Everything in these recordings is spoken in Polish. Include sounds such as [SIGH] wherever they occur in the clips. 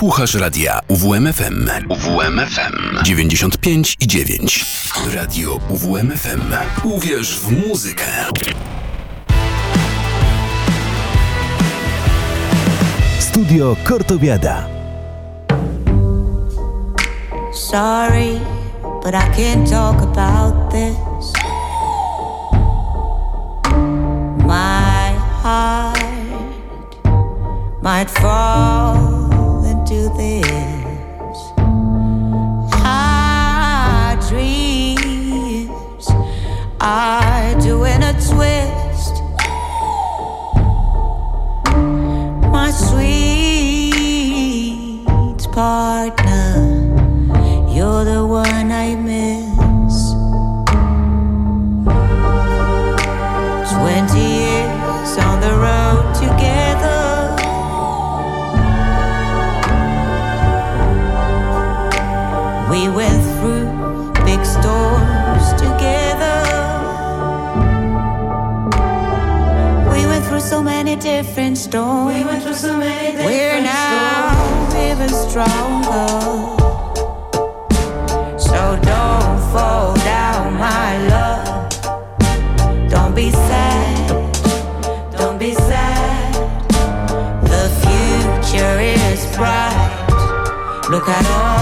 Słuchasz radia UWMFM. UWMFM 95 i 9. Radio UWMFM. Uwierz w muzykę. Studio Kortowiada. Sorry, but I can't talk about this. My heart might fall into this. Our dreams are doing a twist. My sweet partner, different storms. We went through so many different We're now even stronger. So don't fall down, my love. Don't be sad. Don't be sad. The future is bright. Look at all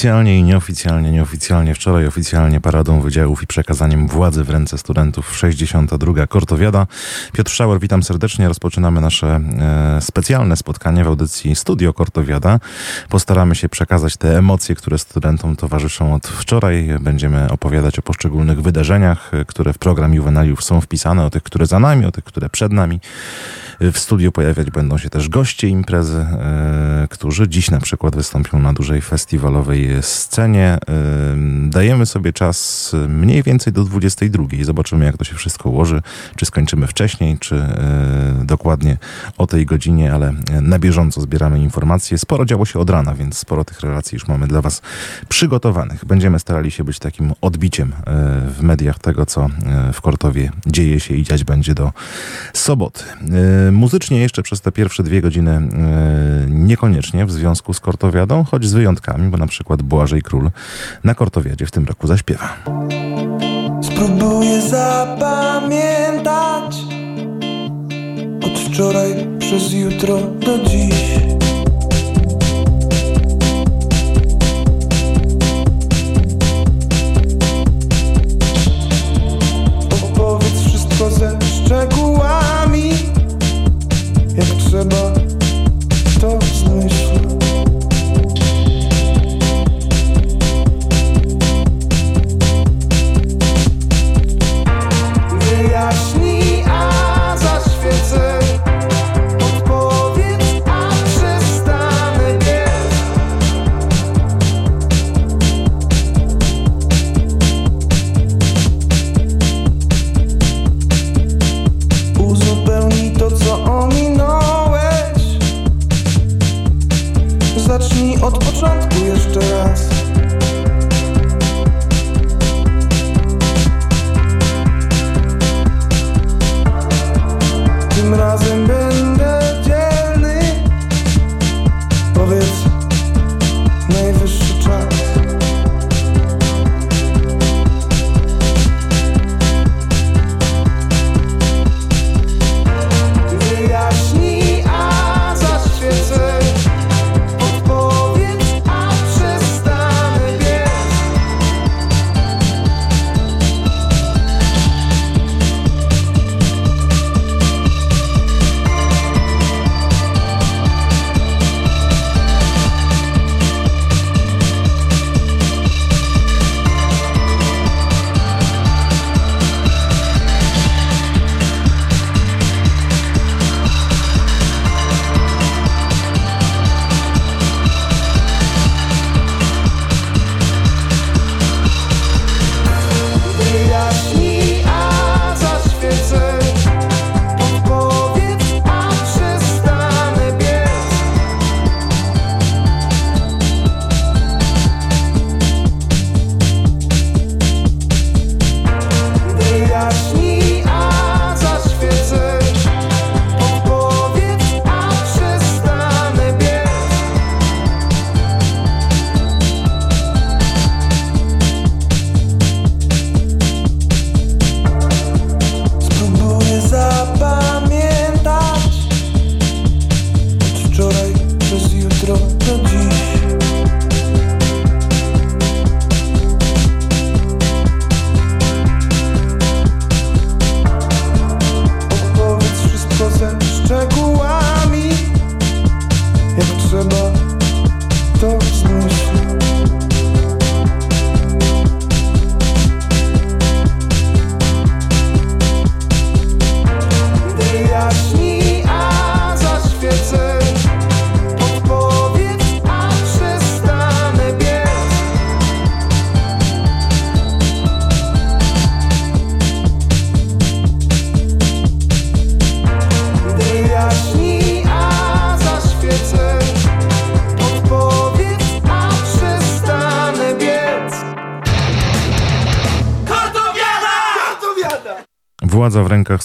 oficjalnie i nieoficjalnie, nieoficjalnie wczoraj, oficjalnie paradą wydziałów i przekazaniem władzy w ręce studentów 62. Kortowiada. Piotr Szauer, witam serdecznie. Rozpoczynamy nasze e, specjalne spotkanie w audycji Studio Kortowiada. Postaramy się przekazać te emocje, które studentom towarzyszą od wczoraj. Będziemy opowiadać o poszczególnych wydarzeniach, e, które w program Juvenaliów są wpisane, o tych, które za nami, o tych, które przed nami. W studiu pojawiać będą się też goście imprezy, e, którzy dziś na przykład wystąpią na dużej festiwalowej scenie. Ym, Dajemy sobie czas mniej więcej do 22. Zobaczymy, jak to się wszystko ułoży. Czy skończymy wcześniej, czy y, dokładnie o tej godzinie, ale na bieżąco zbieramy informacje. Sporo działo się od rana, więc sporo tych relacji już mamy dla Was przygotowanych. Będziemy starali się być takim odbiciem w mediach tego, co w Kortowie dzieje się i dziać będzie do soboty. Muzycznie jeszcze przez te pierwsze dwie godziny y, niekoniecznie w związku z Kortowiadą, choć z wyjątkami, bo na przykład Błażej Król na Kortowiadzie w tym roku zaśpiewa. Spróbuję zapamiętać Od wczoraj przez jutro do dziś Opowiedz wszystko ze szczegółami Jak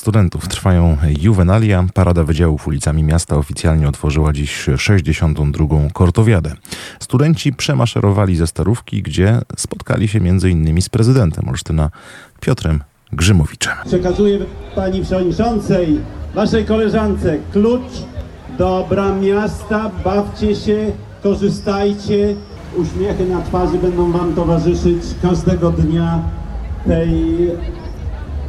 studentów. Trwają juwenalia. Parada wydziałów ulicami miasta oficjalnie otworzyła dziś 62. Kortowiadę. Studenci przemaszerowali ze Starówki, gdzie spotkali się m.in. z prezydentem Olsztyna Piotrem Grzymowiczem. Przekazuję pani przewodniczącej, waszej koleżance klucz do bram miasta. Bawcie się, korzystajcie. Uśmiechy na twarzy będą wam towarzyszyć każdego dnia tej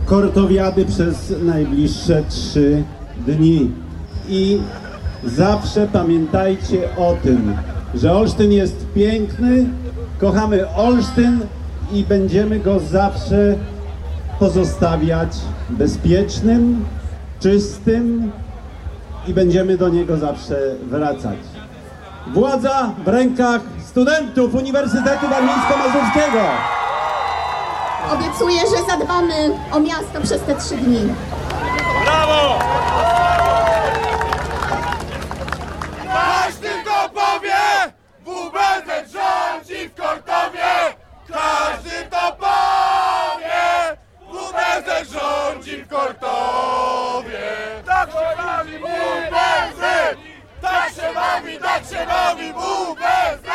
kortowiady przez najbliższe trzy dni. I zawsze pamiętajcie o tym, że Olsztyn jest piękny, kochamy Olsztyn i będziemy go zawsze pozostawiać bezpiecznym, czystym i będziemy do niego zawsze wracać. Władza w rękach studentów Uniwersytetu Warmińsko-Mazurskiego. Obiecuję, że zadbamy o miasto przez te trzy dni. Każdy to powie! WBZ rządzi w Kortowie! Każdy to powie! WBZ rządzi w Kortowie! Tak się bawi WBZ! Tak się bawi, tak się bawi WBZ!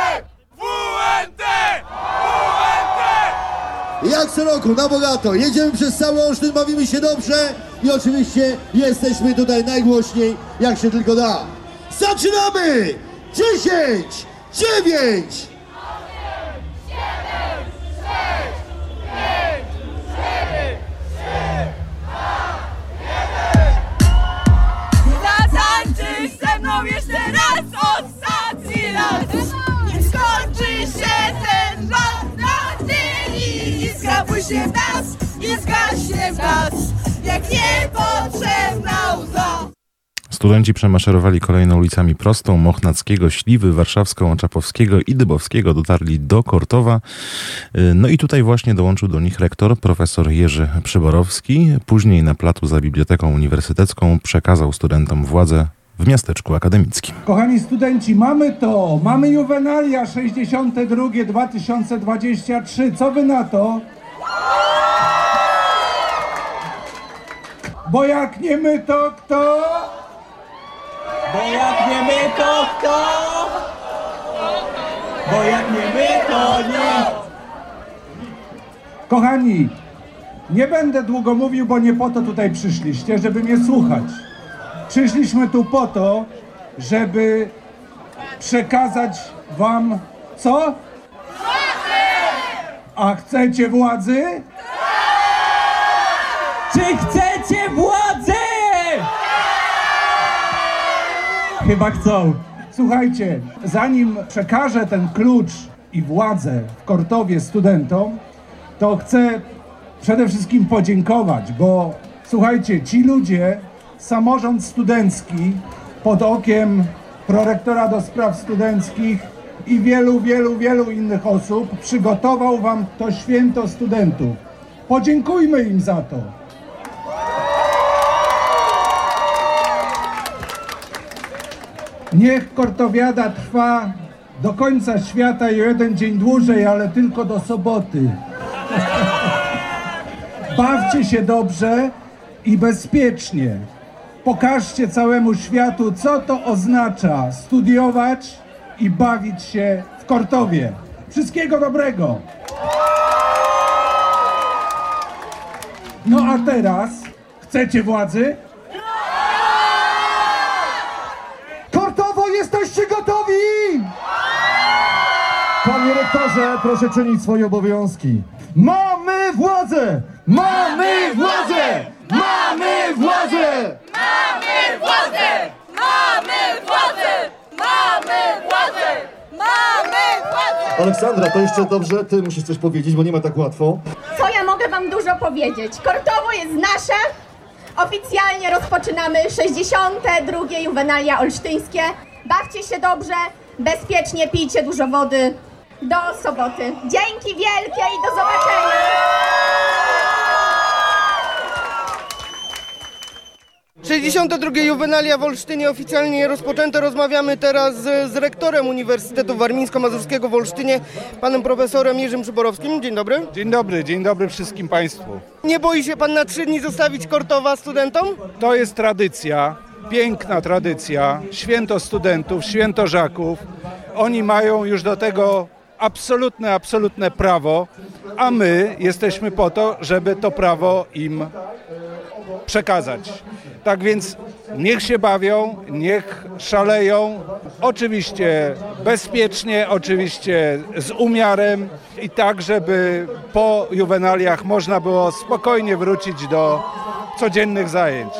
WNT! WNT! Jak co roku, na bogato, jedziemy przez cały Olsztyn, bawimy się dobrze i oczywiście jesteśmy tutaj najgłośniej, jak się tylko da. Zaczynamy! 10, 9, się w nas, nie zgaśnie w nas Jak niepotrzebna łza Studenci przemaszerowali kolejno ulicami Prostą, Mochnackiego, Śliwy, Warszawską, Oczapowskiego i Dybowskiego. Dotarli do Kortowa. No i tutaj właśnie dołączył do nich rektor, profesor Jerzy Przyborowski. Później na platu za Biblioteką Uniwersytecką przekazał studentom władzę w miasteczku akademickim. Kochani studenci, mamy to! Mamy juwenalia 62 2023. Co wy na to? Bo jak nie my, to kto? Bo jak nie my, to kto? Bo jak nie my, to nie. Kochani, nie będę długo mówił, bo nie po to tutaj przyszliście, żeby mnie słuchać. Przyszliśmy tu po to, żeby przekazać wam co? A chcecie władzy? Czy chcecie władzy? Chyba chcą. Słuchajcie, zanim przekażę ten klucz i władzę w Kortowie studentom, to chcę przede wszystkim podziękować, bo słuchajcie, ci ludzie, samorząd studencki pod okiem prorektora do spraw studenckich i wielu, wielu, wielu innych osób przygotował wam to święto studentów. Podziękujmy im za to. Niech kortowiada trwa do końca świata i jeden dzień dłużej, ale tylko do soboty. [LAUGHS] Bawcie się dobrze i bezpiecznie. Pokażcie całemu światu, co to oznacza studiować i bawić się w Kortowie. Wszystkiego dobrego! No a teraz chcecie władzy? Kortowo, jesteście gotowi? Panie rektorze, proszę czynić swoje obowiązki. Mamy władzę! Mamy władzę! Mamy władzę! Mamy władzę! Mamy władzę! Mamy władzę! Mamy władzę! Aleksandra, to jeszcze dobrze, ty musisz coś powiedzieć, bo nie ma tak łatwo. Co ja mogę wam dużo powiedzieć? Kortowo jest nasze. Oficjalnie rozpoczynamy 62. juwenalia olsztyńskie. Bawcie się dobrze, bezpiecznie, pijcie dużo wody. Do soboty. Dzięki wielkie i do zobaczenia! 62. juwenalia w Olsztynie oficjalnie rozpoczęte. Rozmawiamy teraz z, z rektorem Uniwersytetu Warmińsko-Mazurskiego w Olsztynie, panem profesorem Jerzym Przyborowskim. Dzień dobry. Dzień dobry, dzień dobry wszystkim Państwu. Nie boi się pan na trzy dni zostawić Kortowa studentom? To jest tradycja, piękna tradycja, święto studentów, święto żaków. Oni mają już do tego absolutne, absolutne prawo, a my jesteśmy po to, żeby to prawo im przekazać. Tak więc niech się bawią, niech szaleją, oczywiście bezpiecznie, oczywiście z umiarem i tak, żeby po juwenaliach można było spokojnie wrócić do codziennych zajęć.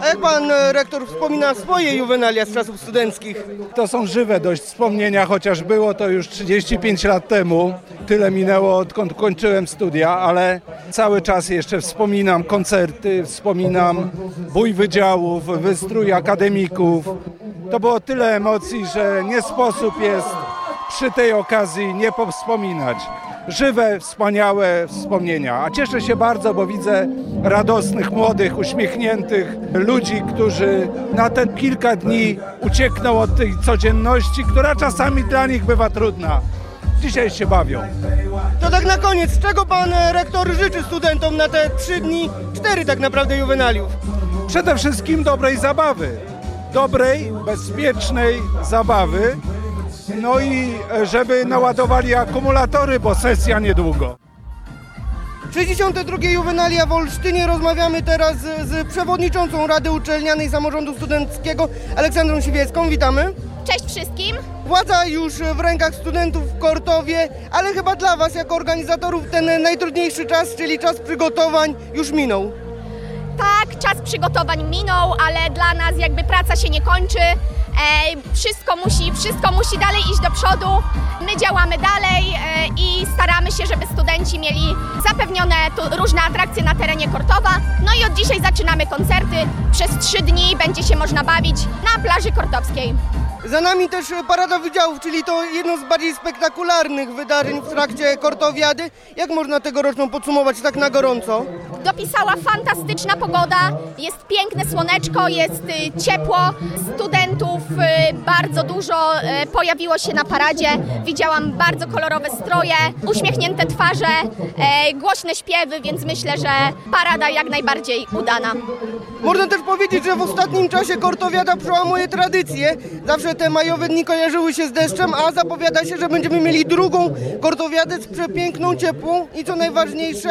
A jak pan e, rektor wspomina swoje juwenalia z czasów studenckich? To są żywe dość wspomnienia, chociaż było to już 35 lat temu. Tyle minęło, odkąd kończyłem studia, ale cały czas jeszcze wspominam koncerty, wspominam bój wydziałów, wystrój akademików. To było tyle emocji, że nie sposób jest przy tej okazji nie powspominać. Żywe, wspaniałe wspomnienia. A cieszę się bardzo, bo widzę radosnych, młodych, uśmiechniętych ludzi, którzy na te kilka dni uciekną od tej codzienności, która czasami dla nich bywa trudna. Dzisiaj się bawią. To tak na koniec, czego pan rektor życzy studentom na te trzy dni, cztery tak naprawdę juwenaliów? Przede wszystkim dobrej zabawy. Dobrej, bezpiecznej zabawy. No i e, żeby naładowali akumulatory, bo sesja niedługo. 62. juwenalia w Olsztynie. Rozmawiamy teraz z, z przewodniczącą Rady Uczelnianej Samorządu Studenckiego Aleksandrą Siwiecką. Witamy. Cześć wszystkim. Władza już w rękach studentów w Kortowie, ale chyba dla Was jako organizatorów ten najtrudniejszy czas, czyli czas przygotowań już minął. Tak, czas przygotowań minął, ale dla nas jakby praca się nie kończy. Wszystko, musi, wszystko musi dalej iść do przodu. My działamy dalej e, i staramy się, żeby studenci mieli zapewnione różne atrakcje na terenie Kortowa. No i od dzisiaj zaczynamy koncerty. Przez trzy dni będzie się można bawić na plaży kortowskiej. Za nami też Parada Wydziałów, czyli to jedno z bardziej spektakularnych wydarzeń w trakcie Kortowiady. Jak można tegoroczną podsumować tak na gorąco? Dopisała fantastyczna pogoda, jest piękne słoneczko, jest y, ciepło, studentów y, bardzo dużo y, pojawiło się na paradzie. Widziałam bardzo kolorowe stroje, uśmiechnięte twarze, e, głośne śpiewy, więc myślę, że parada jak najbardziej udana. Można też powiedzieć, że w ostatnim czasie Kortowiada przełamuje tradycję. Zawsze te majowe dni kojarzyły się z deszczem, a zapowiada się, że będziemy mieli drugą Kortowiadę z przepiękną, ciepłą i co najważniejsze,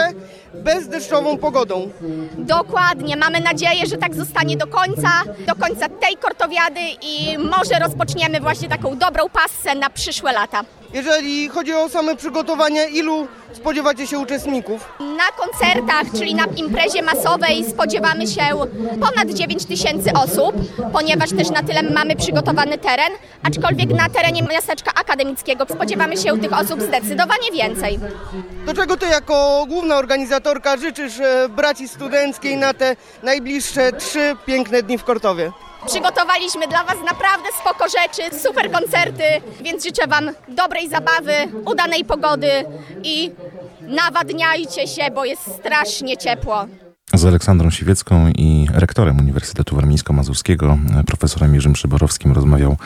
bezdeszczową pogodą. Dokładnie, mamy nadzieję, że tak zostanie do końca, do końca tej kortowiady i może rozpoczniemy właśnie taką dobrą passę na przyszłe lata. Jeżeli chodzi o same przygotowania, ilu spodziewacie się uczestników? Na koncertach, czyli na imprezie masowej spodziewamy się ponad 9 tysięcy osób, ponieważ też na tyle mamy przygotowany teren, aczkolwiek na terenie miasteczka akademickiego spodziewamy się tych osób zdecydowanie więcej. Do czego ty jako główna organizatorka życzysz e, braci studenckiej na te najbliższe trzy piękne dni w Kortowie? Przygotowaliśmy dla Was naprawdę spoko rzeczy, super koncerty, więc życzę Wam dobrej zabawy, udanej pogody i nawadniajcie się, bo jest strasznie ciepło. Z Aleksandrą Siwiecką i rektorem Uniwersytetu Warmińsko-Mazurskiego, profesorem Jerzym Przyborowskim rozmawiał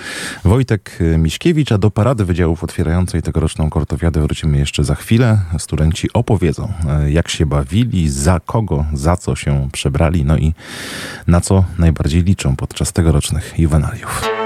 Wojtek Miśkiewicz, a do parady wydziałów otwierającej tegoroczną kortowiadę wrócimy jeszcze za chwilę. Studenci opowiedzą, jak się bawili, za kogo, za co się przebrali, no i na co najbardziej liczą podczas tegorocznych juwenaliów.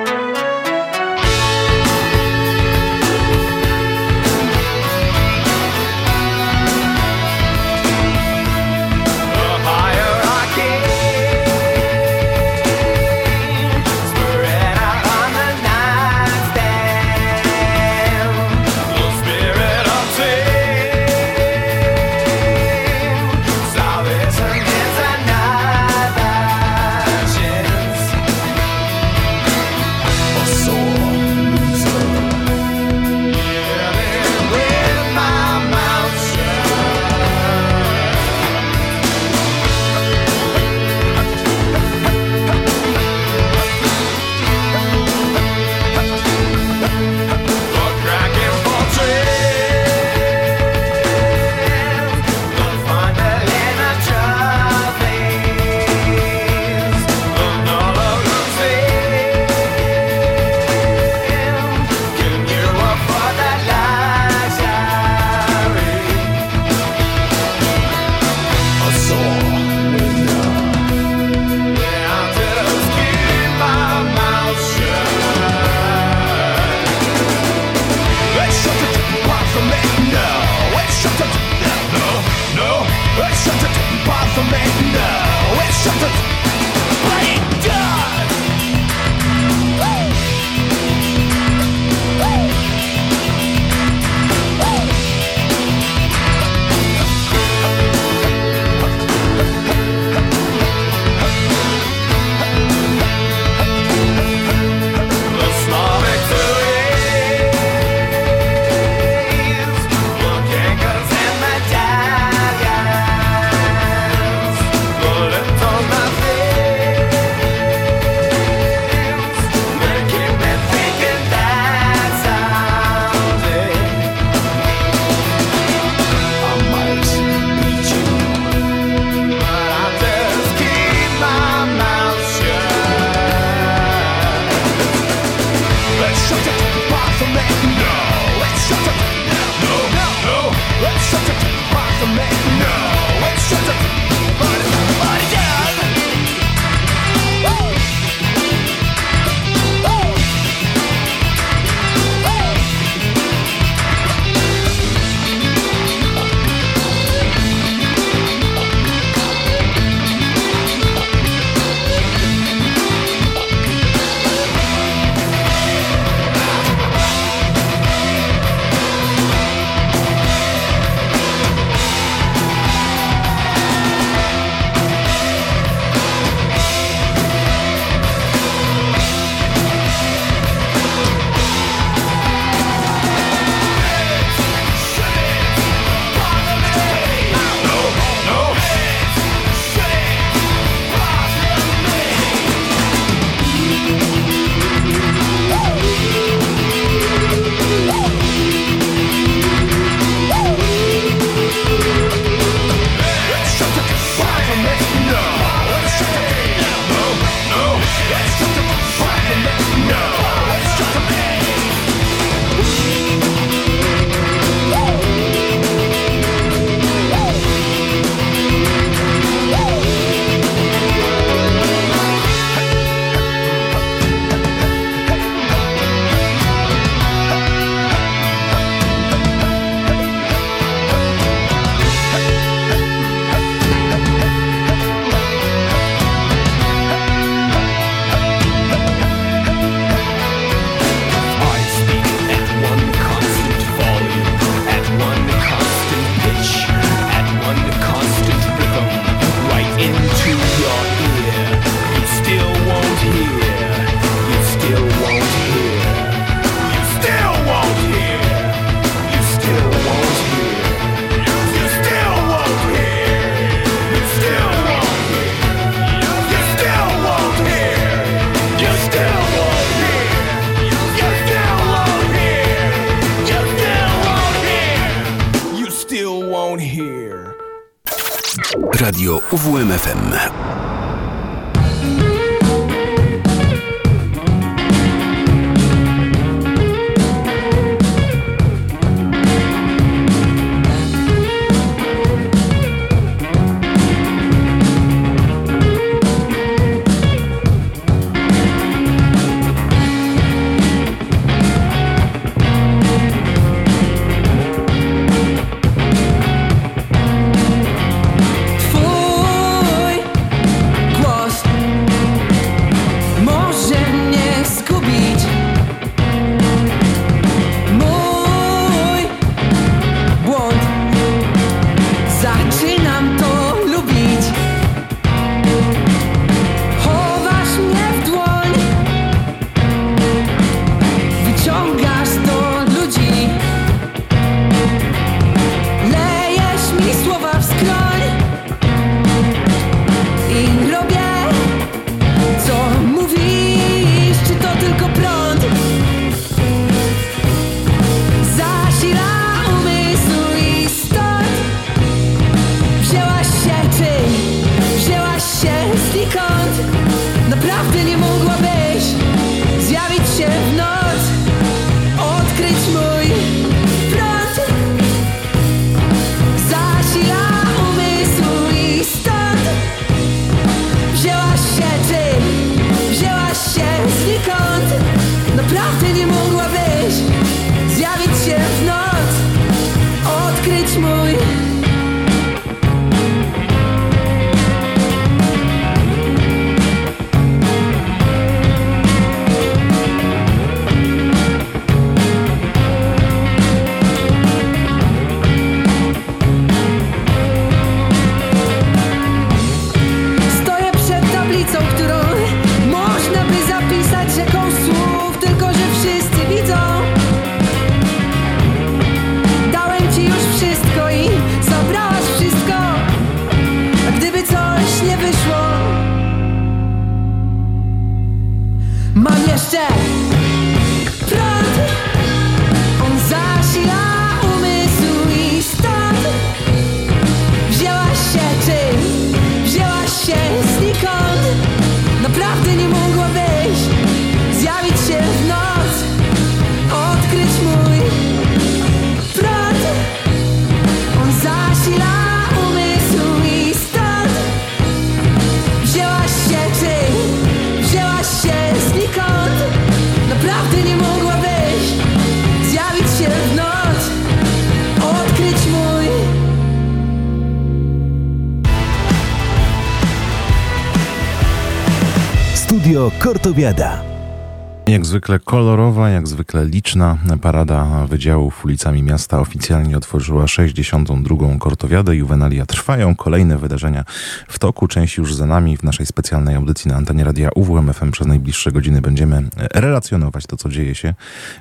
Jak zwykle kolorowa, jak zwykle liczna parada wydziałów ulicami miasta oficjalnie otworzyła 62. Kortowiadę. Juwenalia trwają, kolejne wydarzenia w toku, część już za nami. W naszej specjalnej audycji na antenie radia UWMFM przez najbliższe godziny będziemy relacjonować to, co dzieje się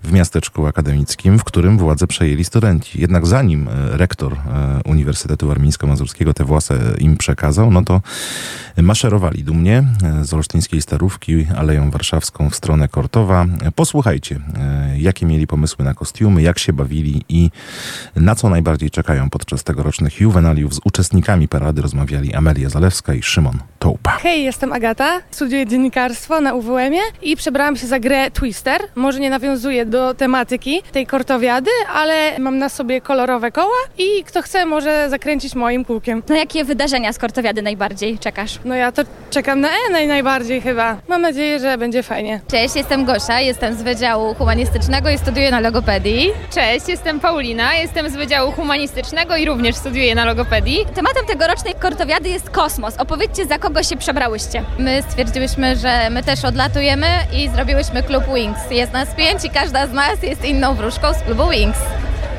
w miasteczku akademickim, w którym władzę przejęli studenci. Jednak zanim e, rektor e, Uniwersytetu Warmińsko-Mazurskiego te władze im przekazał, no to maszerowali dumnie e, z olsztyńskiej Starówki Aleją Warszawską w stronę Kortowa. Posłuchajcie, e, jakie mieli pomysły na kostiumy, jak się bawili i na co najbardziej czekają podczas tegorocznych juwenaliów. Z uczestnikami parady rozmawiali Amelia Zalewska i Szymon. Hej, jestem Agata, studiuję dziennikarstwo na UWM-ie i przebrałam się za grę Twister. Może nie nawiązuję do tematyki tej kortowiady, ale mam na sobie kolorowe koła i kto chce może zakręcić moim kółkiem. Na jakie wydarzenia z kortowiady najbardziej czekasz? No ja to czekam na E naj najbardziej chyba. Mam nadzieję, że będzie fajnie. Cześć, jestem Gosia, jestem z Wydziału Humanistycznego i studiuję na logopedii. Cześć, jestem Paulina, jestem z Wydziału Humanistycznego i również studiuję na logopedii. Tematem tegorocznej kortowiady jest kosmos. Opowiedzcie, za kogo się przebrałyście. My stwierdziłyśmy, że my też odlatujemy i zrobiłyśmy klub Wings. Jest nas pięć i każda z nas jest inną wróżką z klubu Wings.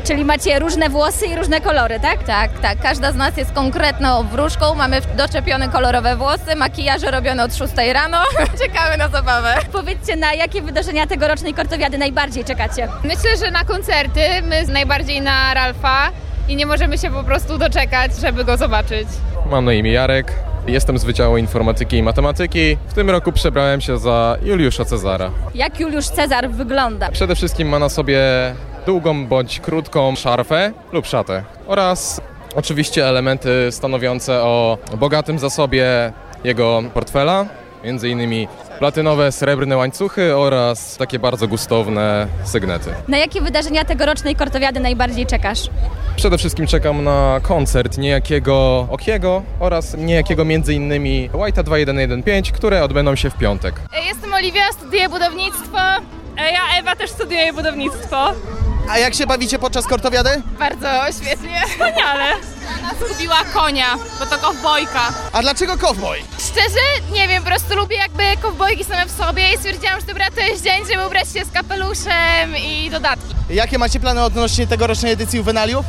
Czyli macie różne włosy i różne kolory, tak? Tak, tak. Każda z nas jest konkretną wróżką. Mamy doczepione kolorowe włosy, makijaże robione od 6 rano. [LAUGHS] Czekamy na zabawę. Powiedzcie, na jakie wydarzenia tegorocznej kortowiady najbardziej czekacie? Myślę, że na koncerty, my najbardziej na Ralfa i nie możemy się po prostu doczekać, żeby go zobaczyć. Mam na imię Jarek, jestem z Wydziału Informatyki i Matematyki. W tym roku przebrałem się za Juliusza Cezara. Jak Juliusz Cezar wygląda? Przede wszystkim ma na sobie długą bądź krótką szarfę lub szatę oraz Oczywiście elementy stanowiące o bogatym zasobie jego portfela, między innymi platynowe, srebrne łańcuchy oraz takie bardzo gustowne sygnety. Na jakie wydarzenia tegorocznej kortowiady najbardziej czekasz? Przede wszystkim czekam na koncert niejakiego Okiego oraz niejakiego między innymi White'a 2115, które odbędą się w piątek. Jestem Oliwia, studiuję budownictwo. Ja, Ewa, też studiuję budownictwo. A jak się bawicie podczas kortowiady? Bardzo świetnie. Wspaniale. Ona zgubiła konia, bo to kowbojka. A dlaczego cowboy? Szczerze, nie wiem, po prostu lubię jakby kowbojki same w sobie i stwierdziłam, że dobra, to jest dzień, żeby ubrać się z kapeluszem i dodatki. Jakie macie plany odnośnie tegorocznej edycji Juvenaliów?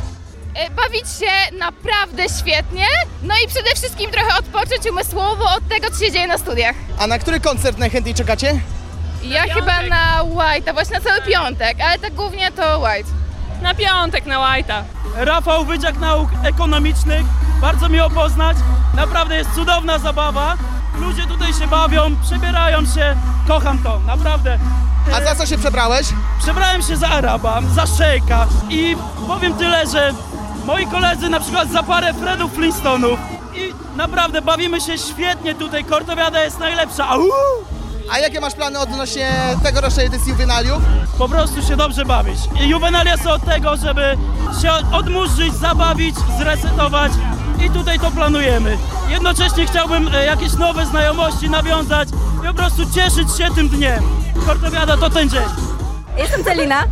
E, Bawić się naprawdę świetnie, no i przede wszystkim trochę odpocząć umysłowo od tego, co się dzieje na studiach. A na który koncert najchętniej czekacie? Ja chyba na White'a, właśnie na cały piątek, ale tak głównie to White. Na piątek na White'a. Rafał Wydziak Nauk Ekonomicznych. Bardzo miło poznać. Naprawdę jest cudowna zabawa. Ludzie tutaj się bawią, przebierają się. Kocham to, naprawdę. A za co się przebrałeś? Przebrałem się za Araba, za szejka i powiem tyle, że moi koledzy na przykład za parę Fredów Flintstonów i naprawdę bawimy się świetnie tutaj. Kortowiada jest najlepsza. Au! A jakie masz plany odnośnie tegorocznej edycji Juvenaliów? Po prostu się dobrze bawić. I Juvenalia są od tego, żeby się odmurzyć, zabawić, zresetować i tutaj to planujemy. Jednocześnie chciałbym e, jakieś nowe znajomości nawiązać i po prostu cieszyć się tym dniem. Kortowiada to ten dzień. Jestem Celina,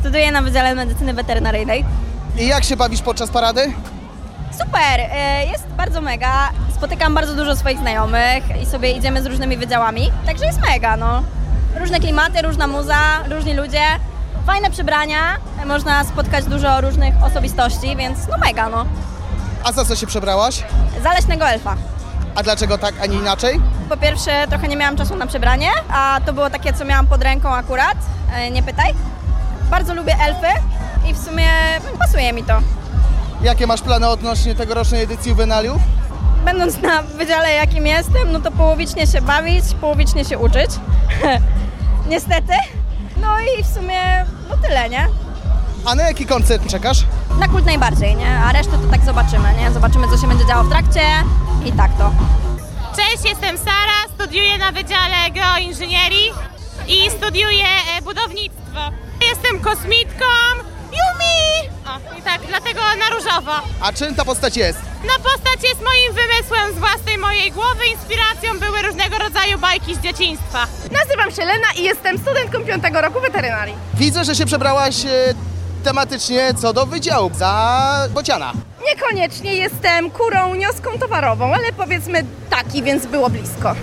studiuję na Wydziale Medycyny Weterynaryjnej. I jak się bawisz podczas parady? Super, e, jest bardzo mega. Spotykam bardzo dużo swoich znajomych i sobie idziemy z różnymi wydziałami, także jest mega, no. Różne klimaty, różna muza, różni ludzie, fajne przebrania, można spotkać dużo różnych osobistości, więc no mega, no. A za co się przebrałaś? Zaleśnego elfa. A dlaczego tak, a nie inaczej? Po pierwsze, trochę nie miałam czasu na przebranie, a to było takie, co miałam pod ręką akurat, e, nie pytaj. Bardzo lubię elfy i w sumie pasuje mi to. Jakie masz plany odnośnie tegorocznej edycji Juvenaliów? Będąc na wydziale, jakim jestem, no to połowicznie się bawić, połowicznie się uczyć. [LAUGHS] Niestety. No i w sumie, no tyle, nie? A na jaki koncert czekasz? Na kult najbardziej, nie? A resztę to tak zobaczymy, nie? Zobaczymy, co się będzie działo w trakcie i tak to. Cześć, jestem Sara, studiuję na Wydziale Geoinżynierii i studiuję e, budownictwo. Jestem kosmitką Yumi! O, i tak, dlatego na różowo. A czym ta postać jest? No postać jest moim wymysłem z własnej mojej głowy, inspiracją były różnego rodzaju bajki z dzieciństwa. Nazywam się Lena i jestem studentką piątego roku weterynarii. Widzę, że się przebrałaś e, tematycznie co do wydziału za bociana. Niekoniecznie jestem kurą nioską towarową, ale powiedzmy taki, więc było blisko.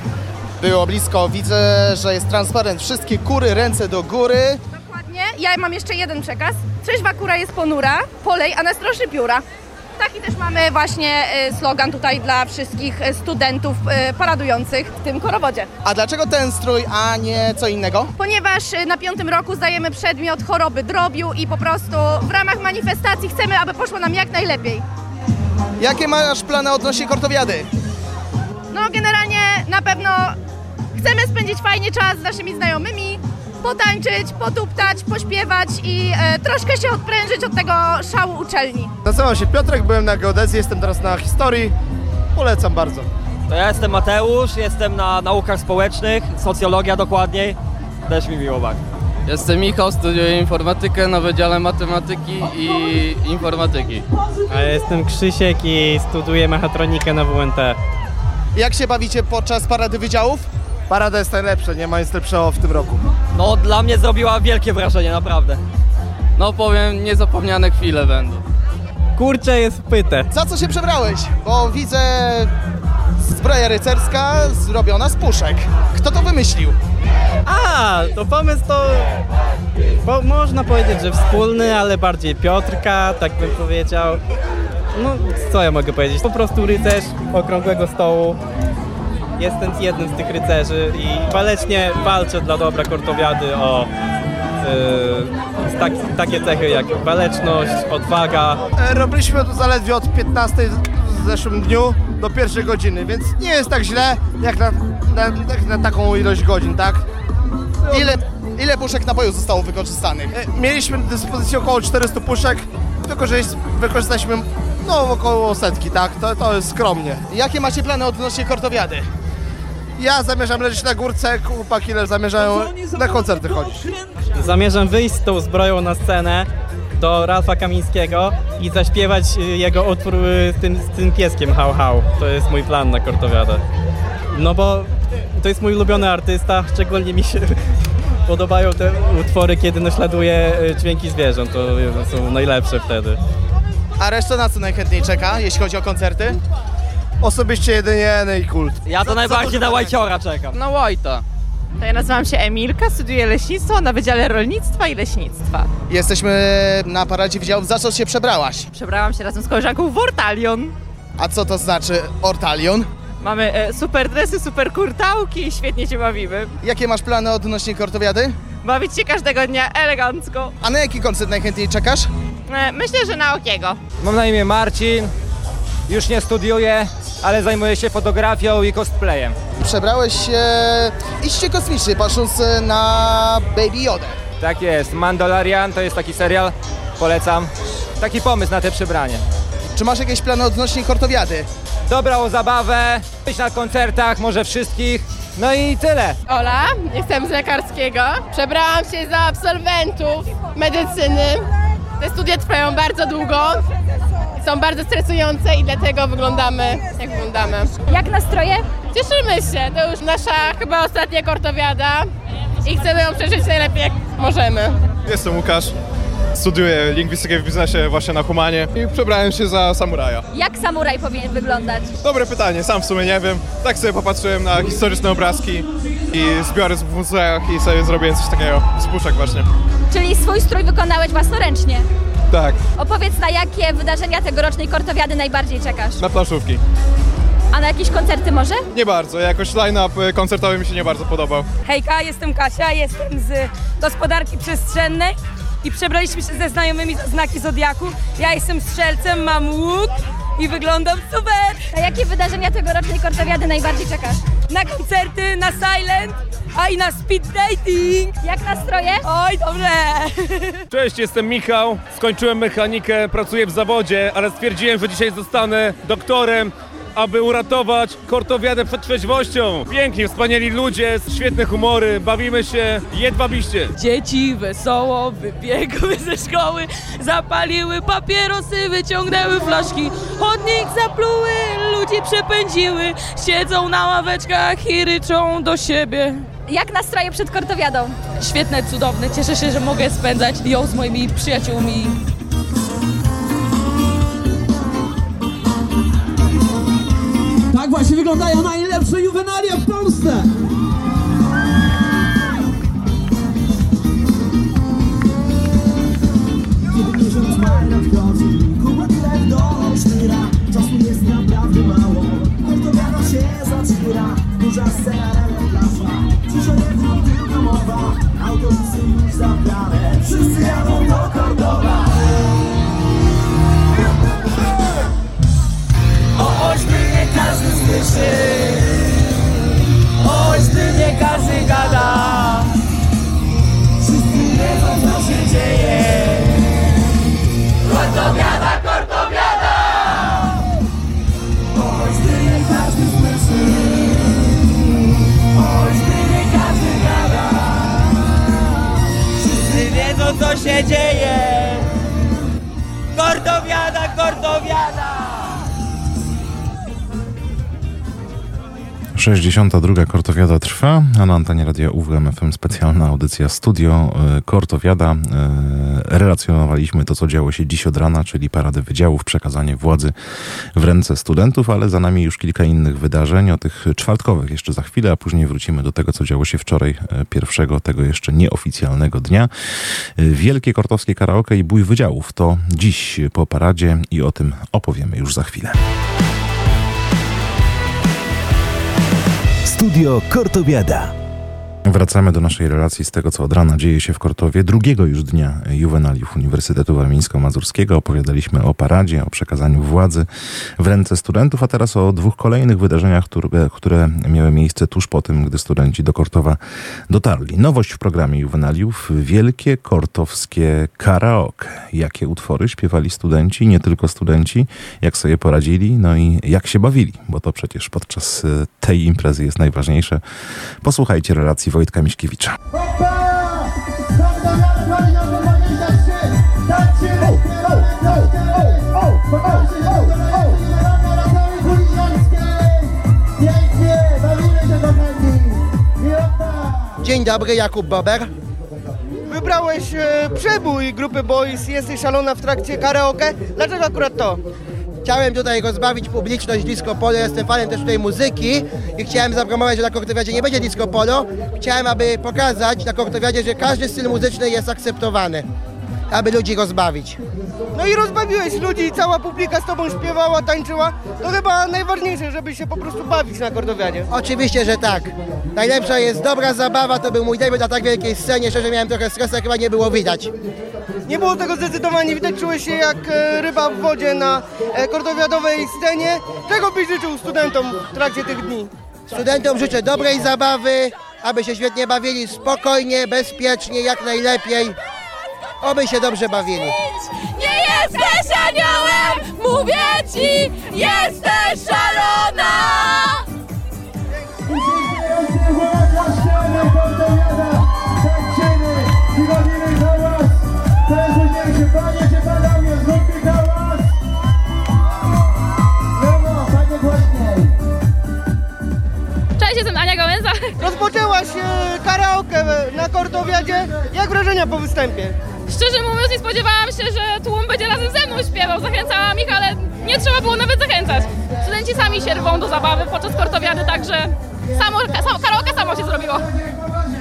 Było blisko, widzę, że jest transparent. Wszystkie kury, ręce do góry. Dokładnie. Ja mam jeszcze jeden przekaz. Trzeźwa kura jest ponura, polej, a nastroszy pióra. Taki też mamy właśnie e, slogan tutaj dla wszystkich e, studentów e, paradujących w tym korowodzie. A dlaczego ten strój, a nie co innego? Ponieważ na piątym roku zdajemy przedmiot choroby drobiu i po prostu w ramach manifestacji chcemy, aby poszło nam jak najlepiej. Jakie masz plany odnośnie kortowiady? No generalnie na pewno chcemy spędzić fajnie czas z naszymi znajomymi, potańczyć, potuptać, pośpiewać i e, troszkę się odprężyć od tego szału uczelni. Nazywam się Piotrek, byłem na geodezji, jestem teraz na historii. Polecam bardzo. To ja jestem Mateusz, jestem na naukach społecznych, socjologia dokładniej. Też mi miło bardzo. Jestem Michał, studiuję informatykę na Wydziale Matematyki i Informatyki. A ja jestem Krzysiek i studiuję mechatronikę na WNT. Jak się bawicie podczas parady wydziałów? Parada jest najlepsza, nie ma nic lepszego w tym roku. No dla mnie zrobiła wielkie wrażenie, naprawdę. No powiem, niezapomniane chwile będą. Kurczę jest pyte. Za co się przebrałeś? Bo widzę zbroja rycerska zrobiona z puszek. Kto to wymyślił? A, to pomysł to... Bo można powiedzieć, że wspólny, ale bardziej Piotrka, tak bym powiedział. No, co ja mogę powiedzieć? Po prostu rycerz okrągłego stołu. Jestem jednym z tych rycerzy i walecznie walczę dla dobra kortowiady o yy, tak, takie cechy jak waleczność, odwaga. E, Robiliśmy to zaledwie od 15 w zeszłym dniu do pierwszej godziny, więc nie jest tak źle jak na, na, na taką ilość godzin, tak? Ile, ile puszek napoju zostało wykorzystanych? E, Mieliśmy do dyspozycji około 400 puszek, tylko że wykorzystaliśmy No około setki, tak, to, to jest skromnie. Jakie macie plany odnośnie kortowiady? Ja zamierzam leżeć na górce, chłopaki le- zamierzają na koncerty chodzić. Zamierzam wyjść z tą zbroją na scenę do Ralfa Kamińskiego i zaśpiewać y, jego utwór y, z tym, z tym pieskiem Hał Hał. To jest mój plan na kortowiadę. No bo to jest mój ulubiony artysta, szczególnie mi się [LAUGHS] podobają te utwory, kiedy naśladuje y, dźwięki zwierząt. To są najlepsze wtedy. A reszta na co najchętniej czeka, jeśli chodzi o koncerty? Osobiście jedynie i kult. Ja to najbardziej na Łajciora czekam. Na White'a. To ja nazywam się Emilka, studiuję leśnictwo na Wydziale Rolnictwa i Leśnictwa. Jesteśmy na paradzie wydziałów. Za co się przebrałaś? Przebrałam się razem z koleżanką w Ortalion. A co to znaczy Ortalion? Mamy e, super dresy, super kurtałki i świetnie się bawimy. Jakie masz plany odnośnie kortowiady? Bawić się każdego dnia elegancko. A na jaki koncert najchętniej czekasz? E, myślę, że na Okiego. Mam na imię Marcin, już nie studiuję, ale zajmuję się fotografią i cosplayem. Przebrałeś się iście kosmicznie, patrząc e, na Baby Yoda. Tak jest, Mandalorian to jest taki serial, polecam. Taki pomysł na te przebranie. Czy masz jakieś plany odnośnie kortowiady? Dobrą zabawę, być na koncertach, może wszystkich, no i tyle. Ola, jestem z lekarskiego. Przebrałam się za absolwentów medycyny. Te studia trwają bardzo długo. Są bardzo stresujące i dlatego wyglądamy jak wyglądamy. Jak nastroje? Cieszymy się, to już nasza chyba ostatnia kortowiada i chcemy ją przeżyć najlepiej jak możemy. Jestem Łukasz, studiuję lingwistykę w biznesie właśnie na Humanie i przebrałem się za samuraja. Jak samuraj powinien wyglądać? Dobre pytanie, sam w sumie nie wiem. Tak sobie popatrzyłem na historyczne obrazki i zbiory w muzeach i sobie zrobiłem coś takiego z puszek właśnie. Czyli swój strój wykonałeś własnoręcznie. Tak, Opowiedz na jakie wydarzenia tegorocznej kortowiady najbardziej czekasz? na planszówki. A na jakieś koncerty może? Nie bardzo, jakoś line-up y, koncertowy mi się nie bardzo podobał. Hejka, jestem Kasia, jestem z gospodarki przestrzennej i przebraliśmy się ze znajomymi za znaki Zodiaku. Ja jestem strzelcem, mam łuk i wyglądam super. Na jakie wydarzenia tegorocznej kortowiady najbardziej czekasz? Na koncerty, na silent, a i na speed dating. Jak nastroje? Oj, dobrze. Cześć, jestem Michał. Skończyłem mechanikę, pracuję w zawodzie, ale stwierdziłem, że dzisiaj zostanę doktorem, aby uratować kortowiadę przed trzeźwością. Piękni, wspaniali ludzie, świetne humory, bawimy się jedwabiście. Dzieci wesoło wybiegły ze szkoły, zapaliły papierosy, wyciągnęły flaszki, chodnik zapluły, ludzi przepędziły, siedzą na ławeczkach i ryczą do siebie. Jak nastroje przed kortowiadą? Świetne, cudowne, cieszę się, że mogę spędzać ją z moimi przyjaciółmi. Tak właśnie wyglądają najlepsze juwenalia w Polsce! Kiedy miesiąc maj nadchodzi, Kuba tyle do sztyra Czasu jest naprawdę mało, kortowiada się zaczyna Duża reportaża, dziś o jednym tylko mowa Autobusy już zabrane, wszyscy jadą do Kordowa słyszy O Olsztynie każdy gada Wszyscy wiedzą co się dzieje Kortowiada, kortowiada O Olsztynie każdy słyszy O Olsztynie każdy gada Wszyscy wiedzą co się dzieje 62. Kortowiada trwa, a na antenie radia UWM FM specjalna audycja Studio e, Kortowiada. E, Relacjonowaliśmy to, co działo się dziś od rana, czyli parady wydziałów, przekazanie władzy w ręce studentów, ale za nami już kilka innych wydarzeń, o tych czwartkowych jeszcze za chwilę, a później wrócimy do tego, co działo się wczoraj, e, pierwszego tego jeszcze nieoficjalnego dnia. Wielkie Kortowskie Karaoke i Bój Wydziałów to dziś po paradzie i o tym opowiemy już za chwilę. Studio Kortowiada. Wracamy do naszej relacji z tego, co od rana dzieje się w Kortowie. Drugiego już dnia juwenaliów Uniwersytetu Warmińsko-Mazurskiego opowiadaliśmy o paradzie, o przekazaniu władzy w ręce studentów, a teraz o dwóch kolejnych wydarzeniach, które, które miały miejsce tuż po tym, gdy studenci do Kortowa dotarli. Nowość w programie juwenaliów, wielkie kortowskie karaoke. Jakie utwory śpiewali studenci, nie tylko studenci, jak sobie poradzili, no i jak się bawili, bo to przecież podczas e, tej imprezy jest najważniejsze. Posłuchajcie relacji Wojtka Miśkiewicza. Dzień dobry, Jakub Bober. Wybrałeś e, przebój grupy Boys Jesteś szalona w trakcie karaoke. Dlaczego akurat to? Chciałem tutaj rozbawić publiczność disco polo, jestem fanem też tutaj muzyki i chciałem zapromować, że na Kortowiadzie nie będzie disco polo. Chciałem, aby pokazać na Kortowiadzie, że każdy styl muzyczny jest akceptowany, aby ludzi rozbawić. No i rozbawiłeś ludzi i cała publika z tobą śpiewała, tańczyła. To chyba najważniejsze, żeby się po prostu bawić na Kordowiadzie. Oczywiście, że tak. Najlepsza jest dobra zabawa, to był mój debiut na tak wielkiej scenie, szczerze miałem trochę stresu, chyba nie było widać. Nie było tego zdecydowanie widać, czułeś się jak e, ryba w wodzie na kordowiadowej scenie. Czego byś życzył studentom w trakcie tych dni? Studentom życzę dobrej zabawy, aby się świetnie bawili, spokojnie, bezpiecznie, jak najlepiej. Oby się dobrze bawili. Nie jesteś aniołem, mówię ci, jesteś szalona! Cześć, jestem Ania. Rozpoczęłaś e, karaoke na Kordowiadzie. Jak wrażenia po występie? Szczerze mówiąc, nie spodziewałam się, że tłum będzie razem ze mną śpiewał. Zachęcałam ich, ale nie trzeba było nawet zachęcać. Studenci sami się rwą do zabawy podczas kortowiady, także samo, samo, karaoke samo się zrobiło.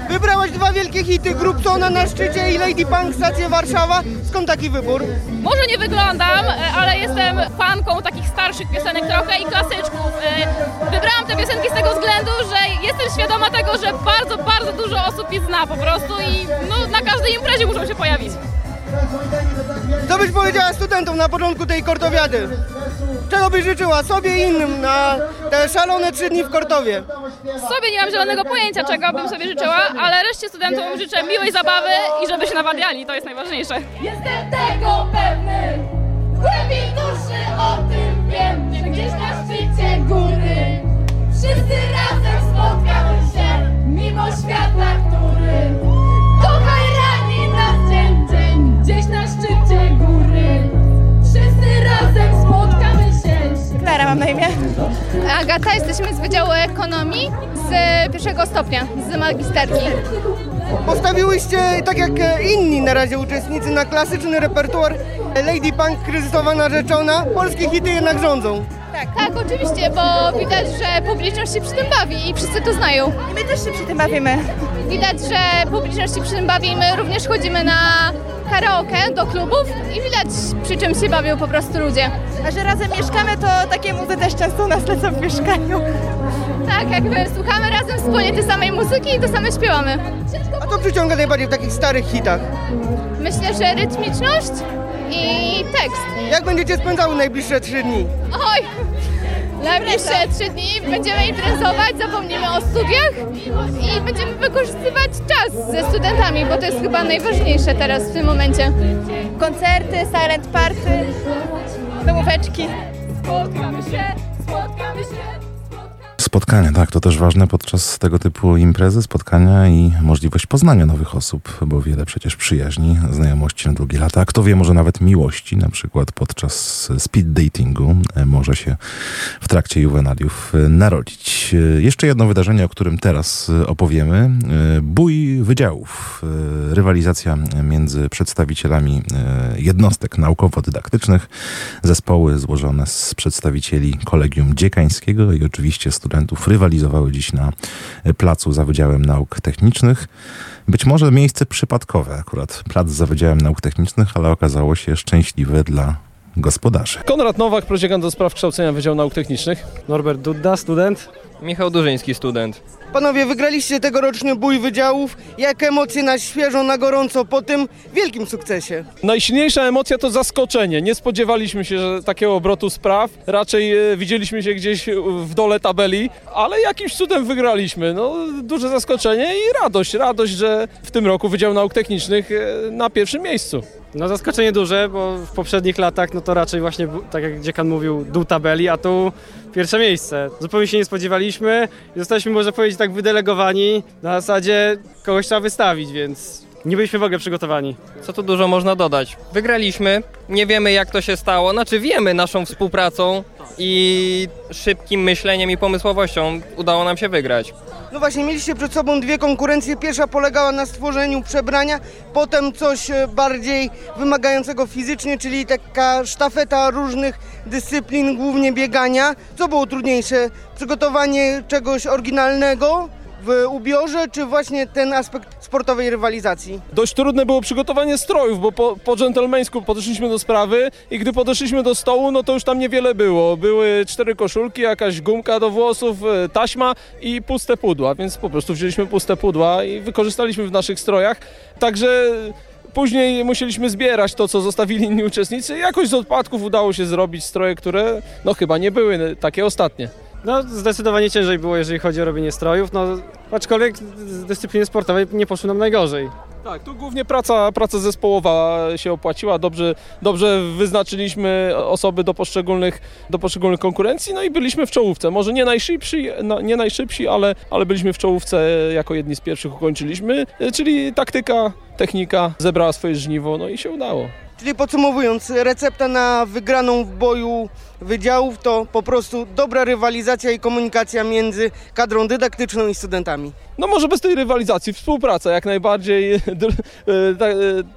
Wybrałaś dwa wielkie hity, Grup Sona na szczycie i Lady Punk Stację Warszawa. Skąd taki wybór? Może nie wyglądam, e, ale jestem fanką takich starszych piosenek trochę i klasyczków. E, Wybrałam te piosenki z tego względu, że jestem świadoma tego, że bardzo, bardzo dużo osób je zna po prostu i no, na każdej imprezie muszą się pojawić. Co byś powiedziała studentom na początku tej kortowiady? Czego byś życzyła sobie i innym na te szalone trzy dni w Kortowie? Sobie nie mam zielonego pojęcia, czego bym sobie życzyła, ale reszcie studentom życzę miłej zabawy i żeby się nawadniali, to jest najważniejsze. Jestem tego pewny, w głębi duszy o tym wiem, że gdzieś na szczycie góry wszyscy razem spotkamy się, mimo światła, który Klara mam na imię. Agata, jesteśmy z Wydziału Ekonomii z pierwszego stopnia, z magisterki. Postawiłyście, tak jak inni na razie uczestnicy, na klasyczny repertuar Lady Punk, kryzysowa narzeczona. Polskie hity jednak rządzą. Tak, tak, oczywiście, bo widać, że publiczność się przy tym bawi i wszyscy to znają. I my też się przy tym bawimy. Widać, że publiczność się przy tym bawimy, również chodzimy na karaoke do klubów i widać przy czym się bawią po prostu ludzie. A że razem mieszkamy, to takie muzy też często u nas lecą w mieszkaniu. Tak, jakby słuchamy razem wspólnie tej samej muzyki i to same śpiewamy. A to przyciąga najbardziej w takich starych hitach. Myślę, że rytmiczność i tekst. Jak będziecie spędzały najbliższe trzy dni? Oj! Najbliższe trzy dni będziemy imprezować, zapomnimy o studiach i będziemy wykorzystywać czas ze studentami, bo to jest chyba najważniejsze teraz w tym momencie. Koncerty, silent party, domóweczki. Spotkamy się, spotkamy się. Spotkania, tak, to też ważne podczas tego typu imprezy, spotkania i możliwość poznania nowych osób, bo wiele przecież przyjaźni, znajomości na długie lata, a kto wie, może nawet miłości, na przykład podczas speed datingu e, może się w trakcie juwenaliów e, narodzić. E, Jeszcze jedno wydarzenie, o którym teraz opowiemy. Bój wydziałów. Rywalizacja między przedstawicielami jednostek naukowo-dydaktycznych, zespoły złożone z przedstawicieli Kolegium Dziekańskiego i oczywiście studentów rywalizowały dziś na placu za Wydziałem Nauk Technicznych. Być może miejsce przypadkowe, akurat plac za Wydziałem Nauk Technicznych, ale okazało się szczęśliwe dla gospodarzy. Konrad Nowak, prodziekant do spraw kształcenia Wydziału Nauk Technicznych. Norbert Dudda, student. Michał Durzyński, student. Panowie, wygraliście tegoroczny bój wydziałów. Jak emocje na świeżo, na gorąco po tym wielkim sukcesie? Najsilniejsza emocja to zaskoczenie. Nie spodziewaliśmy się że takiego obrotu spraw. Raczej e, widzieliśmy się gdzieś w dole tabeli, ale jakimś cudem wygraliśmy. No, duże zaskoczenie i radość. Radość, że w tym roku Wydział Nauk Technicznych e, na pierwszym miejscu. No zaskoczenie duże, bo w poprzednich latach no to raczej właśnie, tak jak dziekan mówił, dół tabeli, a tu pierwsze miejsce. Zupełnie się nie spodziewaliśmy i zostaliśmy, można powiedzieć, tak wydelegowani. Na zasadzie kogoś trzeba wystawić, więc nie byliśmy w ogóle przygotowani. Co tu dużo można dodać? Wygraliśmy, nie wiemy jak to się stało, znaczy wiemy naszą współpracą i szybkim myśleniem i pomysłowością udało nam się wygrać. No właśnie, mieliście przed sobą dwie konkurencje. Pierwsza polegała na stworzeniu przebrania, potem coś e, bardziej wymagającego fizycznie, czyli taka sztafeta różnych dyscyplin, głównie biegania. Co było trudniejsze? Przygotowanie czegoś oryginalnego w ubiorze, czy właśnie ten aspekt sportowej rywalizacji? Dość trudne było przygotowanie strojów, bo po, po dżentelmeńsku podeszliśmy do sprawy i gdy podeszliśmy do stołu, no to już tam niewiele było. Były cztery koszulki, jakaś gumka do włosów, e, taśma i puste pudła, więc po prostu wzięliśmy puste pudła i wykorzystaliśmy w naszych strojach. Także później musieliśmy zbierać to, co zostawili inni uczestnicy. Jakoś z odpadków udało się zrobić stroje, które no chyba nie były takie ostatnie. No zdecydowanie ciężej było, jeżeli chodzi o robienie strojów, no aczkolwiek z dyscypliny sportowej nie poszło nam najgorzej. Tak, tu głównie praca, praca zespołowa się opłaciła. Dobrze, dobrze wyznaczyliśmy osoby do poszczególnych, do poszczególnych konkurencji, no i byliśmy w czołówce. Może nie najszybsi, no, nie najszybsi ale, ale byliśmy w czołówce jako jedni z pierwszych ukończyliśmy. Czyli taktyka, technika zebrała swoje żniwo, no i się udało. Czyli podsumowując, recepta na wygraną w boju wydziałów to po prostu dobra rywalizacja i komunikacja między kadrą dydaktyczną i studentami. No może bez tej rywalizacji, współpraca jak najbardziej, [LAUGHS] e, e,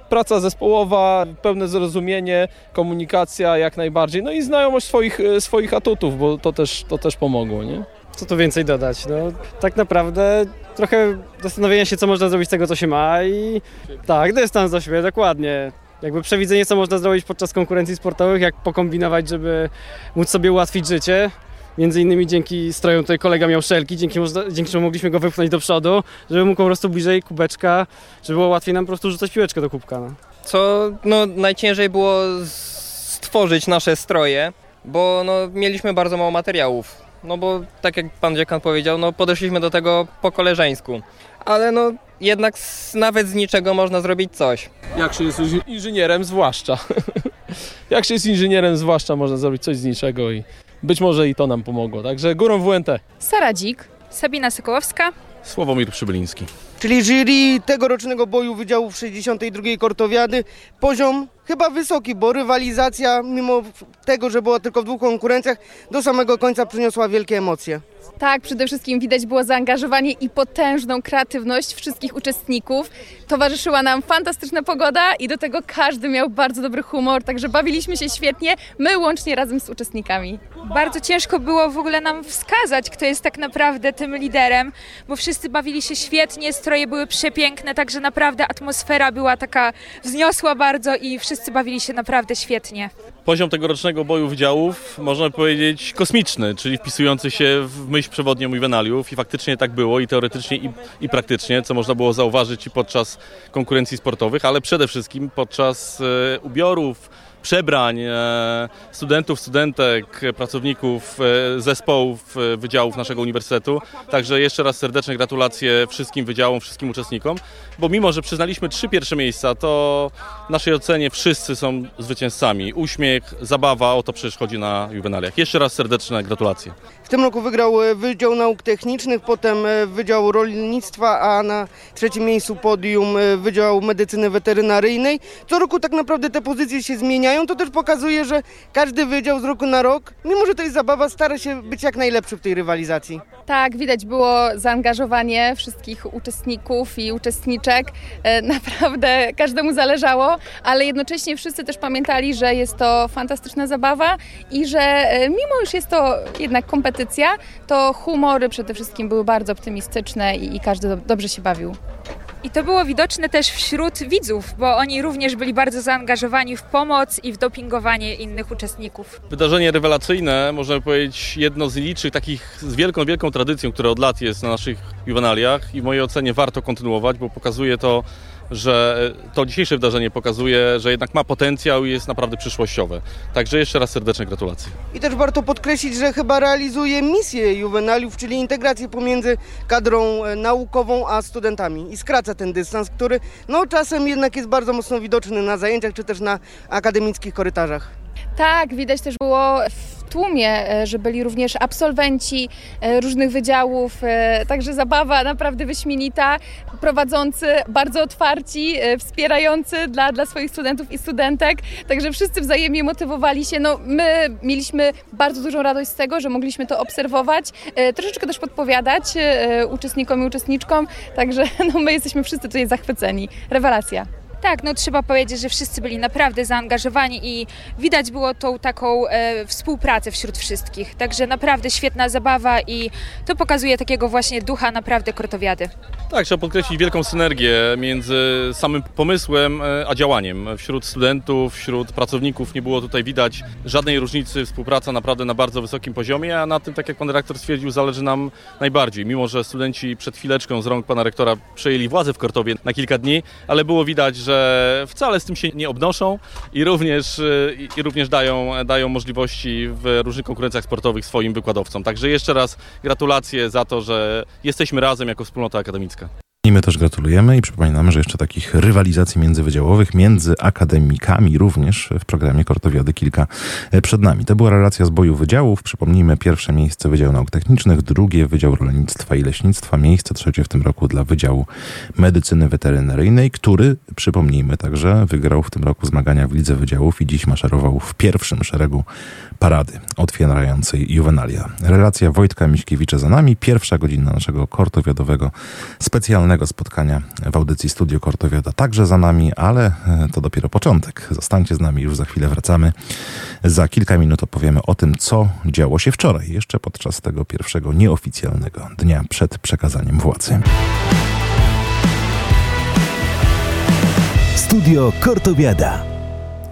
praca zespołowa, pełne zrozumienie, komunikacja jak najbardziej, no i znajomość swoich, e, swoich atutów, bo to też, to też pomogło, nie? Co tu więcej dodać? No, tak naprawdę trochę zastanowienia się, co można zrobić z tego, co się ma i tak, dystans do siebie, dokładnie. Jakby przewidzenie, co można zrobić podczas konkurencji sportowych, jak pokombinować, żeby móc sobie ułatwić życie. Między innymi dzięki strojom tutaj kolega miał szelki, dzięki, dzięki czemu mogliśmy go wypchnąć do przodu, żeby mógł po prostu bliżej kubeczka, żeby było łatwiej nam po prostu rzucać piłeczkę do kubka. No. Co no, najciężej było stworzyć nasze stroje, bo no, mieliśmy bardzo mało materiałów. No bo tak jak pan dziekan powiedział, no podeszliśmy do tego po koleżeńsku. Ale no jednak z, nawet z niczego można zrobić coś. Jak się jest inży- inżynierem, zwłaszcza. [LAUGHS] Jak się jest inżynierem, zwłaszcza można zrobić coś z niczego i być może i to nam pomogło. Także górą WNT. Sara Dzik, Sabina Sokołowska. Sławomir Przybyliński. Czyli jury tegorocznego boju wydziałów 62 Kortowiady. Poziom chyba wysoki, bo rywalizacja, mimo tego, że była tylko w dwóch konkurencjach, do samego końca przyniosła wielkie emocje. Tak, przede wszystkim widać było zaangażowanie i potężną kreatywność wszystkich uczestników. Towarzyszyła nam fantastyczna pogoda i do tego każdy miał bardzo dobry humor, także bawiliśmy się świetnie, my łącznie razem z uczestnikami. Bardzo ciężko było w ogóle nam wskazać, kto jest tak naprawdę tym liderem, bo wszyscy bawili się świetnie, stroje były przepiękne, także naprawdę atmosfera była taka wzniosła bardzo i wszyscy bawili się naprawdę świetnie. Poziom tegorocznego boju wydziałów, można powiedzieć, kosmiczny, czyli wpisujący się w myśl przewodnią Juvenaliów i faktycznie tak było i teoretycznie i, i praktycznie, co można było zauważyć i podczas konkurencji sportowych, ale przede wszystkim podczas e, ubiorów, przebrań e, studentów, studentek, pracowników e, zespołów e, wydziałów naszego uniwersytetu. Także jeszcze raz serdeczne gratulacje wszystkim wydziałom, wszystkim uczestnikom, bo mimo, że przyznaliśmy trzy pierwsze miejsca, to w naszej ocenie wszyscy są zwycięzcami. Uśmiech, zabawa, o to przecież chodzi na juwenaliach. Jeszcze raz serdeczne gratulacje. Tym roku wygrał e, Wydział Nauk Technicznych, potem e, Wydział Rolnictwa, a na trzecim miejscu podium e, Wydział Medycyny Weterynaryjnej. Co roku tak naprawdę te pozycje się zmieniają. To też pokazuje, że każdy wydział z roku na rok, mimo że to jest zabawa, stara się być jak najlepszy w tej rywalizacji. Tak, widać było zaangażowanie wszystkich uczestników i uczestniczek. [LAUGHS] Naprawdę każdemu zależało, ale jednocześnie wszyscy też pamiętali, że jest to fantastyczna zabawa i że mimo już jest to jednak kompetycja, to humory przede wszystkim były bardzo optymistyczne i, i każdy do- dobrze się bawił. I to było widoczne też wśród widzów, bo oni również byli bardzo zaangażowani w pomoc i w dopingowanie innych uczestników. Wydarzenie rewelacyjne, można powiedzieć, jedno z licznych takich z wielką, wielką tradycją, która od lat jest na naszych juwenaliach i w mojej ocenie warto kontynuować, bo pokazuje to, że to dzisiejsze wydarzenie pokazuje, że jednak ma potencjał i jest naprawdę przyszłościowe. Także jeszcze raz serdeczne gratulacje. I też warto podkreślić, że chyba realizuje misję juwenaliów, czyli integrację pomiędzy kadrą e, naukową a studentami i skraca ten dystans, który no czasem jednak jest bardzo mocno widoczny na zajęciach czy też na akademickich korytarzach. Tak, widać też było w tłumie, e, że byli również absolwenci e, różnych wydziałów, e, także zabawa naprawdę wyśmienita, prowadzący bardzo otwarci, wspierający dla, dla swoich studentów i studentek, także wszyscy wzajemnie motywowali się. No, my mieliśmy bardzo dużą radość z tego, że mogliśmy to obserwować, troszeczkę też podpowiadać uczestnikom i uczestniczkom, także [LAUGHS] no, my jesteśmy wszyscy tutaj zachwyceni. Rewelacja. Tak, no trzeba powiedzieć, że wszyscy byli naprawdę zaangażowani i widać było tą taką e, współpracę wśród wszystkich. Także naprawdę świetna zabawa i to pokazuje takiego właśnie ducha naprawdę kortowiady. Tak, trzeba podkreślić wielką synergię między samym pomysłem e, a działaniem. Wśród studentów, wśród pracowników nie było tutaj widać żadnej różnicy. Współpraca naprawdę na bardzo wysokim poziomie, a na tym, tak jak pan rektor stwierdził, zależy nam najbardziej. Mimo, że studenci przed chwileczką z rąk pana rektora przejęli władzę w Kortowie na kilka dni, ale było widać, że wcale z tym się nie obnoszą i również, e, i również dają, dają możliwości w różnych konkurencjach sportowych swoim wykładowcom. Także jeszcze raz gratulacje za to, że jesteśmy razem jako wspólnota akademicka. I my też gratulujemy i przypominamy, że jeszcze takich rywalizacji międzywydziałowych, między akademikami również w programie Kortowiady kilka e, przed nami. To była relacja z boju wydziałów. Przypomnijmy, pierwsze miejsce Wydział Nauk Technicznych, drugie Wydział Rolnictwa i Leśnictwa, miejsce trzecie w tym roku dla Wydziału Medycyny Weterynaryjnej, który, przypomnijmy także, wygrał w tym roku zmagania w Lidze Wydziałów i dziś maszerował w pierwszym szeregu parady otwierającej juwenalia. Relacja Wojtka Miśkiewicza za nami, pierwsza godzina naszego kortowiadowego specjalnego spotkania w audycji Studio Kortowiada także za nami, ale e, to dopiero początek. Zostańcie z nami, już za chwilę wracamy. Za kilka minut opowiemy o tym, co działo się wczoraj, jeszcze podczas tego pierwszego nieoficjalnego dnia przed przekazaniem władzy. Studio Kortowiada.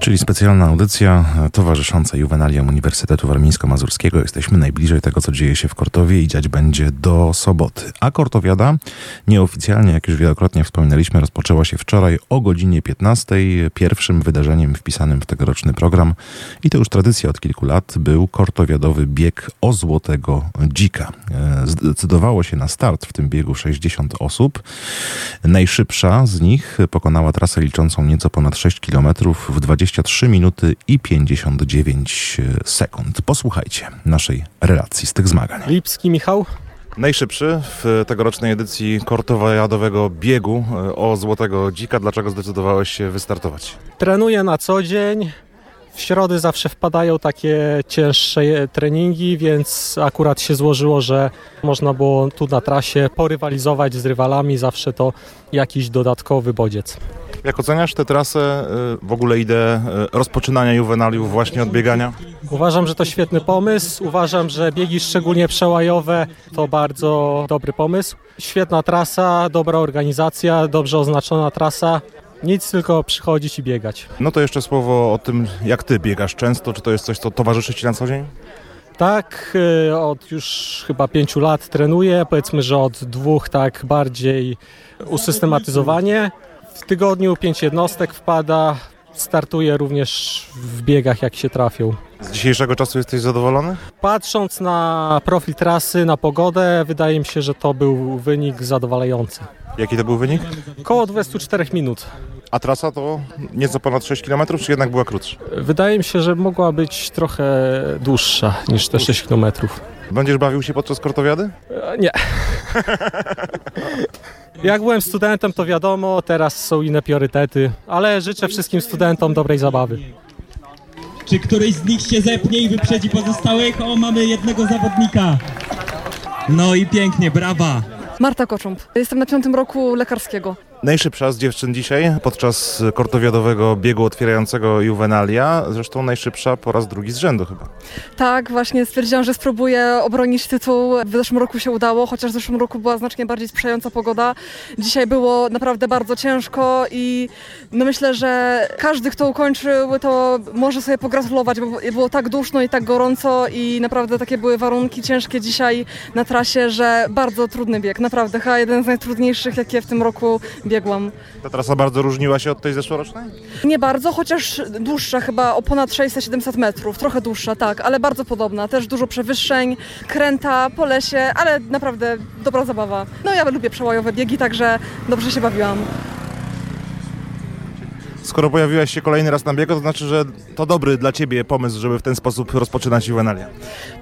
Czyli specjalna audycja towarzysząca juwenaliom Uniwersytetu Warmińsko-Mazurskiego. Jesteśmy najbliżej tego, co dzieje się w Kortowie i dziać będzie do soboty. A Kortowiada nieoficjalnie, jak już wielokrotnie wspominaliśmy, rozpoczęła się wczoraj o godzinie 15. Pierwszym wydarzeniem wpisanym w tegoroczny program i to już tradycja od kilku lat był kortowiadowy bieg o złotego dzika. E, Zdecydowało się na start w tym biegu 60 osób. Najszybsza z nich pokonała trasę liczącą nieco ponad 6 km w 23 minuty i 59 sekund. Posłuchajcie naszej relacji z tych zmagań. Lipski Michał. Najszybszy w tegorocznej edycji kortowojadowego biegu e, o Złotego Dzika. Dlaczego zdecydowałeś się wystartować? Trenuję na co dzień. W środy zawsze wpadają takie cięższe treningi, więc akurat się złożyło, że można było tu na trasie porywalizować z rywalami. Zawsze to jakiś dodatkowy bodziec. Jak oceniasz tę trasę, y, w ogóle ideę y, rozpoczynania juwenaliów właśnie od biegania? Uważam, że to świetny pomysł. Uważam, że biegi szczególnie przełajowe to bardzo dobry pomysł. Świetna trasa, dobra organizacja, dobrze oznaczona trasa. Nic, tylko przychodzić i biegać. No to jeszcze słowo o tym, jak ty biegasz często. Czy to jest coś, co towarzyszy ci na co dzień? Tak, y, od już chyba pięciu lat trenuję. Powiedzmy, że od dwóch tak bardziej usystematyzowanie. W tygodniu pięć jednostek wpada. Startuję również w biegach, jak się trafią. Z dzisiejszego czasu jesteś zadowolony? Patrząc na profil trasy, na pogodę, wydaje mi się, że to był wynik zadowalający. Jaki to był wynik? Koło 24 minut. A trasa to nieco ponad 6 km, czy jednak była krótsza? Wydaje mi się, że mogła być trochę dłuższa niż te 6 km. Będziesz bawił się podczas kortowiady? Nie. [LAUGHS] Jak byłem studentem, to wiadomo, teraz są inne priorytety, ale życzę wszystkim studentom dobrej zabawy. Czy któryś z nich się zepnie i wyprzedzi pozostałych? O, mamy jednego zawodnika. No i pięknie, brawa. Marta Kocząb. Jestem na piątym roku lekarskiego. Najszybsza z dziewczyn dzisiaj podczas kortowiadowego biegu otwierającego Juvenalia. Zresztą najszybsza po raz drugi z rzędu chyba. Tak, właśnie stwierdziłam, że spróbuję obronić tytuł. W zeszłym roku się udało, chociaż w zeszłym roku była znacznie bardziej sprzyjająca pogoda. Dzisiaj było naprawdę bardzo ciężko i no myślę, że każdy, kto ukończył, to może sobie pogratulować, bo było tak duszno i tak gorąco i naprawdę takie były warunki ciężkie dzisiaj na trasie, że bardzo trudny bieg. Naprawdę chyba jeden z najtrudniejszych, jakie w tym roku biegłam. Ta trasa bardzo różniła się od tej zeszłorocznej? Nie bardzo, chociaż dłuższa, chyba o ponad 600-700 metrów. Trochę dłuższa, tak, ale bardzo podobna. Też dużo przewyższeń, kręta po lesie, ale naprawdę dobra zabawa. No ja lubię przełajowe biegi, także dobrze się bawiłam. Skoro pojawiłaś się kolejny raz na biegu, to znaczy, że to dobry dla Ciebie pomysł, żeby w ten sposób rozpoczynać Juvenalia.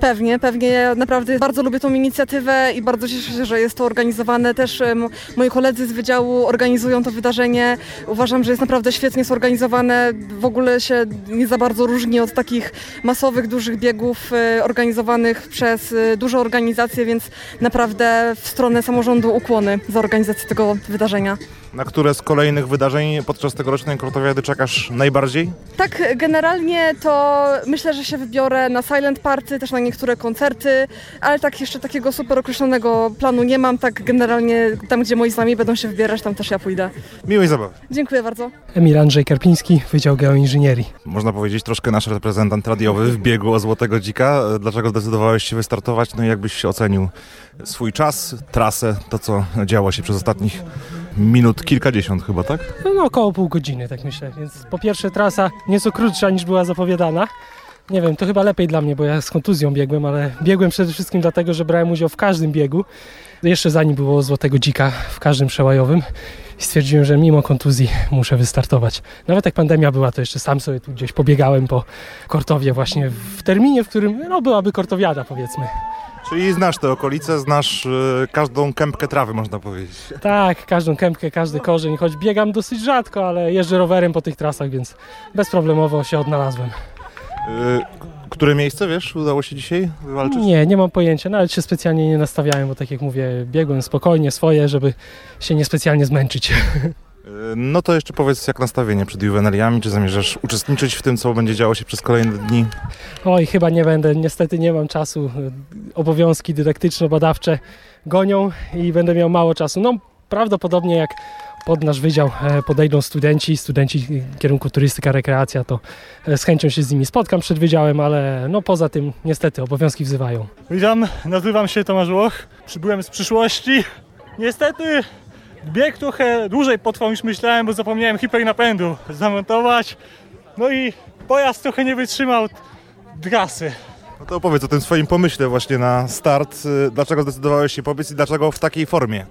Pewnie, pewnie. Ja naprawdę bardzo lubię tą inicjatywę i bardzo cieszę się, że jest to organizowane. Też em, moi koledzy z wydziału organizują to wydarzenie. Uważam, że jest naprawdę świetnie zorganizowane. W ogóle się nie za bardzo różni od takich masowych, dużych biegów e, organizowanych przez e, duże organizacje, więc naprawdę w stronę samorządu ukłony za organizację tego wydarzenia. Na które z kolejnych wydarzeń podczas tegorocznej kortowiady czekasz najbardziej? Tak, generalnie to myślę, że się wybiorę na Silent Party, też na niektóre koncerty, ale tak jeszcze takiego super określonego planu nie mam. Tak generalnie tam, gdzie moi znajomi będą się wybierać, tam też ja pójdę. Miłej zabawy. Dziękuję bardzo. Emil Andrzej Karpiński, Wydział Geoinżynierii. Można powiedzieć troszkę nasz reprezentant radiowy w biegu o Złotego Dzika. Dlaczego zdecydowałeś się wystartować? No i jakbyś ocenił swój czas, trasę, to co działo się przez ostatnich minut kilkadziesiąt chyba, tak? No około pół godziny, tak myślę. Więc po pierwsze trasa nieco krótsza niż była zapowiadana. Nie wiem, to chyba lepiej dla mnie, bo ja z kontuzją biegłem, ale biegłem przede wszystkim dlatego, że brałem udział w każdym biegu. Jeszcze zanim było Złotego Dzika w każdym przełajowym i stwierdziłem, że mimo kontuzji muszę wystartować. Nawet jak pandemia była, to jeszcze sam sobie tu gdzieś pobiegałem po Kortowie właśnie w terminie, w którym no, byłaby Kortowiada powiedzmy. Czyli znasz te okolice, znasz y, każdą kępkę trawy, można powiedzieć. Tak, każdą kępkę, każdy korzeń, choć biegam dosyć rzadko, ale jeżdżę rowerem po tych trasach, więc bezproblemowo się odnalazłem. Y, które miejsce, wiesz, udało się dzisiaj wywalczyć? Nie, nie mam pojęcia, nawet się specjalnie nie nastawiałem, bo tak jak mówię, biegłem spokojnie swoje, żeby się niespecjalnie zmęczyć. [LAUGHS] Y, No to jeszcze powiedz, jak nastawienie przed juwenaliami, czy zamierzasz uczestniczyć w tym, co będzie działo się przez kolejne dni? Oj, chyba nie będę, niestety nie mam czasu. Obowiązki dydaktyczno-badawcze gonią i będę miał mało czasu. No prawdopodobnie jak pod nasz wydział e, podejdą studenci, studenci kierunku turystyka, rekreacja, to e, z chęcią się z nimi spotkam przed wydziałem, ale no poza tym niestety obowiązki wzywają. Witam, nazywam się Tomasz Łoch, przybyłem z przyszłości. Niestety bieg trochę dłużej potrwał niż myślałem, bo zapomniałem hipernapędu zamontować. No i pojazd trochę nie wytrzymał trasy. No to opowiedz o tym swoim pomyśle właśnie na start. Dlaczego zdecydowałeś się pobiec i dlaczego w takiej formie?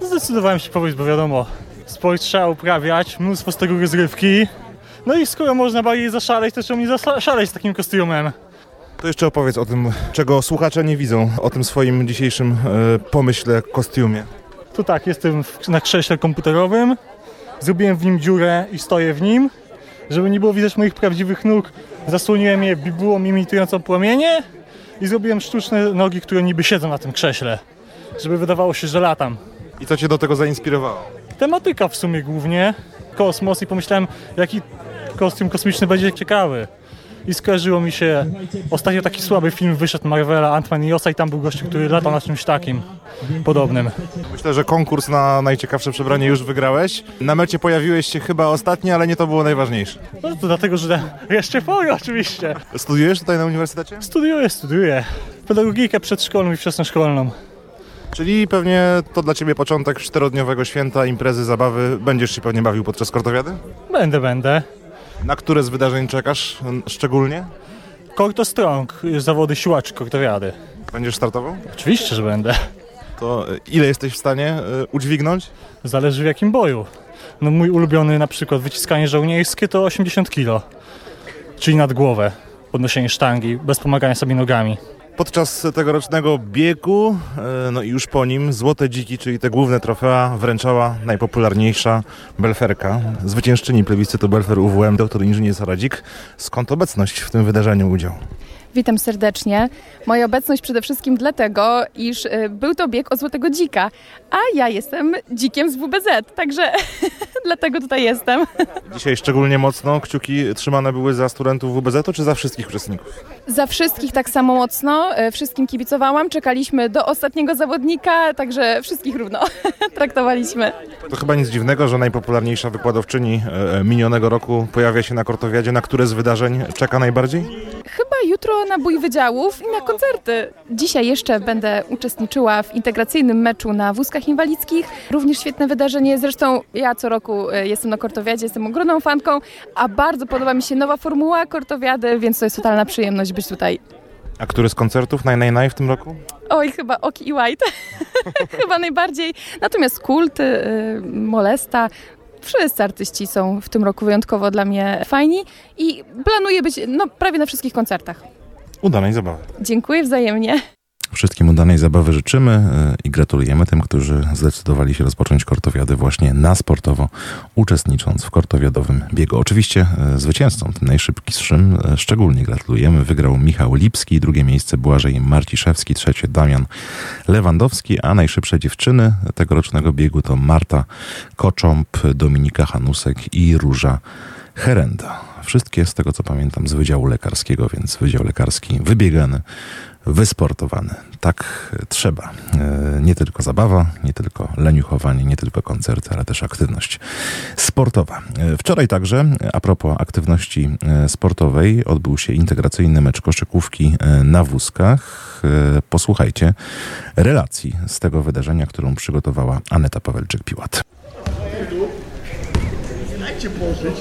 Zdecydowałem się powiedzieć, bo wiadomo, sport trzeba uprawiać, mnóstwo z tego rozrywki. No i skoro można bardziej zaszaleć, to czemu nie zaszaleć z takim kostiumem? To jeszcze opowiedz o tym, czego słuchacze nie widzą, o tym swoim dzisiejszym y, pomyśle, kostiumie. Tu tak, jestem na krześle komputerowym, zrobiłem w nim dziurę i stoję w nim. Żeby nie było widać moich prawdziwych nóg, zasłoniłem je bibułą imitującą płomienie i zrobiłem sztuczne nogi, które niby siedzą na tym krześle, żeby wydawało się, że latam. I co cię do tego zainspirowało? Tematyka w sumie głównie, kosmos i pomyślałem, jaki kostium kosmiczny będzie ciekawy. I skojarzyło mi się, ostatnio taki słaby film wyszedł Marvela, Ant-Man i Osa i tam był gościu, który latał na czymś takim podobnym. Myślę, że konkurs na najciekawsze przebranie już wygrałeś. Na mecie pojawiłeś się chyba ostatni, ale nie to było najważniejsze. No to dlatego, że jeszcze powiem oczywiście. Studiujesz tutaj na uniwersytecie? Studiuję, studiuję. Pedagogikę przedszkolną i wczesnoszkolną. Czyli pewnie to dla Ciebie początek czterodniowego święta, imprezy, zabawy. Będziesz się pewnie bawił podczas kortowiady? Będę, będę. Na które z wydarzeń czekasz szczególnie? Korto Strong, zawody siłaczy kortowiady. Będziesz startował? Oczywiście, że będę. To y, ile jesteś w stanie y, udźwignąć? Zależy w jakim boju. No mój ulubiony na przykład wyciskanie żołnierskie to 80 kg. Czyli nad głowę. Podnoszenie sztangi, bez pomagania sobie nogami. Podczas tegorocznego biegu, y, no i już po nim, Złote Dziki, czyli te główne trofea, wręczała najpopularniejsza belferka, zwyciężczyni plebiscytu Belfer UWM, dr inżynier Sara Dzik. Skąd obecność w tym wydarzeniu udział? Witam serdecznie. Moja obecność przede wszystkim dlatego, iż y, był to bieg o Złotego Dzika, a ja jestem dzikiem z WBZ, także [LAUGHS] dlatego tutaj jestem. Dzisiaj szczególnie mocno kciuki trzymane były za studentów WBZ-u czy za wszystkich uczestników? Za wszystkich tak samo mocno, y, wszystkim kibicowałam, czekaliśmy do ostatniego zawodnika, także wszystkich równo [LAUGHS] traktowaliśmy. To chyba nic dziwnego, że najpopularniejsza wykładowczyni e, minionego roku pojawia się na Kortowiadzie. Na które z wydarzeń czeka najbardziej? Chyba jutro na bój wydziałów i na koncerty. Dzisiaj jeszcze będę uczestniczyła w integracyjnym meczu na wózkach inwalidzkich. Również świetne wydarzenie. Zresztą ja co roku e, jestem na Kortowiadzie, jestem ogromną fanką, a bardzo podoba mi się nowa formuła Kortowiady, więc to jest totalna przyjemność być tutaj. A który z koncertów naj, naj, naj w tym roku? Oj, chyba Oki i White. [LAUGHS] chyba najbardziej. Natomiast Kult, y, Molesta, wszyscy artyści są w tym roku wyjątkowo dla mnie fajni i planuję być no, prawie na wszystkich koncertach. Udanej zabawy. Dziękuję wzajemnie. Wszystkim udanej zabawy życzymy e, i gratulujemy tym, którzy zdecydowali się rozpocząć kortowiady właśnie na sportowo, uczestnicząc w kortowiadowym biegu. Oczywiście e, zwycięzcom, tym najszybciejszym, e, szczególnie gratulujemy. Wygrał Michał Lipski, drugie miejsce Błażej Marciszewski, trzecie Damian Lewandowski, a najszybsze dziewczyny tegorocznego biegu to Marta Kocząb, Dominika Hanusek i Róża Herenda. Wszystkie z tego co pamiętam z Wydziału Lekarskiego, więc Wydział Lekarski wybiegany, wysportowany. Tak trzeba. E, Nie tylko zabawa, nie tylko leniuchowanie, nie tylko koncerty, ale też aktywność sportowa. E, Wczoraj także, a propos aktywności e, sportowej, odbył się integracyjny mecz koszykówki na wózkach. Posłuchajcie relacji z tego wydarzenia, którą przygotowała Aneta Pawelczyk-Piłat. Jak cię położyć?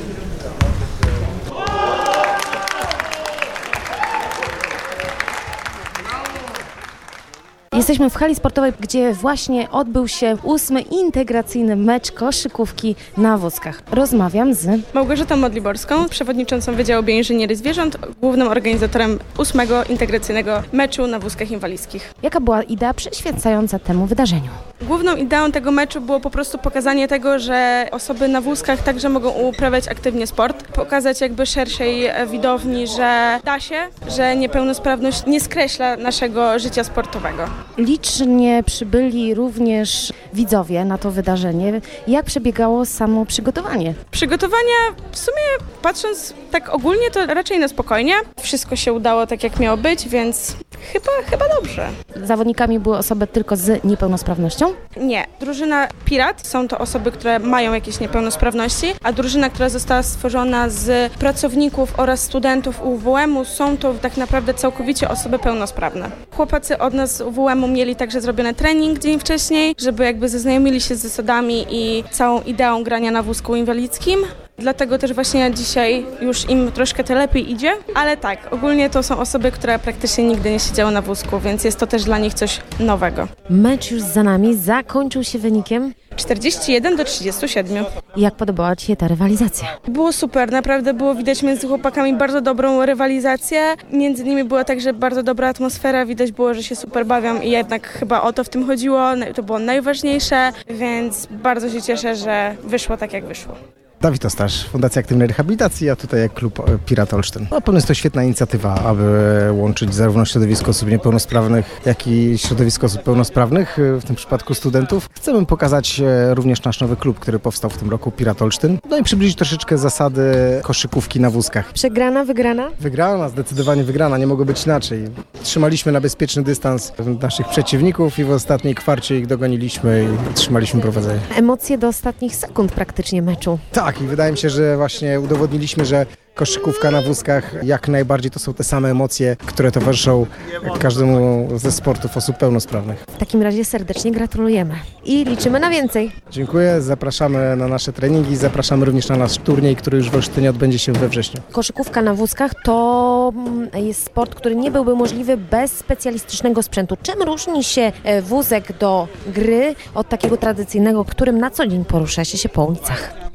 Jesteśmy w hali sportowej, gdzie właśnie odbył się ósmy integracyjny mecz koszykówki na wózkach. Rozmawiam z Małgorzatą Modliborską, przewodniczącą Wydziału Bioinżynierii Zwierząt, głównym organizatorem ósmego integracyjnego meczu na wózkach inwalidzkich. Jaka była idea przyświecająca temu wydarzeniu? Główną ideą tego meczu było po prostu pokazanie tego, że osoby na wózkach także mogą uprawiać aktywnie sport, pokazać jakby szerszej widowni, że da się, że niepełnosprawność nie skreśla naszego życia sportowego. Licznie przybyli również widzowie na to wydarzenie. Jak przebiegało samo przygotowanie? Przygotowania w sumie patrząc tak ogólnie to raczej na spokojnie. Wszystko się udało tak jak miało być, więc chyba, chyba dobrze. Zawodnikami były osoby tylko z niepełnosprawnością? Nie. Drużyna Pirat są to osoby, które mają jakieś niepełnosprawności, a drużyna, która została stworzona z pracowników oraz studentów UWM-u są to tak naprawdę całkowicie osoby pełnosprawne. Chłopacy od nas z UWM-u mieli także zrobiony trening dzień wcześniej, żeby jakby zaznajomili się z zasadami i całą ideą grania na wózku inwalidzkim. Dlatego też właśnie dzisiaj już im troszkę to lepiej idzie, ale tak, ogólnie to są osoby, które praktycznie nigdy nie siedziały na wózku, więc jest to też dla nich coś nowego. Mecz już za nami zakończył się wynikiem 41 do 37. Jak podobała Ci się ta rywalizacja? Było super, naprawdę było widać między chłopakami bardzo dobrą rywalizację. Między nimi była także bardzo dobra atmosfera, widać było, że się super bawią i jednak chyba o to w tym chodziło, to było najważniejsze, więc bardzo się cieszę, że wyszło tak jak wyszło. Dawid Ostasz, Fundacja Aktywnej Rehabilitacji, a tutaj jak klub e, Pirat Olsztyn. Na pewno jest to świetna inicjatywa, aby łączyć zarówno środowisko osób niepełnosprawnych, jak i środowisko osób pełnosprawnych, e, w tym przypadku studentów. Chcemy pokazać e, również nasz nowy klub, który powstał w tym roku, Pirat Olsztyn. No i przybliżyć troszeczkę zasady koszykówki na wózkach. Przegrana, wygrana? Wygrana, zdecydowanie wygrana, nie mogło być inaczej. Trzymaliśmy na bezpieczny dystans naszych przeciwników i w ostatniej kwarcie ich dogoniliśmy i trzymaliśmy prowadzenie. Emocje do ostatnich sekund praktycznie meczu. Tak, i wydaje mi się, że właśnie udowodniliśmy, że koszykówka na wózkach jak najbardziej to są te same emocje, które towarzyszą każdemu ze sportów osób pełnosprawnych. W takim razie serdecznie gratulujemy i liczymy na więcej. Dziękuję, zapraszamy na nasze treningi, zapraszamy również na nasz turniej, który już w Olsztynie odbędzie się we wrześniu. Koszykówka na wózkach to mm, jest sport, który nie byłby możliwy bez specjalistycznego sprzętu. Czym różni się e, wózek do gry od takiego tradycyjnego, którym na co dzień porusza się się po ulicach?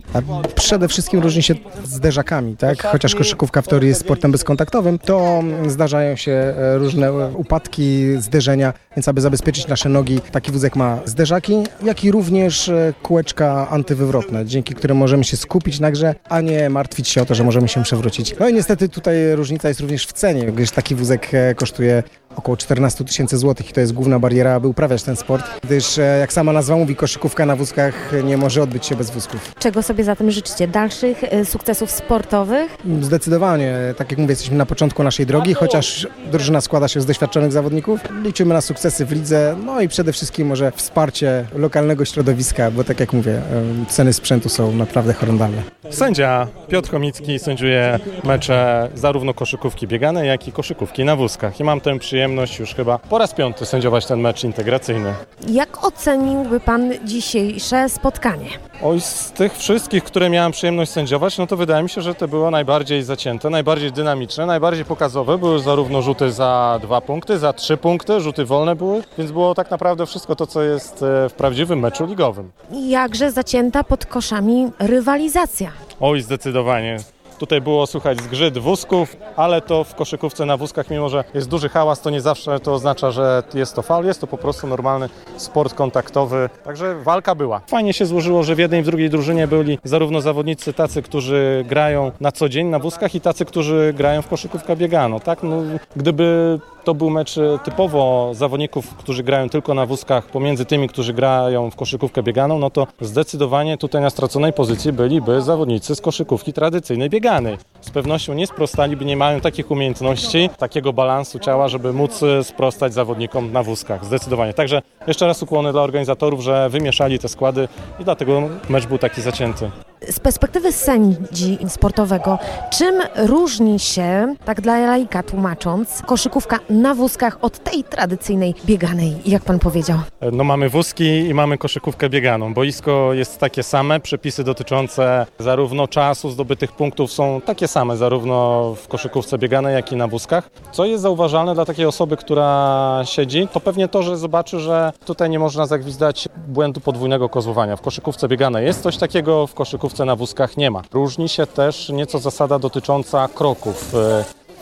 Przede wszystkim różni się zderzakami, tak? Chociaż koszykówka w teorii jest sportem bezkontaktowym, to zdarzają się e, różne upadki, zderzenia, więc aby zabezpieczyć nasze nogi, taki wózek ma zderzaki, jak i również e, kółeczka antywywrotne, dzięki którym możemy się skupić na grze, a nie martwić się o to, że możemy się przewrócić. No i niestety tutaj różnica jest również w cenie, gdyż taki wózek e, kosztuje około 14 tysięcy złotych i to jest główna bariera, aby uprawiać ten sport, gdyż e, jak sama nazwa mówi, koszykówka na wózkach nie może odbyć się bez wózków. Czego sobie zatem życzycie? Dalszych e, sukcesów sportowych? Zdecydowanie, tak jak mówię, jesteśmy na początku naszej drogi, chociaż drużyna składa się z doświadczonych zawodników. Liczymy na sukcesy w lidze, no i przede wszystkim może wsparcie lokalnego środowiska, bo tak jak mówię, e, ceny sprzętu są naprawdę horrendalne. Sędzia Piotr Chomicki sędziuje mecze zarówno koszykówki bieganej, jak i koszykówki na wózkach. I mam tę przyjemność już chyba po raz piąty sędziować ten mecz integracyjny. Jak oceniłby Pan dzisiejsze spotkanie? Oj, z tych wszystkich, które miałem przyjemność sędziować, no to wydaje mi się, że to było najbardziej zacięte, najbardziej dynamiczne, najbardziej pokazowe. Były zarówno rzuty za dwa punkty, za trzy punkty, rzuty wolne były, więc było tak naprawdę wszystko to, co jest e, w prawdziwym meczu ligowym. Jakże zacięta pod koszami rywalizacja. Oj, zdecydowanie. Tutaj było słychać zgrzyt wózków, ale to w koszykówce na wózkach, mimo że jest duży hałas, to nie zawsze to oznacza, że jest to fal. Jest to po prostu normalny sport kontaktowy. Także walka była. Fajnie się złożyło, że w jednej i w drugiej drużynie byli zarówno zawodnicy tacy, którzy grają na co dzień na wózkach i tacy, którzy grają w koszykówkę biegano. Tak? No, gdyby to był mecz typowo zawodników, którzy grają tylko na wózkach pomiędzy tymi, którzy grają w koszykówkę bieganą, no to zdecydowanie tutaj na straconej pozycji byliby zawodnicy z koszykówki tradycyjnej bieganej. Z pewnością nie sprostaliby, nie mają takich umiejętności, takiego balansu ciała, żeby móc sprostać zawodnikom na wózkach. Zdecydowanie. Także jeszcze raz ukłony dla organizatorów, że wymieszali te składy i dlatego mecz był taki zacięty. Z perspektywy sędzi sportowego, czym różni się, tak dla laika tłumacząc, koszykówka na wózkach od tej tradycyjnej bieganej, jak pan powiedział? No mamy wózki i mamy koszykówkę bieganą. Boisko jest takie same, przepisy dotyczące zarówno czasu zdobytych punktów są takie same, zarówno w koszykówce bieganej, jak i na wózkach. Co jest zauważalne dla takiej osoby, która siedzi, to pewnie to, że zobaczy, że tutaj nie można zagwizdać błędu podwójnego kozłowania. W koszykówce bieganej jest coś takiego, w koszykówce na wózkach nie ma. Różni się też nieco zasada dotycząca kroków.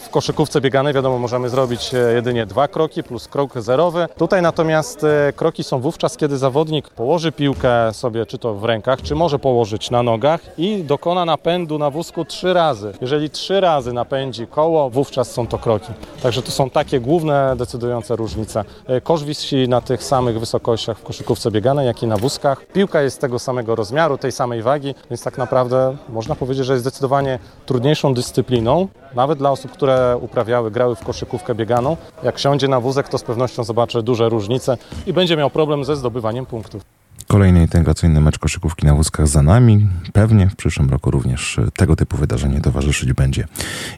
W koszykówce bieganej wiadomo możemy zrobić jedynie dwa kroki plus krok zerowy. Tutaj natomiast kroki są wówczas, kiedy zawodnik położy piłkę sobie czy to w rękach, czy może położyć na nogach i dokona napędu na wózku trzy razy. Jeżeli trzy razy napędzi koło, wówczas są to kroki. Także to są takie główne decydujące różnice. Kosz wisi na tych samych wysokościach w koszykówce bieganej, jak i na wózkach. Piłka jest tego samego rozmiaru, tej samej wagi, więc tak naprawdę można powiedzieć, że jest zdecydowanie trudniejszą dyscypliną, nawet dla osób, które uprawiały, grały w koszykówkę bieganą. Jak siądzie na wózek, to z pewnością zobaczy duże różnice i będzie miał problem ze zdobywaniem punktów. Kolejny integracyjny mecz koszykówki na wózkach za nami. Pewnie w przyszłym roku również tego typu wydarzenie towarzyszyć będzie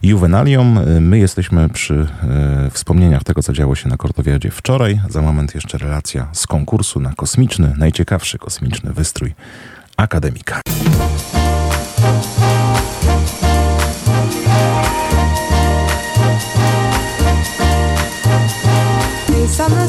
Juvenalium. My jesteśmy przy e, wspomnieniach tego, co działo się na Kortowiadzie wczoraj. Za moment jeszcze relacja z konkursu na kosmiczny, najciekawszy kosmiczny wystrój akademika. summer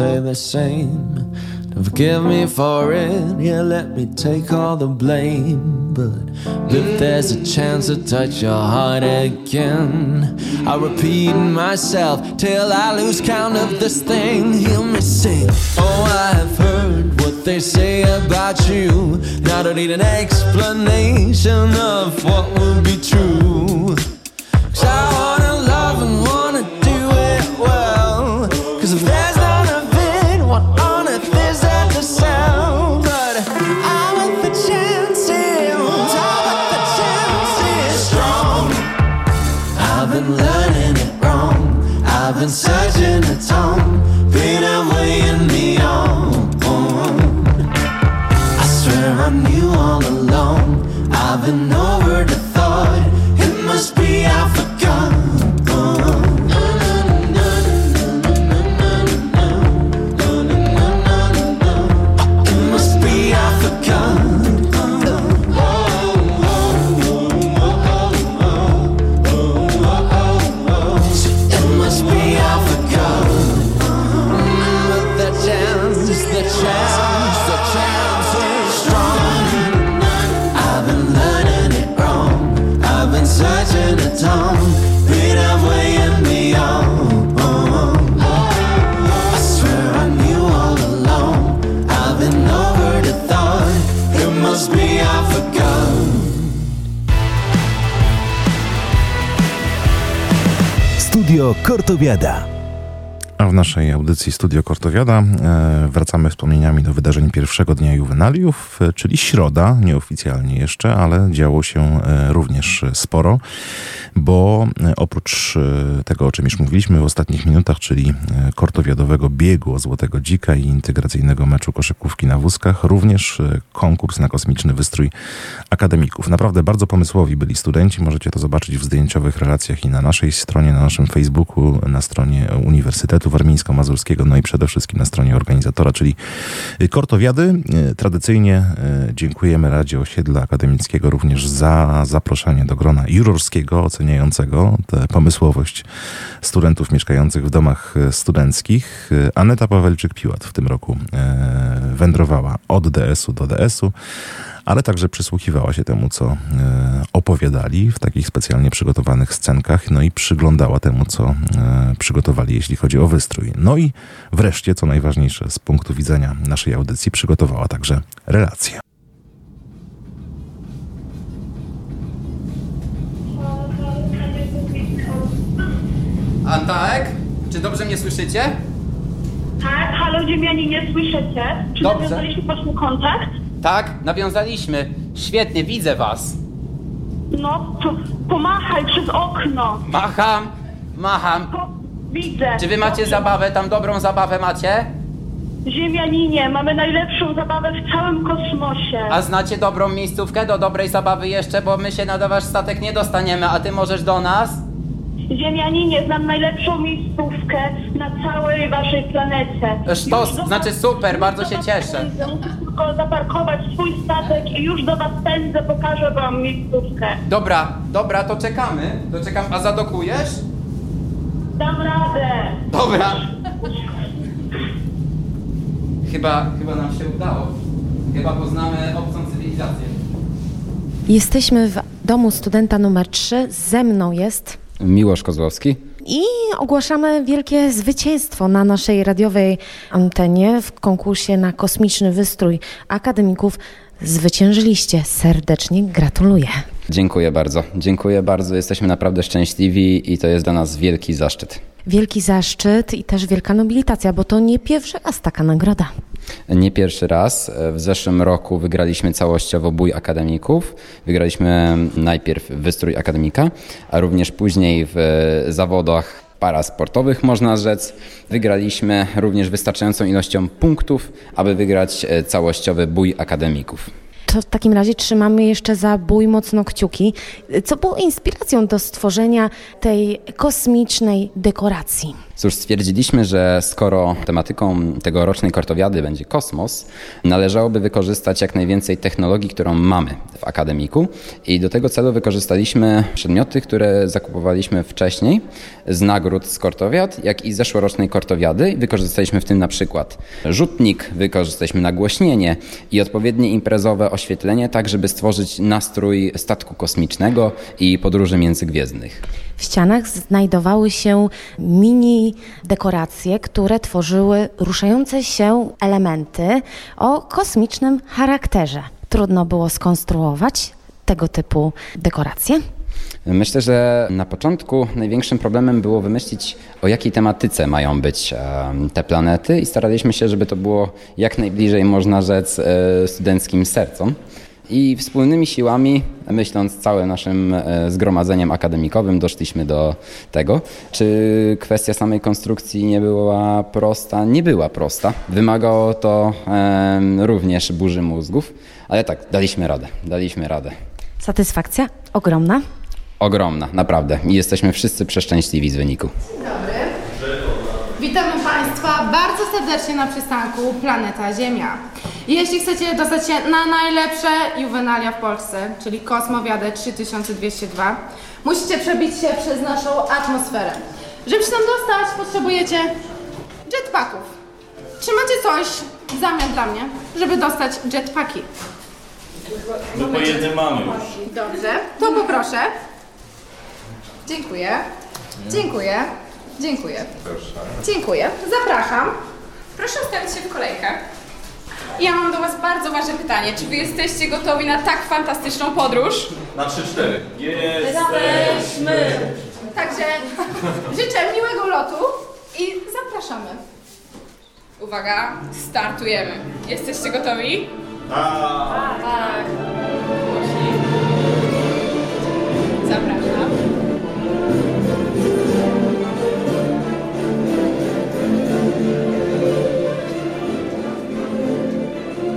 Say the same, Don't forgive me for it. Yeah, let me take all the blame. But if there's a chance to touch your heart again, I'll repeat myself till I lose count of this thing. Hear me sing. Oh, I've heard what they say about you. Now I don't need an explanation of what would be audycji Studio Kortowiada. E, wracamy wspomnieniami do wydarzeń pierwszego dnia juwenaliów, e, czyli środa, nieoficjalnie jeszcze, ale działo się e, również sporo, bo e, oprócz e, tego, o czym już mówiliśmy w ostatnich minutach, czyli e, kortowiadowego biegu Złotego Dzika i integracyjnego meczu koszykówki na wózkach, również konkurs na kosmiczny wystrój akademików. Naprawdę bardzo pomysłowi byli studenci, możecie to zobaczyć w zdjęciowych relacjach i na naszej stronie, na naszym Facebooku, na stronie Uniwersytetu Warmińsko-Mazurskiego, no i przede wszystkim na stronie organizatora, czyli Kortowiady. Tradycyjnie dziękujemy Radzie Osiedla Akademickiego również za zaproszenie do grona jurorskiego oceniającego tę pomysłowość studentów mieszkających w domach e, studenckich. E, Aneta Pawelczyk-Piłat w tym roku e, wędrowała od DS-u do DS-u, ale także przysłuchiwała się temu, co opowiadali w takich specjalnie przygotowanych scenkach, no i przyglądała temu, co przygotowali, jeśli chodzi o wystrój. No i wreszcie, co najważniejsze z punktu widzenia naszej audycji, przygotowała także relacje. Antaek, czy dobrze mnie słyszycie? Tak, halo ziemiani, nie słyszycie? Czy Dobrze. nawiązaliśmy właśnie kontakt? Tak, nawiązaliśmy. Świetnie, widzę was. No, to pomachaj przez okno. Macham, macham. Widzę. Czy wy macie zabawę, tam dobrą zabawę macie? Ziemianinie, mamy najlepszą zabawę w całym kosmosie. A znacie dobrą miejscówkę do dobrej zabawy jeszcze, bo my się na wasz statek nie dostaniemy, a ty możesz do nas? Ziemianinie, znam najlepszą miejscówkę na całej waszej planecie. Sztos, znaczy super, bardzo się cieszę. Pędzę, Musisz tylko zaparkować swój statek i już do was pędzę, pokażę wam miejscówkę. Dobra, dobra, to czekamy. To czekam, a zadokujesz? Dam radę. Dobra. [LAUGHS] Chyba, chyba nam się udało. Chyba poznamy obcą cywilizację. Jesteśmy w domu studenta numer 3. Ze mną jest Miłosz Kozłowski. i ogłaszamy wielkie zwycięstwo na naszej radiowej antenie w konkursie na kosmiczny wystrój akademików. Zwyciężyliście. Serdecznie gratuluję. Dziękuję bardzo. Dziękuję bardzo. Jesteśmy naprawdę szczęśliwi i to jest dla nas wielki zaszczyt. Wielki zaszczyt i też wielka nobilitacja, bo to nie pierwszy raz taka nagroda. Nie pierwszy raz. W zeszłym roku wygraliśmy całościowo bój akademików. Wygraliśmy najpierw wystrój akademika, a również później w zawodach parasportowych, można rzec. Wygraliśmy również wystarczającą ilością punktów, aby wygrać całościowy bój akademików. To w takim razie trzymamy jeszcze za bój mocno kciuki. Co było inspiracją do stworzenia tej kosmicznej dekoracji? Cóż, stwierdziliśmy, że skoro tematyką tegorocznej kortowiady będzie kosmos, należałoby wykorzystać jak najwięcej technologii, którą mamy w akademiku i do tego celu wykorzystaliśmy przedmioty, które zakupowaliśmy wcześniej z nagród z kortowiad, jak i zeszłorocznej kortowiady. Wykorzystaliśmy w tym na przykład rzutnik, wykorzystaliśmy nagłośnienie i odpowiednie imprezowe oświetlenie, tak żeby stworzyć nastrój statku kosmicznego i podróży międzygwiezdnych. W ścianach znajdowały się mini dekoracje, które tworzyły ruszające się elementy o kosmicznym charakterze. Trudno było skonstruować tego typu dekoracje. Myślę, że na początku największym problemem było wymyślić, o jakiej tematyce mają być em, te planety i staraliśmy się, żeby to było jak najbliżej, można rzec, e, studenckim sercom. I wspólnymi siłami, myśląc całym naszym e, zgromadzeniem akademikowym, doszliśmy do tego. Czy kwestia samej konstrukcji nie była prosta? Nie była prosta. Wymagało to również burzy mózgów, ale tak, daliśmy radę. Daliśmy radę. Satysfakcja ogromna. Ogromna, naprawdę. I jesteśmy wszyscy przeszczęśliwi z wyniku. Dobry. Witamy Państwa bardzo serdecznie na przystanku Planeta Ziemia. Jeśli chcecie dostać się na najlepsze juwenalia w Polsce, czyli Kosmowiadę 3202, musicie przebić się przez naszą atmosferę. Żeby się tam dostać, potrzebujecie jetpacków. Czy macie coś w zamian dla mnie, żeby dostać jetpacki? No po jednym mamy już. Dobrze, to poproszę. Dziękuję. Dziękuję. Dziękuję. Dziękuję. Zapraszam. Proszę ustawić się w kolejkę. Ja mam do Was bardzo ważne pytanie. Czy Wy jesteście gotowi na tak fantastyczną podróż? Na 3-4. Jesteśmy. Także życzę miłego lotu i zapraszamy. Uwaga, startujemy. Jesteście gotowi? Tak. Tak.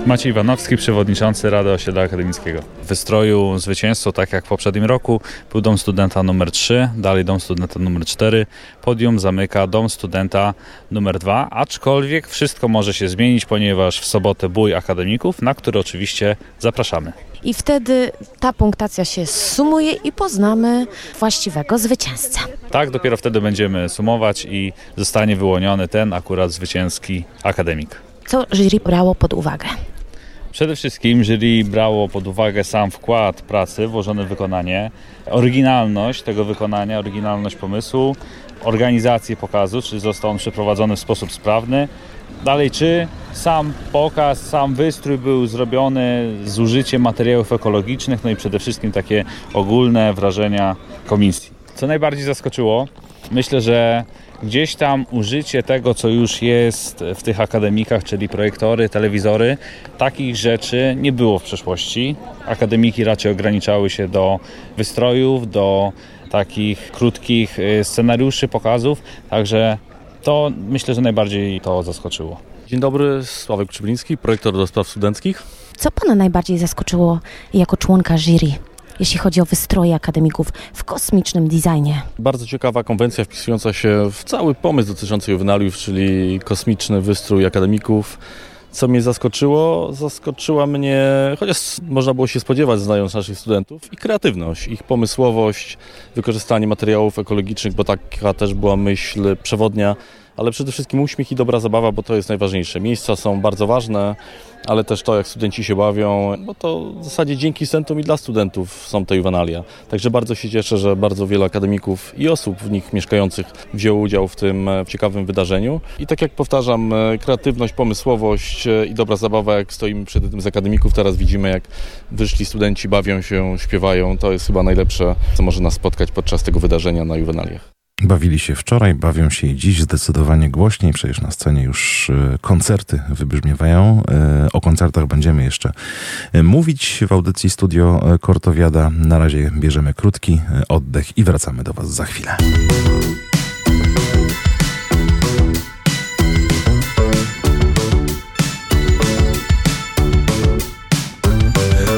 Maciej Iwanowski, przewodniczący Rady Osiedla Akademickiego. W wystroju zwycięzcą, tak jak w poprzednim roku, był Dom Studenta numer 3, dalej Dom Studenta numer 4, podium zamyka Dom Studenta numer 2, aczkolwiek wszystko może się zmienić, ponieważ w sobotę bój akademików, na który oczywiście zapraszamy. I wtedy ta punktacja się sumuje i poznamy właściwego zwycięzcę. Tak, dopiero wtedy będziemy sumować i zostanie wyłoniony ten akurat zwycięski akademik. Co jury brało pod uwagę? Przede wszystkim jury brało pod uwagę sam wkład pracy włożony w wykonanie, oryginalność tego wykonania, oryginalność pomysłu, organizację pokazu, czy został on przeprowadzony w sposób sprawny. Dalej, czy sam pokaz, sam wystrój był zrobiony z użyciem materiałów ekologicznych, no i przede wszystkim takie ogólne wrażenia komisji. Co najbardziej zaskoczyło, myślę, że gdzieś tam użycie tego, co już jest w tych akademikach, czyli projektory, telewizory, takich rzeczy nie było w przeszłości. Akademiki raczej ograniczały się do wystrojów, do takich krótkich y, scenariuszy, pokazów, także to myślę, że najbardziej to zaskoczyło. Dzień dobry, Sławek Przybliński, projektor do spraw studenckich. Co Pana najbardziej zaskoczyło jako członka jury, jeśli chodzi o wystroje akademików w kosmicznym designie? Bardzo ciekawa konwencja wpisująca się w cały pomysł dotyczący juwenaliów, czyli kosmiczny wystrój akademików. Co mnie zaskoczyło? Zaskoczyła mnie, chociaż można było się spodziewać, znając naszych studentów, i kreatywność, ich pomysłowość, wykorzystanie materiałów ekologicznych, bo taka też była myśl przewodnia, ale przede wszystkim uśmiech i dobra zabawa, bo to jest najważniejsze. Miejsca są bardzo ważne, ale też to, jak studenci się bawią, bo to w zasadzie dzięki studentom i dla studentów są te juwenalia. Także bardzo się cieszę, że bardzo wielu akademików i osób w nich mieszkających wzięło udział w tym e, ciekawym wydarzeniu. I tak jak powtarzam, e, kreatywność, pomysłowość e, i dobra zabawa, jak stoimy przed jednym z akademików, teraz widzimy, jak wyszli studenci, bawią się, śpiewają. To jest chyba najlepsze, co może nas spotkać podczas tego wydarzenia na juwenaliach. Bawili się wczoraj, bawią się i dziś zdecydowanie głośniej. Przecież na scenie już e, koncerty wybrzmiewają. E, O koncertach będziemy jeszcze e, mówić w audycji Studio Kortowiada. Na razie bierzemy krótki oddech i wracamy do Was za chwilę.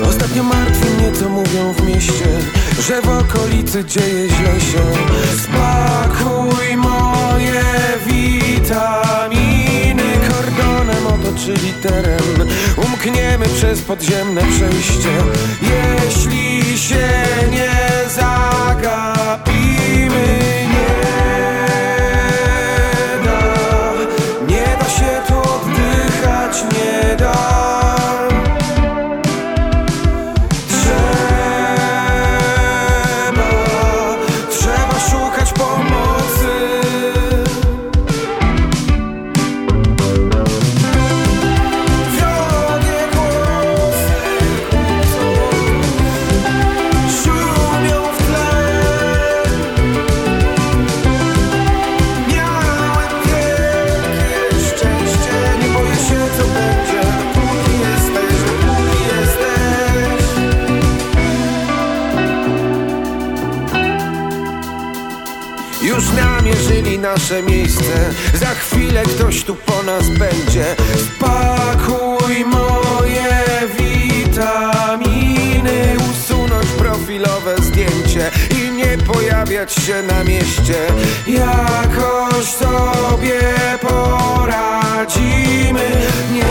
Ostatnio martwi mnie co mówią w mieście Że w okolicy dzieje źle się. Spakuj moje witaminy Kordonem otoczyli teren Umkniemy przez podziemne przejście. Jeśli się nie zagapimy nasze miejsce. Za chwilę ktoś tu po nas będzie. Spakuj moje witaminy. Usunąć profilowe zdjęcie I nie pojawiać się na mieście. Jakoś sobie poradzimy. Nie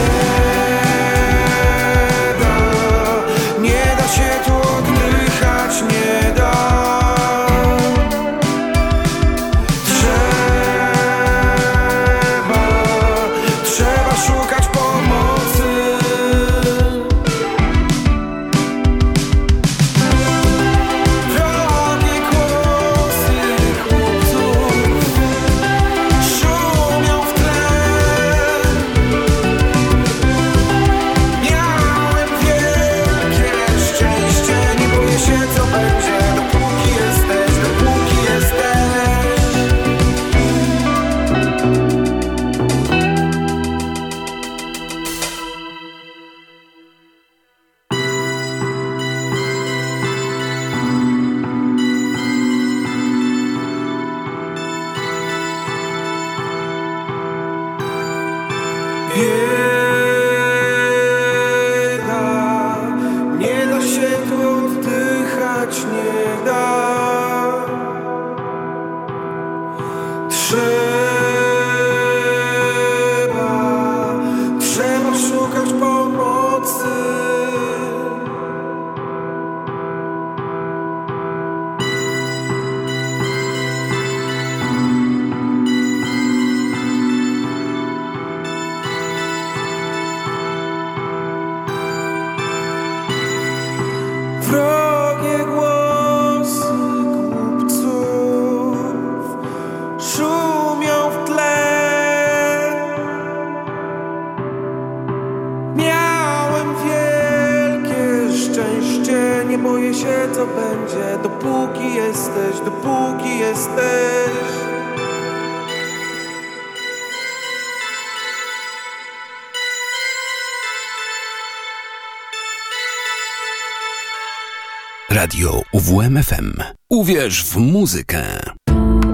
UWMFM. Uwierz w muzykę.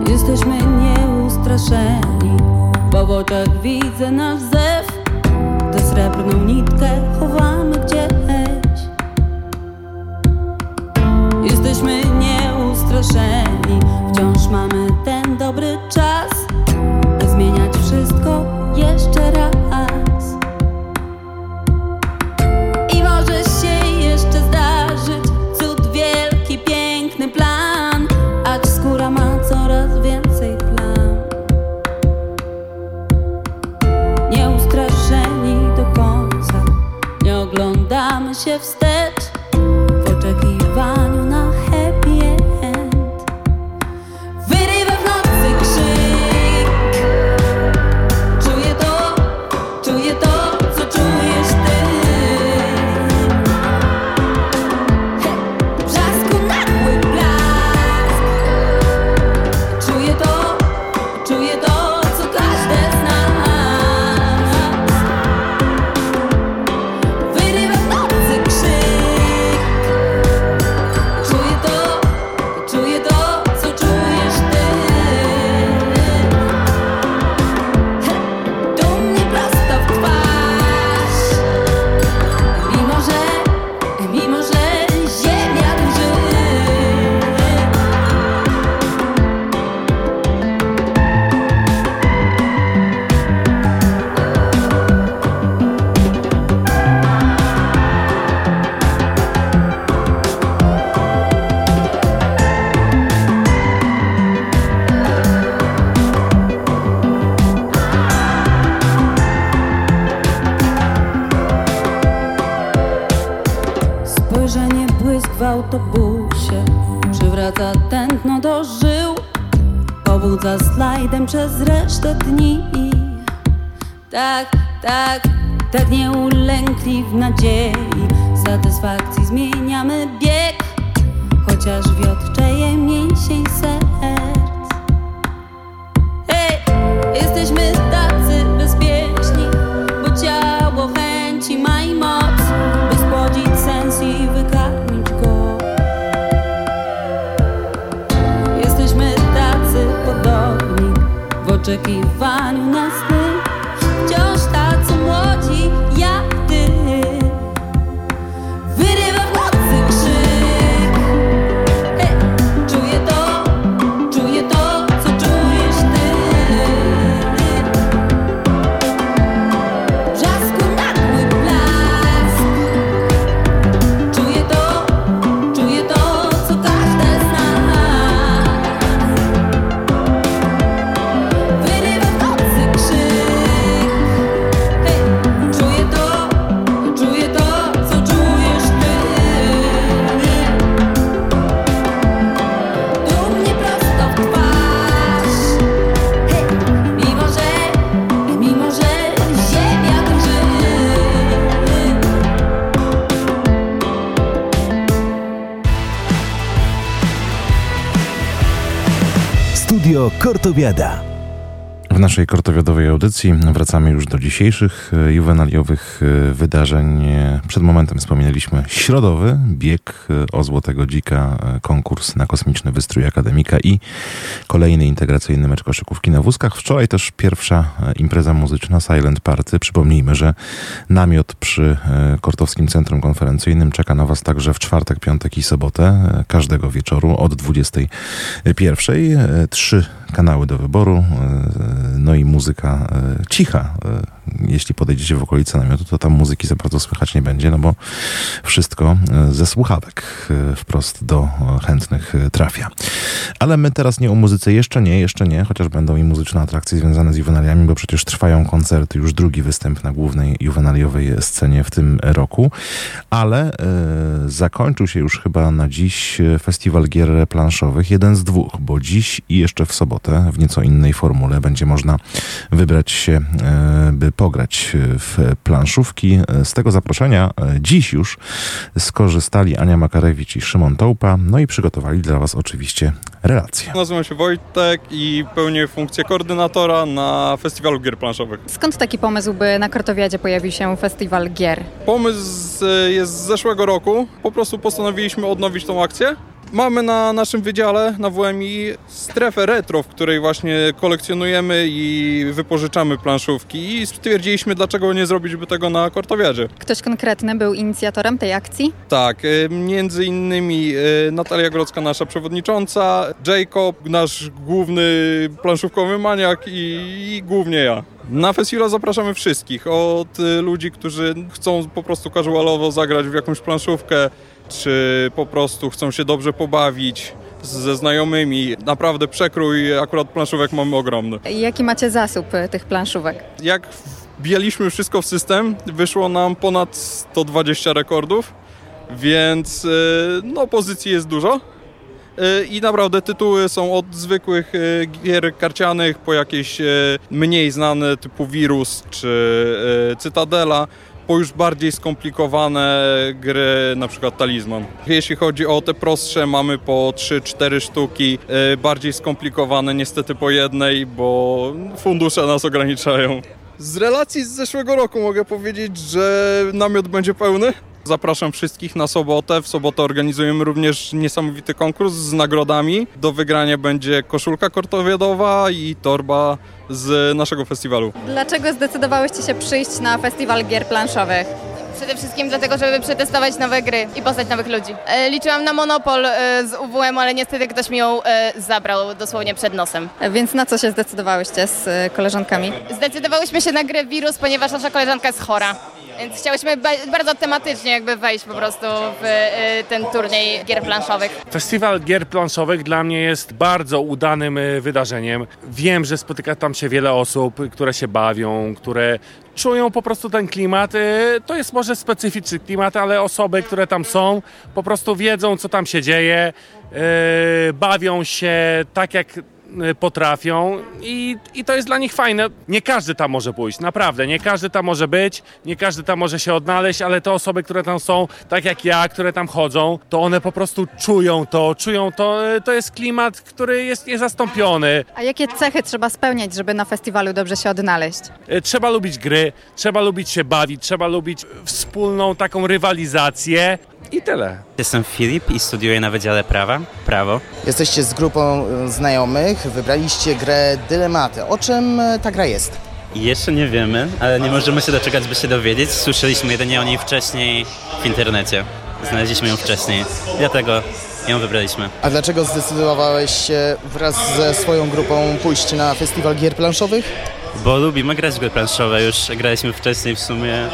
Jesteśmy nieustraszeni, bo w oczach widzę nasz zew. Tę srebrną nitkę chowamy gdzieś. Jesteśmy nieustraszeni, wciąż mamy ten dobry czas, by zmieniać wszystko autobusie. Przywraca tętno do żył Pobudza slajdem przez resztę dni. Tak, tak, tak nieulękli w nadziei. Satysfakcji zmieniamy bieg Chociaż wiotczeje mięsień serc W oczekiwaniu Kortowiada. W naszej kortowiadowej audycji wracamy już do dzisiejszych e, juwenaliowych e, wydarzeń. Przed momentem wspominaliśmy środowy bieg o Złotego Dzika, e, konkurs na kosmiczny wystrój akademika i kolejny integracyjny mecz koszykówki na wózkach. Wczoraj też pierwsza e, impreza muzyczna Silent Party. Przypomnijmy, że namiot przy e, Kortowskim Centrum Konferencyjnym czeka na Was także w czwartek, piątek i sobotę, każdego wieczoru od 21. E, Trzy kanały do wyboru, no i muzyka cicha. Jeśli podejdziecie w okolice namiotu, to tam muzyki za bardzo słychać nie będzie, no bo wszystko e, ze słuchawek e, wprost do e, chętnych trafia. Ale my teraz nie o muzyce, jeszcze nie, jeszcze nie, chociaż będą i muzyczne atrakcje związane z juwenaliami, bo przecież trwają koncerty, już drugi występ na głównej juwenaliowej scenie w tym roku, ale e, zakończył się już chyba na dziś festiwal gier planszowych, jeden z dwóch, bo dziś i jeszcze w sobotę w nieco innej formule będzie można wybrać się, e, by pograć w planszówki. E, Z tego zaproszenia e, dziś już skorzystali Ania Makarewicz i Szymon Tołpa, no i przygotowali dla Was oczywiście relacje. Nazywam się Wojtek i pełnię funkcję koordynatora na festiwalu gier planszowych. Skąd taki pomysł, by na Kortowiadzie pojawił się festiwal gier? Pomysł e, jest z zeszłego roku. Po prostu postanowiliśmy odnowić tą akcję. Mamy na naszym wydziale, na WMI, strefę retro, w której właśnie kolekcjonujemy i wypożyczamy planszówki i stwierdziliśmy, dlaczego nie zrobić by tego na Kortowiadzie. Ktoś konkretny był inicjatorem tej akcji? Tak, e, między innymi e, Natalia Grodzka, nasza przewodnicząca, Jacob, nasz główny planszówkowy maniak i, i głównie ja. Na festiwal zapraszamy wszystkich, od e, ludzi, którzy chcą po prostu casualowo zagrać w jakąś planszówkę, czy po prostu chcą się dobrze pobawić ze znajomymi. Naprawdę przekrój akurat planszówek mamy ogromny. Jaki macie zasób y, tych planszówek? Jak wbijaliśmy wszystko w system, wyszło nam ponad 120 rekordów, więc y, no pozycji jest dużo. Y, I naprawdę tytuły są od zwykłych gier karcianych po jakieś mniej znane typu Wirus czy Cytadela po już bardziej skomplikowane gry, na przykład Talizman. Jeśli chodzi o te prostsze, mamy po 3-4 sztuki, y, bardziej skomplikowane niestety po jednej, bo fundusze nas ograniczają. Z relacji z zeszłego roku mogę powiedzieć, że namiot będzie pełny. Zapraszam wszystkich na sobotę. W sobotę organizujemy również niesamowity konkurs z nagrodami. Do wygrania będzie koszulka kortowiadowa i torba z naszego festiwalu. Dlaczego zdecydowałyście się przyjść na festiwal gier planszowych? Przede wszystkim dlatego, żeby przetestować nowe gry i poznać nowych ludzi. E, liczyłam na monopol e, z UWM, ale niestety ktoś mi ją e, zabrał dosłownie przed nosem. Więc na co się zdecydowałyście z y, koleżankami? Zdecydowałyśmy się na grę Wirus, ponieważ nasza koleżanka jest chora. Więc chciałyśmy ba- bardzo tematycznie jakby wejść po prostu w e, ten turniej gier planszowych. Festiwal gier planszowych dla mnie jest bardzo udanym e, wydarzeniem. Wiem, że spotyka tam się wiele osób, które się bawią, które czują po prostu ten klimat. E, To jest może specyficzny klimat, ale osoby, które tam są, po prostu wiedzą, co tam się dzieje, e, bawią się tak, jak potrafią i, i to jest dla nich fajne. Nie każdy tam może pójść, naprawdę. Nie każdy tam może być, nie każdy tam może się odnaleźć, ale te osoby, które tam są, tak jak ja, które tam chodzą, to one po prostu czują to, czują to. e, To jest klimat, który jest niezastąpiony. A jakie cechy trzeba spełniać, żeby na festiwalu dobrze się odnaleźć? E, Trzeba lubić gry, trzeba lubić się bawić, trzeba lubić wspólną taką rywalizację i tyle. Jestem Filip i studiuję na Wydziale Prawa, Prawo. Jesteście z grupą znajomych, wybraliście grę Dylematy. O czym e, ta gra jest? Jeszcze nie wiemy, ale nie możemy się doczekać, by się dowiedzieć. Słyszeliśmy jedynie o niej wcześniej w internecie. Znaleźliśmy ją wcześniej, dlatego ją wybraliśmy. A dlaczego zdecydowałeś się wraz ze swoją grupą pójść na festiwal gier planszowych? Bo lubimy grać w gry planszowe, już graliśmy wcześniej w sumie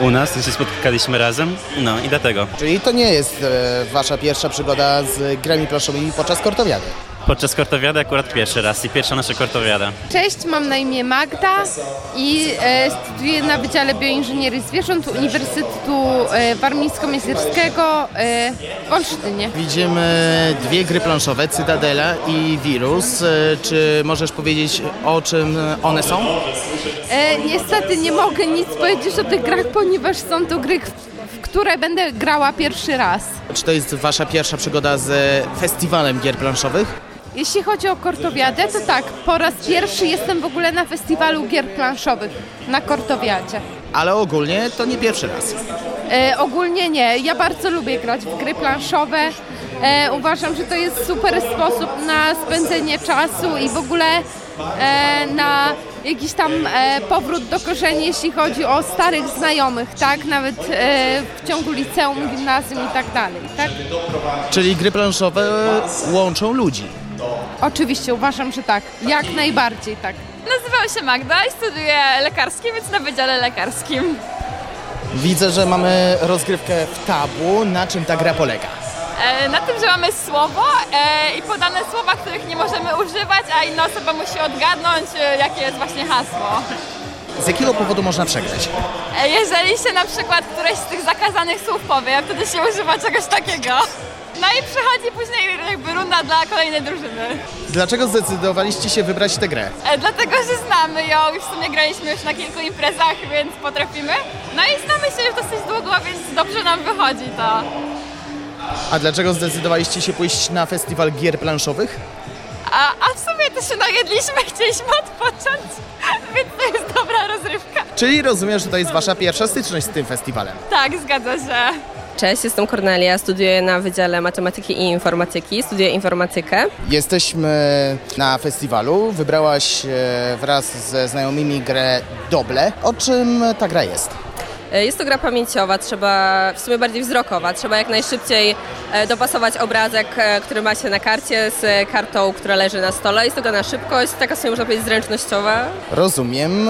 u nas, to się spotkaliśmy razem, no i dlatego. Czyli to nie jest e, wasza pierwsza przygoda z grami planszowymi podczas kortowiady. Podczas kortowiady akurat pierwszy raz i pierwsza nasza kortowiada. Cześć, mam na imię Magda i e, studiuję na Wydziale Bioinżynierii Zwierząt Uniwersytetu e, Warmińsko-Mazurskiego e, w Olsztynie. Widzimy dwie gry planszowe, Cytadela i Wirus. E, Czy możesz powiedzieć o czym one są? E, niestety nie mogę nic powiedzieć o tych grach, ponieważ są to gry, które będę grała pierwszy raz. Czy to jest wasza pierwsza przygoda z festiwalem gier planszowych? Jeśli chodzi o Kortowiadę, to tak, po raz pierwszy jestem w ogóle na festiwalu gier planszowych na Kortowiadzie. Ale ogólnie to nie pierwszy raz. E, ogólnie nie. Ja bardzo lubię grać w gry planszowe. E, uważam, że to jest super sposób na spędzenie czasu i w ogóle e, na jakiś tam e, powrót do korzeni, jeśli chodzi o starych znajomych, tak? Nawet e, w ciągu liceum, gimnazjum i tak dalej, tak? Czyli gry planszowe łączą ludzi. Oczywiście, uważam, że tak. Jak najbardziej tak. Nazywam się Magda i studiuję lekarskie, więc na Wydziale Lekarskim. Widzę, że mamy rozgrywkę w tabu. Na czym ta gra polega? E, na tym, że mamy słowo e, i podane słowa, których nie możemy używać, a inna osoba musi odgadnąć, e, jakie jest właśnie hasło. Z jakiego powodu można przegrać? Jeżeli się na przykład któreś z tych zakazanych słów powie, wtedy się używa czegoś takiego. No i przychodzi później jakby runda dla kolejnej drużyny. Dlaczego zdecydowaliście się wybrać tę grę? E, dlatego, że znamy ją i w sumie graliśmy już na kilku imprezach, więc potrafimy. No i znamy się już dosyć długo, więc dobrze nam wychodzi to. A dlaczego zdecydowaliście się pójść na festiwal gier planszowych? A, a w sumie to się najedliśmy, [LAUGHS] chcieliśmy odpocząć, więc to jest dobra rozrywka. Czyli rozumiem, że to jest wasza pierwsza styczność z tym festiwalem. Tak, zgadza się. Cześć, jestem Kornelia, studiuję na Wydziale Matematyki i Informatyki, studiuję informatykę. Jesteśmy na festiwalu. Wybrałaś e, wraz ze znajomymi grę Doble. O czym ta gra jest? E, Jest to gra pamięciowa, trzeba w sumie bardziej wzrokowa, trzeba jak najszybciej e, dopasować obrazek, e, który ma się na karcie z kartą, która leży na stole. Jest to gra na szybkość, taka sobie można powiedzieć zręcznościowa. Rozumiem.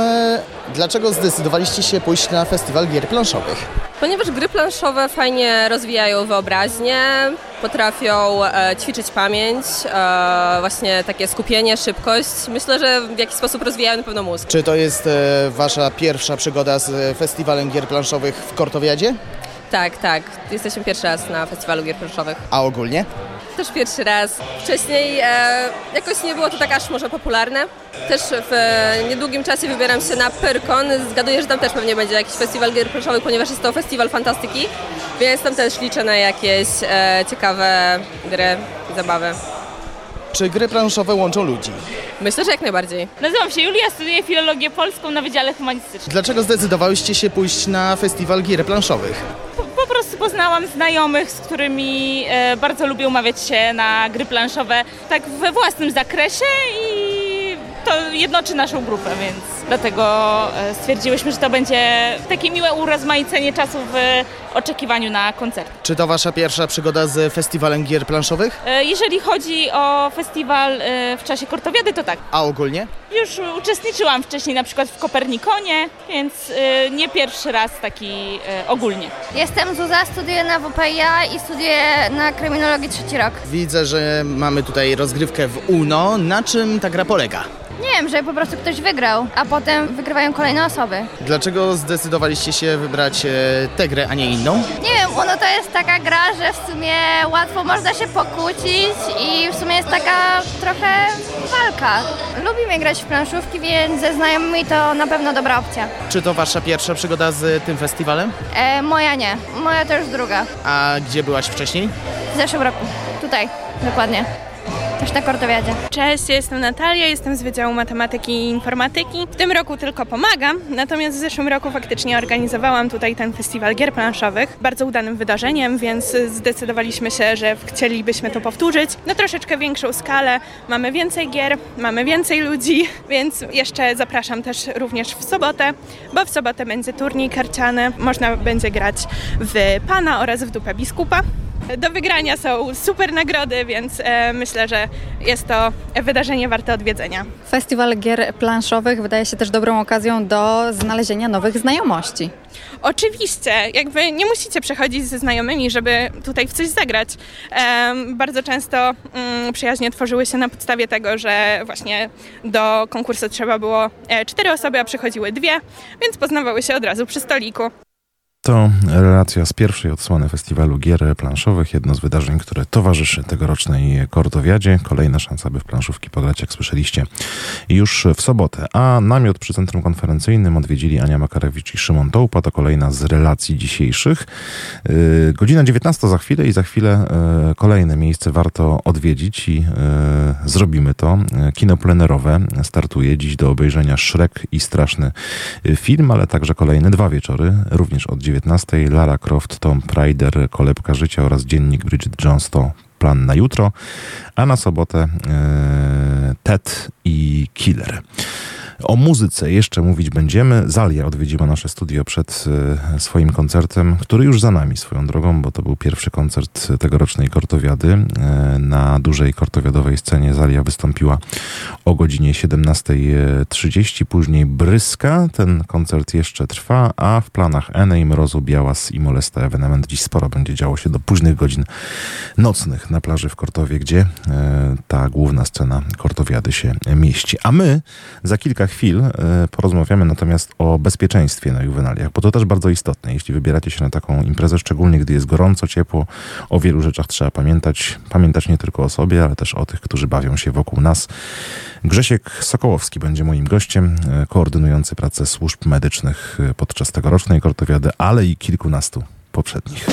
Dlaczego zdecydowaliście się pójść na festiwal gier planszowych? Ponieważ gry planszowe fajnie rozwijają wyobraźnię, potrafią e, ćwiczyć pamięć, e, właśnie takie skupienie, szybkość. Myślę, że w jakiś sposób rozwijają na pewno mózg. Czy to jest e, wasza pierwsza przygoda z festiwalem gier planszowych w Kortowiadzie? Tak, tak. Jesteśmy pierwszy raz na festiwalu gier planszowych. A ogólnie? Też pierwszy raz. Wcześniej e, jakoś nie było to tak aż może popularne. Też w e, niedługim czasie wybieram się na Pyrkon. Zgaduję, że tam też pewnie będzie jakiś festiwal gier planszowych, ponieważ jest to festiwal fantastyki, więc tam też liczę na jakieś e, ciekawe gry i zabawy. Czy gry planszowe łączą ludzi? Myślę, że jak najbardziej. Nazywam się Julia, studiuję filologię polską na Wydziale Humanistycznym. Dlaczego zdecydowałyście się pójść na festiwal gier planszowych? Prostu poznałam znajomych, z którymi e, bardzo lubię umawiać się na gry planszowe tak we własnym zakresie i to jednoczy naszą grupę, więc dlatego e, stwierdziłyśmy, że to będzie takie miłe urozmaicenie czasu w oczekiwaniu na koncert. Czy to wasza pierwsza przygoda z festiwalem gier planszowych? E, Jeżeli chodzi o festiwal e, w czasie Kortowiady, to tak. A ogólnie? Już uczestniczyłam wcześniej na przykład w Kopernikonie, więc nie pierwszy raz taki ogólnie. Jestem Zuza, studiuję na WPIA i studiuję na kryminologii trzeci rok. Widzę, że mamy tutaj rozgrywkę w UNO. Na czym ta gra polega? Nie wiem, że po prostu ktoś wygrał, a potem wygrywają kolejne osoby. Dlaczego zdecydowaliście się wybrać e, tę grę, a nie inną? Nie wiem, Uno to jest taka gra, że w sumie łatwo można się pokłócić i w sumie jest taka trochę walka. Lubimy grać w planszówki, więc ze znajomymi to na pewno dobra opcja. Czy to wasza pierwsza przygoda z tym festiwalem? E, moja nie, moja to już druga. A gdzie byłaś wcześniej? W zeszłym roku. Tutaj, dokładnie. Też na Kortowiadzie. Cześć, jestem Natalia, jestem z Wydziału Matematyki i Informatyki. W tym roku tylko pomagam, natomiast w zeszłym roku faktycznie organizowałam tutaj ten festiwal gier planszowych. Bardzo udanym wydarzeniem, więc zdecydowaliśmy się, że chcielibyśmy to powtórzyć na troszeczkę większą skalę. Mamy więcej gier, mamy więcej ludzi, więc jeszcze zapraszam też również w sobotę, bo w sobotę będzie turniej karciany. Można będzie grać w Pana oraz w Dupę Biskupa. Do wygrania są super nagrody, więc e, myślę, że jest to wydarzenie warte odwiedzenia. Festiwal gier planszowych wydaje się też dobrą okazją do znalezienia nowych znajomości. Oczywiście, jakby nie musicie przechodzić ze znajomymi, żeby tutaj w coś zagrać. Bardzo często mm, przyjaźnie tworzyły się na podstawie tego, że właśnie do konkursu trzeba było e, cztery osoby, a przychodziły dwie, więc poznawały się od razu przy stoliku. To relacja z pierwszej odsłony festiwalu gier planszowych, jedno z wydarzeń, które towarzyszy tegorocznej Kortowiadzie. Kolejna szansa, by w planszówki pograć, jak słyszeliście, już w sobotę. A namiot przy Centrum Konferencyjnym odwiedzili Ania Makarewicz i Szymon Tołpa. To kolejna z relacji dzisiejszych. Yy, godzina 19 za chwilę i za chwilę yy, kolejne miejsce warto odwiedzić i yy, zrobimy to. Kino plenerowe startuje dziś do obejrzenia Shrek i Straszny film, ale także kolejne dwa wieczory, również od 19 Lara Croft, Tom Prider, Kolebka Życia oraz Dziennik Bridget Jones to plan na jutro, a na sobotę e, Ted i Killer. O muzyce jeszcze mówić będziemy. Zalia odwiedziła nasze studio przed e, swoim koncertem, który już za nami swoją drogą, bo to był pierwszy koncert tegorocznej Kortowiady. E, na dużej kortowiadowej scenie Zalia wystąpiła o godzinie 17.30, później Bryska. Ten koncert jeszcze trwa, a w planach Enej, Mrozu, Białas i Molesta ewenement dziś sporo będzie działo się do późnych godzin nocnych na plaży w Kortowie, gdzie e, ta główna scena Kortowiady się mieści. A my za kilka chwil e, porozmawiamy natomiast o bezpieczeństwie na juwenaliach, bo to też bardzo istotne. Jeśli wybieracie się na taką imprezę, szczególnie gdy jest gorąco, ciepło, o wielu rzeczach trzeba pamiętać. Pamiętać nie tylko o sobie, ale też o tych, którzy bawią się wokół nas. Grzesiek Sokołowski będzie moim gościem, e, koordynujący pracę służb medycznych e, podczas tegorocznej kortowiady, ale i kilkunastu poprzednich.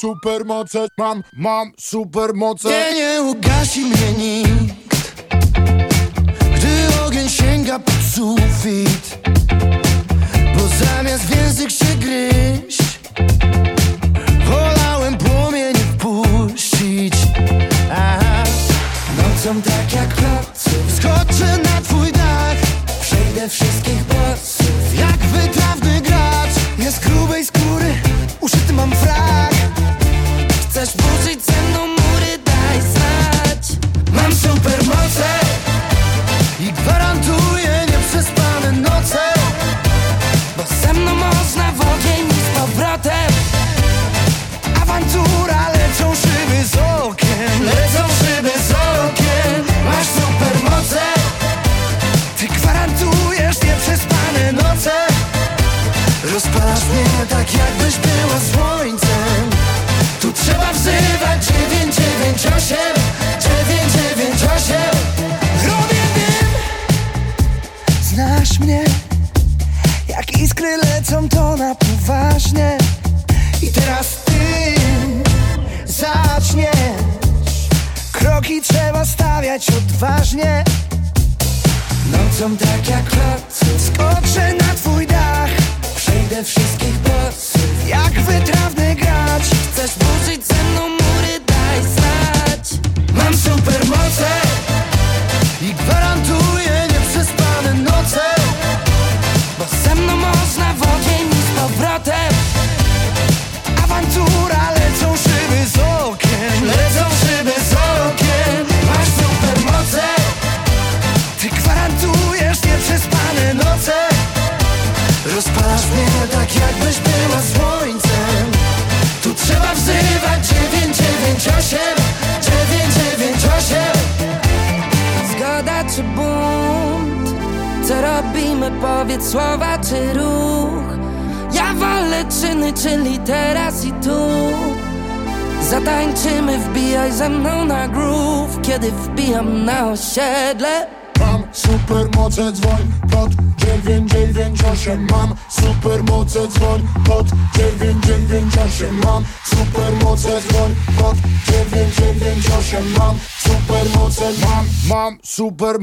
supermoce, mam, mam supermoce. Ty nie ugasi mnie.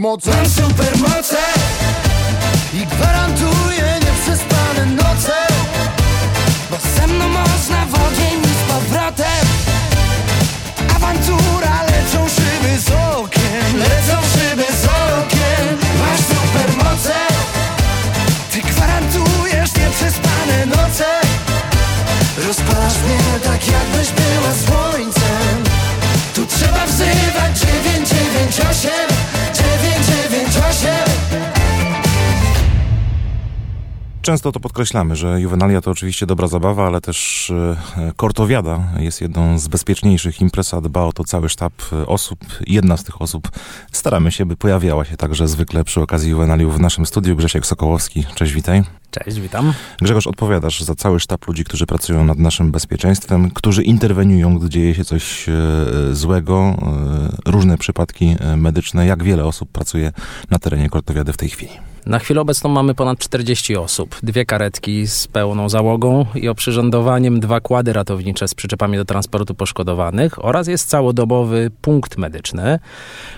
Supermoce podkreślamy, że juwenalia to oczywiście dobra zabawa, ale też e, kortowiada jest jedną z bezpieczniejszych imprez, a dba o to cały sztab e, osób. Jedna z tych osób staramy się, by pojawiała się także zwykle przy okazji juwenaliów w naszym studiu. Grzesiek Sokołowski, cześć, witaj. Cześć, witam. Grzegorz, odpowiadasz za cały sztab ludzi, którzy pracują nad naszym bezpieczeństwem, którzy interweniują, gdy dzieje się coś e, złego, e, różne przypadki e, medyczne. Jak wiele osób pracuje na terenie kortowiady w tej chwili? Na chwilę obecną mamy ponad 40 osób, dwie karetki z pełną załogą i oprzyrządowaniem, dwa kłady ratownicze z przyczepami do transportu poszkodowanych oraz jest całodobowy punkt medyczny,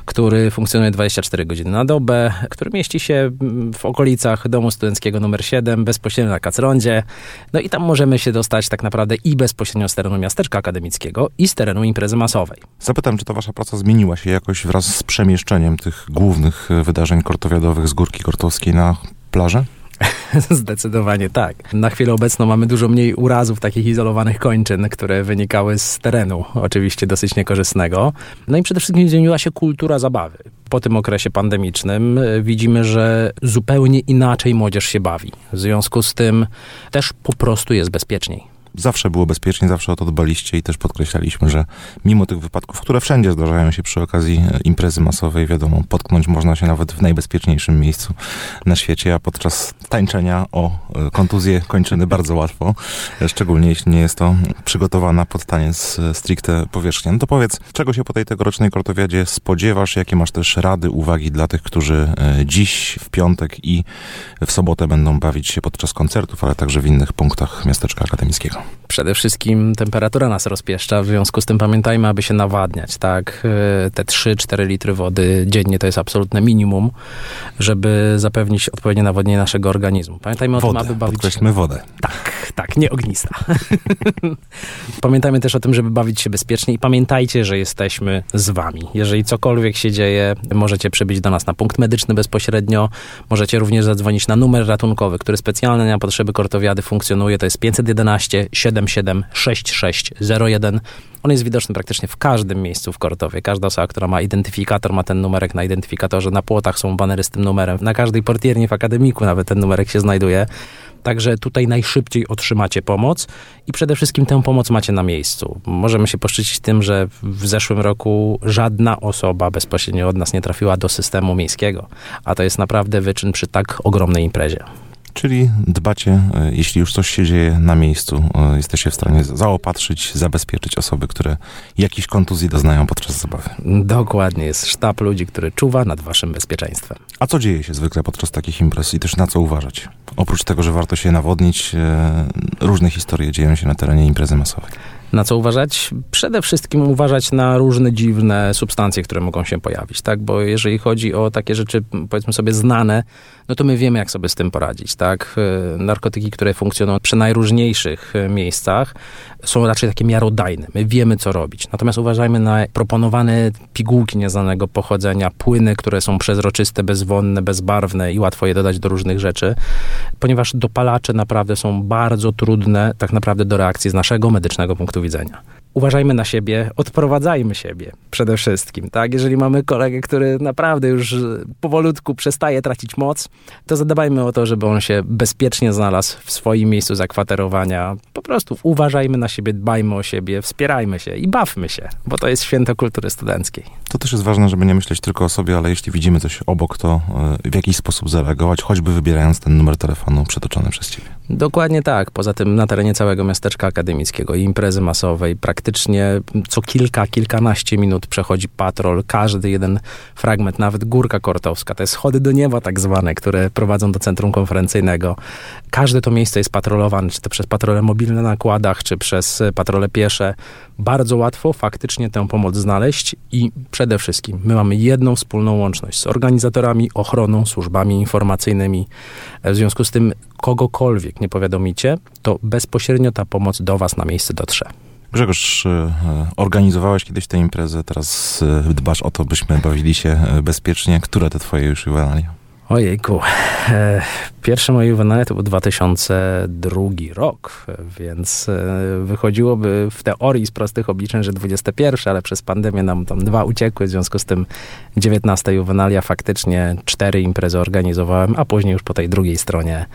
który funkcjonuje 24 godziny na dobę, który mieści się mm, w okolicach domu studenckiego numer 7, bezpośrednio na Kacrondzie. No i tam możemy się dostać tak naprawdę i bezpośrednio z terenu miasteczka akademickiego i z terenu imprezy masowej. Zapytam, czy ta wasza praca zmieniła się jakoś wraz z przemieszczeniem tych głównych e, wydarzeń kortowiadowych z Górki Kortowskiej na plażę? [LAUGHS] Zdecydowanie tak. Na chwilę obecną mamy dużo mniej urazów takich izolowanych kończyn, które wynikały z terenu, oczywiście dosyć niekorzystnego. No i przede wszystkim zmieniła się kultura zabawy. Po tym okresie pandemicznym e, widzimy, że zupełnie inaczej młodzież się bawi. W związku z tym też po prostu jest bezpieczniej. Zawsze było bezpiecznie, zawsze o to dbaliście i też podkreślaliśmy, że mimo tych wypadków, które wszędzie zdarzają się przy okazji e, imprezy masowej, wiadomo, potknąć można się nawet w najbezpieczniejszym miejscu na świecie, a podczas tańczenia o e, kontuzję kończyny [LAUGHS] bardzo łatwo, e, szczególnie jeśli nie jest to przygotowana pod taniec stricte powierzchnia. No to powiedz, czego się po tej tegorocznej kortowiadzie spodziewasz, jakie masz też rady, uwagi dla tych, którzy dziś, w piątek i w sobotę będą bawić się podczas koncertów, ale także w innych punktach miasteczka akademickiego. Przede wszystkim temperatura nas rozpieszcza, w związku z tym pamiętajmy, aby się nawadniać, tak? Y, Te 3-4 litry wody dziennie to jest absolutne minimum, żeby zapewnić odpowiednie nawodnienie naszego organizmu. Pamiętajmy o Wodę, tym, aby bawić podkreślmy wodę. Tak, tak, nie ognista. [LAUGHS] Pamiętajmy też o tym, żeby bawić się bezpiecznie i pamiętajcie, że jesteśmy z wami. Jeżeli cokolwiek się dzieje, możecie przybyć do nas na punkt medyczny bezpośrednio. Możecie również zadzwonić na numer ratunkowy, który specjalnie na potrzeby kortowiady funkcjonuje. To jest 511 77 6601. On jest widoczny praktycznie w każdym miejscu w Kortowie. Każda osoba, która ma identyfikator, ma ten numerek na identyfikatorze. Na płotach są banery z tym numerem. Na każdej portierni w akademiku nawet ten numerek się znajduje. Także tutaj najszybciej otrzymacie pomoc i przede wszystkim tę pomoc macie na miejscu. Możemy się poszczycić tym, że w zeszłym roku żadna osoba bezpośrednio od nas nie trafiła do systemu miejskiego, a to jest naprawdę wyczyn przy tak ogromnej imprezie. Czyli dbacie, e, jeśli już coś się dzieje na miejscu, e, jesteście w stanie zaopatrzyć, zabezpieczyć osoby, które jakiejś kontuzji doznają podczas zabawy. Dokładnie, jest sztab ludzi, który czuwa nad waszym bezpieczeństwem. A co dzieje się zwykle podczas takich imprez i też na co uważać? Oprócz tego, że warto się nawodnić, e, różne historie dzieją się na terenie imprezy masowej. Na co uważać? Przede wszystkim uważać na różne dziwne substancje, które mogą się pojawić, tak? Bo jeżeli chodzi o takie rzeczy, powiedzmy sobie, znane, no to my wiemy, jak sobie z tym poradzić, tak? E, Narkotyki, które funkcjonują przy najróżniejszych e, miejscach, są raczej takie miarodajne. My wiemy, co robić. Natomiast uważajmy na proponowane pigułki nieznanego pochodzenia, płyny, które są przezroczyste, bezwonne, bezbarwne i łatwo je dodać do różnych rzeczy, ponieważ dopalacze naprawdę są bardzo trudne tak naprawdę do reakcji z naszego medycznego punktu widzenia. Uważajmy na siebie, odprowadzajmy siebie przede wszystkim, tak? Jeżeli mamy kolegę, który naprawdę już powolutku przestaje tracić moc, to zadbajmy o to, żeby on się bezpiecznie znalazł w swoim miejscu zakwaterowania. Po prostu uważajmy na siebie, dbajmy o siebie, wspierajmy się i bawmy się, bo to jest święto kultury studenckiej. To też jest ważne, żeby nie myśleć tylko o sobie, ale jeśli widzimy coś obok, to e, w jakiś sposób zareagować, choćby wybierając ten numer telefonu przytoczony przez ciebie. Dokładnie tak. Poza tym na terenie całego miasteczka akademickiego i imprezy masowej praktycznie co kilka, kilkanaście minut przechodzi patrol. Każdy jeden fragment, nawet górka kortowska, te schody do nieba tak zwane, które prowadzą do centrum konferencyjnego. Każde to miejsce jest patrolowane, czy to przez patrole mobilne na kładach, czy przez patrole piesze. Bardzo łatwo faktycznie tę pomoc znaleźć i przede wszystkim my mamy jedną wspólną łączność z organizatorami, ochroną, służbami informacyjnymi. W związku z tym kogokolwiek nie powiadomicie, to bezpośrednio ta pomoc do was na miejsce dotrze. Grzegorz, e, organizowałeś kiedyś tę imprezę, teraz e, dbasz o to, byśmy bawili się e, bezpiecznie. Które te twoje już juwenalia? Ojejku. Pierwsze moje juwenalia to był 2002 rok, więc wychodziłoby w teorii z prostych obliczeń, że 21, ale przez pandemię nam tam dwa uciekły, w związku z tym 19 juwenalia faktycznie cztery imprezy organizowałem, a później już po tej drugiej stronie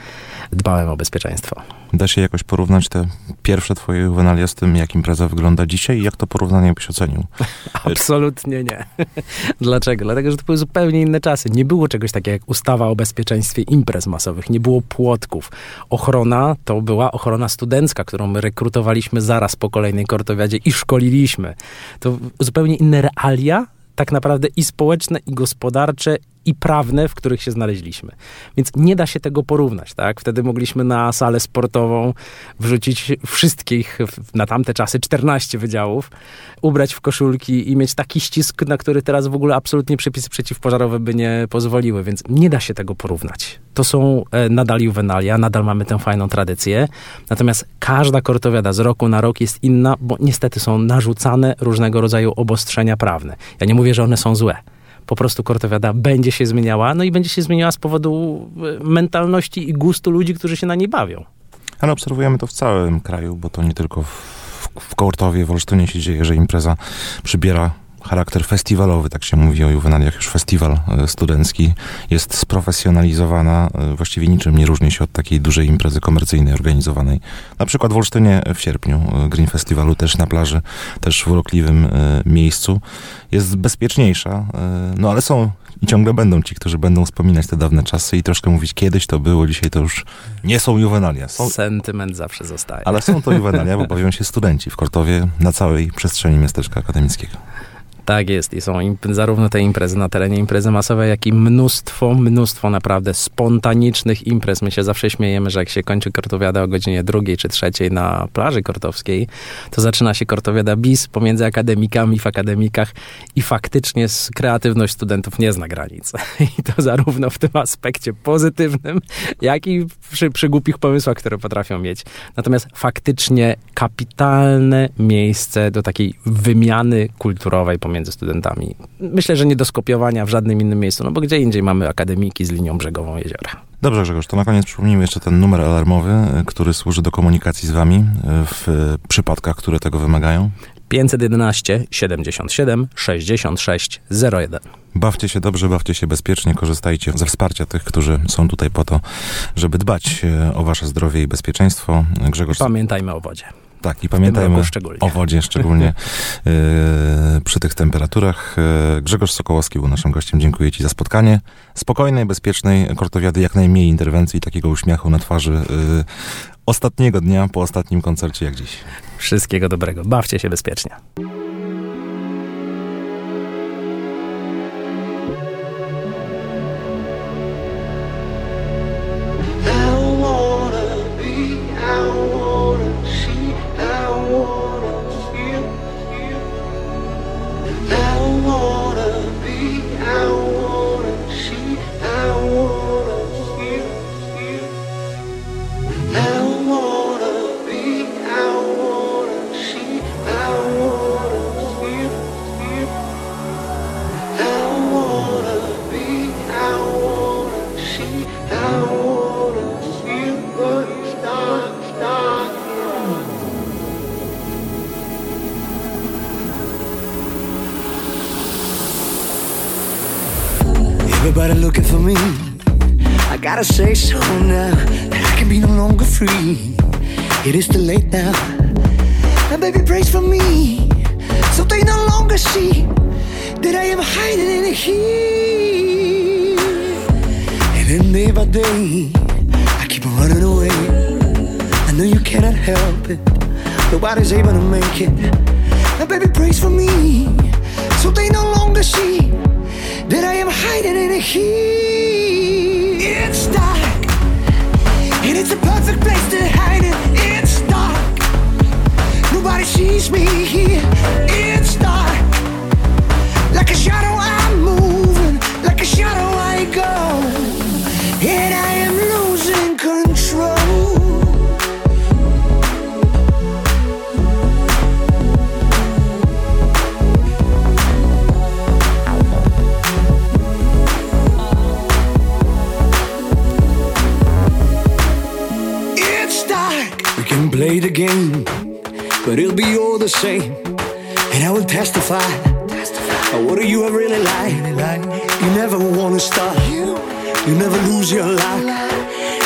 dbałem o bezpieczeństwo. Da się jakoś porównać te pierwsze twoje juwenalia z tym, jak impreza wygląda dzisiaj i jak to porównanie byś ocenił? [LAUGHS] Absolutnie nie. [LAUGHS] Dlaczego? Dlatego, że to były zupełnie inne czasy. Nie było czegoś takiego jak ustawa o bezpieczeństwie imprez masowych, nie było płotków. Ochrona to była ochrona studencka, którą my rekrutowaliśmy zaraz po kolejnej kortowiadzie i szkoliliśmy. To zupełnie inne realia, tak naprawdę i społeczne, i gospodarcze, i prawne, w których się znaleźliśmy. Więc nie da się tego porównać, tak? Wtedy mogliśmy na salę sportową wrzucić wszystkich, na tamte czasy 14 wydziałów, ubrać w koszulki i mieć taki ścisk, na który teraz w ogóle absolutnie przepisy przeciwpożarowe by nie pozwoliły, więc nie da się tego porównać. To są e, nadal juwenalia, nadal mamy tę fajną tradycję, natomiast każda kortowiada z roku na rok jest inna, bo niestety są narzucane różnego rodzaju obostrzenia prawne. Ja nie mówię, że one są złe, po prostu kortowiada będzie się zmieniała, no i będzie się zmieniała z powodu e, mentalności i gustu ludzi, którzy się na niej bawią. Ale obserwujemy to w całym kraju, bo to nie tylko w, w Kołortowie, w Olsztynie się dzieje, że impreza przybiera charakter festiwalowy, tak się mówi o juwenaliach, już festiwal e, studencki jest sprofesjonalizowana, e, właściwie niczym nie różni się od takiej dużej imprezy komercyjnej organizowanej. Na przykład w Olsztynie w sierpniu e, Green Festiwalu też na plaży, też w urokliwym miejscu jest bezpieczniejsza, no ale są i ciągle będą ci, którzy będą wspominać te dawne czasy i troszkę mówić, kiedyś to było, dzisiaj to już nie są juwenalia. Są... Sentyment zawsze zostaje. Ale są to juwenalia, bo bawią się studenci w Kortowie na całej przestrzeni miasteczka akademickiego. Tak jest i są imp- zarówno te imprezy na terenie imprezy masowej, jak i mnóstwo, mnóstwo naprawdę spontanicznych imprez. My się zawsze śmiejemy, że jak się kończy kortowiada o godzinie drugiej czy trzeciej na plaży kortowskiej, to zaczyna się kortowiada bis pomiędzy akademikami w akademikach i faktycznie kreatywność studentów nie zna granic. [LAUGHS] I to zarówno w tym aspekcie pozytywnym, jak i przy, przy głupich pomysłach, które potrafią mieć. Natomiast faktycznie kapitalne miejsce do takiej wymiany kulturowej pomiędzy między studentami. Myślę, że nie do skopiowania w żadnym innym miejscu, no bo gdzie indziej mamy akademiki z linią brzegową jeziora. Dobrze Grzegorz, to na koniec przypomnijmy jeszcze ten numer alarmowy, który służy do komunikacji z wami w przypadkach, które tego wymagają. 511 77 66 01. Bawcie się dobrze, bawcie się bezpiecznie, korzystajcie ze wsparcia tych, którzy są tutaj po to, żeby dbać e, o wasze zdrowie i bezpieczeństwo. Grzegorz... Pamiętajmy o wodzie. Tak, i pamiętajmy o wodzie, szczególnie yy, [LAUGHS] przy tych temperaturach. Yy, Grzegorz Sokołowski był naszym gościem. Dziękuję Ci za spotkanie. Spokojnej, bezpiecznej kortowiady, jak najmniej interwencji, takiego uśmiechu na twarzy yy, ostatniego dnia po ostatnim koncercie jak dziś. Wszystkiego dobrego. Bawcie się bezpiecznie. Gotta say so now that I can be no longer free. It is too late now. Now, baby, praise for me. So they no longer see that I am hiding in here. And then day by day, I keep running away. I know you cannot help it. Nobody's able to make it. Now, baby, praise for me. So they no longer see that I am hiding in here. It's dark, and it's a perfect place to hide it. It's dark. Nobody sees me here. It's dark. Like a shadow I'm moving, like a shadow game, but it'll be all the same. And I will testify. testify. What do you really like? You never wanna stop. You never lose your luck.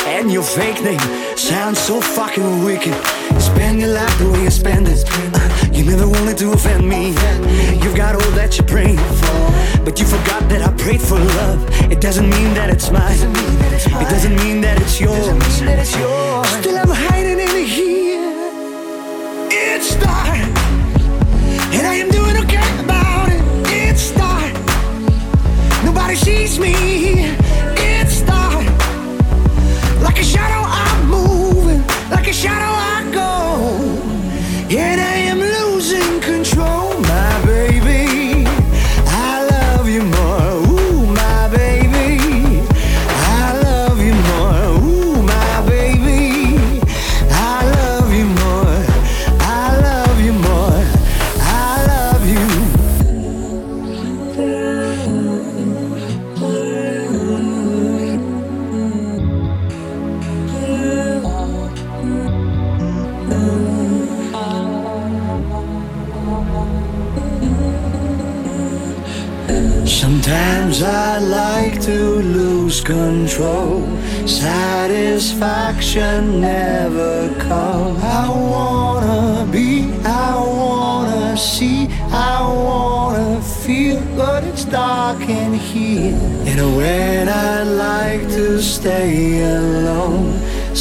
And your fake name sounds so fucking wicked. Spend your life the way you spend it. Uh, You never wanted to offend me. You've got all that you prayed for, but you forgot that I prayed for love. It doesn't mean that it's mine. It doesn't mean that it's yours.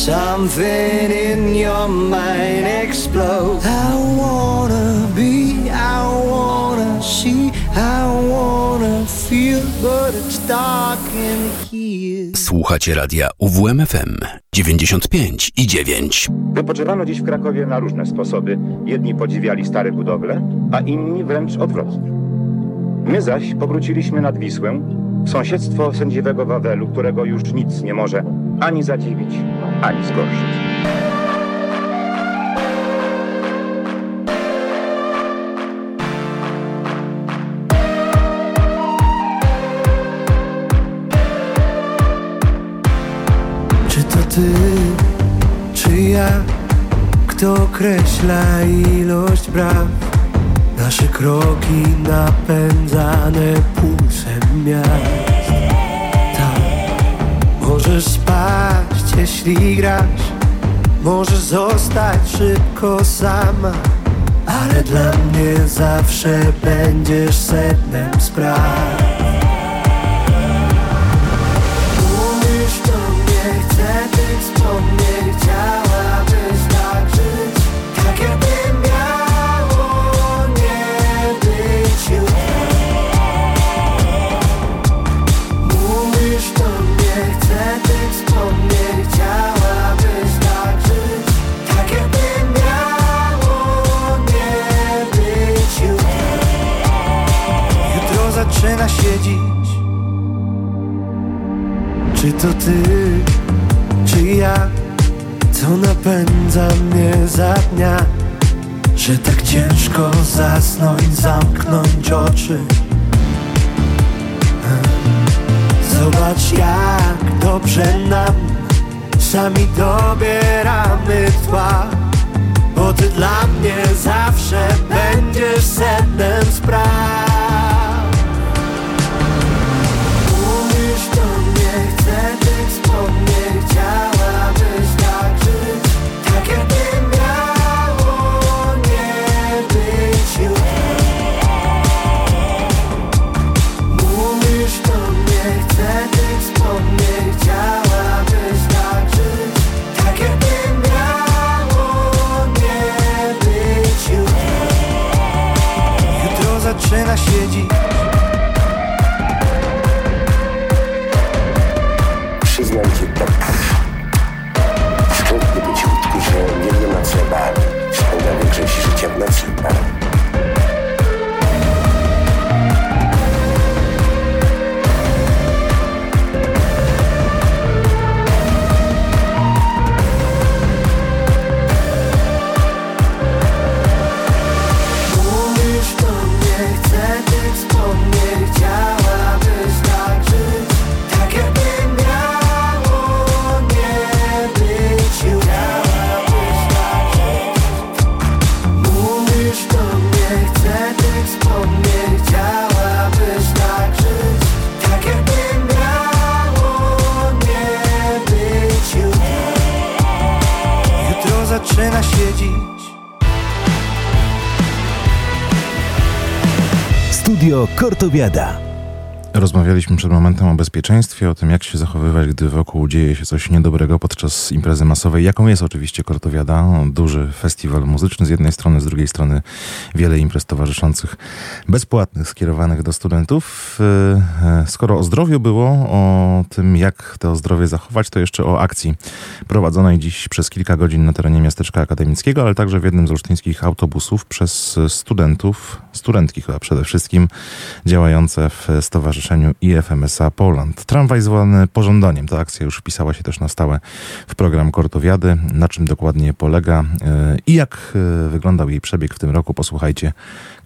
Something in your mind explodes. I wanna be, I wanna see, I wanna feel, but it's dark in here. Słuchacie radia UWMFM 95 i 9. Wypoczywano dziś w Krakowie na różne sposoby. Jedni podziwiali stare budowle, a inni wręcz odwrotnie. My zaś powróciliśmy nad Wisłę, w sąsiedztwo sędziwego Wawelu, którego już nic nie może ani zadziwić, ani zgorszyć. Czy to ty, czy ja, kto określa ilość braw? Nasze kroki napędzane pulsem miast. Tak, możesz spaść, jeśli grasz, możesz zostać szybko sama, ale dla mnie zawsze będziesz sednem spraw. Mówisz do mnie, chcę tych wspomnień Chciałabyś czy to ty, czy ja, co napędza mnie za dnia? Że tak ciężko zasnąć, zamknąć oczy. Zobacz jak dobrze nam Sami dobieramy tła Bo ty dla mnie zawsze będziesz sednem spraw siedzi. Przyznam ci tak. Szczętny być łódku, że nie, nie ma trzeba Spędza większość życia w nocy Studio Kortowiada. Rozmawialiśmy przed momentem o bezpieczeństwie, o tym, jak się zachowywać, gdy wokół dzieje się coś niedobrego podczas imprezy masowej, jaką jest oczywiście Kortowiada, duży festiwal muzyczny z jednej strony, z drugiej strony wiele imprez towarzyszących bezpłatnych, skierowanych do studentów. E, Skoro o zdrowiu było, o tym, jak to zdrowie zachować, to jeszcze o akcji prowadzonej dziś przez kilka godzin na terenie miasteczka akademickiego, ale także w jednym z olsztyńskich autobusów przez studentów, studentki chyba przede wszystkim, działające w Stowarzyszeniu IFMSA Poland. Tramwaj zwany pożądaniem. Ta akcja już wpisała się też na stałe w program Kortowiady. Na czym dokładnie polega e, i jak e, wyglądał jej przebieg w tym roku, posłuchajcie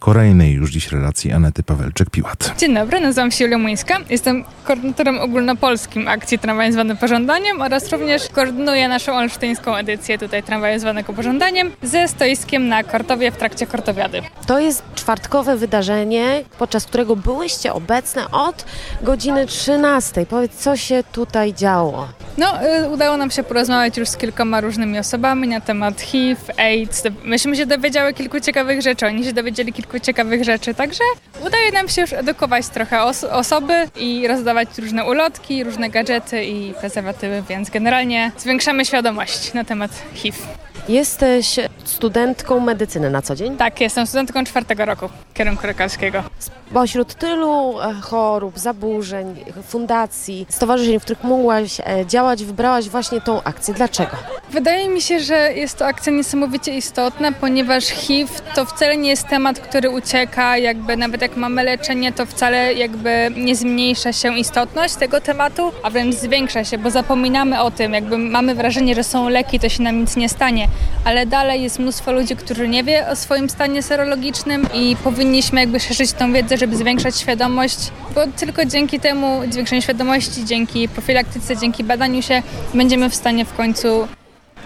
kolejnej już dziś relacji Anety Pawelczyk-Piłat. Dzień dobry, nazywam się Julia Muńska. Jestem koordynatorem ogólnopolskim akcji Tramwaj zwany Pożądaniem oraz również koordynuję naszą olsztyńską edycję tutaj Tramwaju zwanego Pożądaniem ze stoiskiem na Kortowie w trakcie Kortowiady. To jest czwartkowe wydarzenie, podczas którego byłyście obecne od godziny 13. Powiedz, co się tutaj działo? No, y, udało nam się porozmawiać już z kilkoma różnymi osobami na temat HIV, AIDS. Myśmy się dowiedziały kilku ciekawych rzeczy, oni się dowiedzieli kilku ciekawych rzeczy, także udaje nam się już edukować trochę os- osoby i rozdawać różne ulotki, różne gadżety i prezerwatywy, więc generalnie zwiększamy świadomość na temat HIV. Jesteś studentką medycyny na co dzień? Tak, jestem studentką czwartego roku kierunku lekarskiego. Pośród tylu e, chorób, zaburzeń, fundacji, stowarzyszeń, w których mogłaś e, działać, wybrałaś właśnie tą akcję. Dlaczego? Wydaje mi się, że jest to akcja niesamowicie istotna, ponieważ HIV to wcale nie jest temat, który ucieka, jakby nawet jak mamy leczenie, to wcale jakby nie zmniejsza się istotność tego tematu, a wręcz zwiększa się, bo zapominamy o tym, jakby mamy wrażenie, że są leki, to się nam nic nie stanie, ale dalej jest mnóstwo ludzi, którzy nie wie o swoim stanie serologicznym i powinniśmy jakby szerzyć tą wiedzę, żeby zwiększać świadomość, bo tylko dzięki temu zwiększeniu świadomości, dzięki profilaktyce, dzięki badaniu się będziemy w stanie w końcu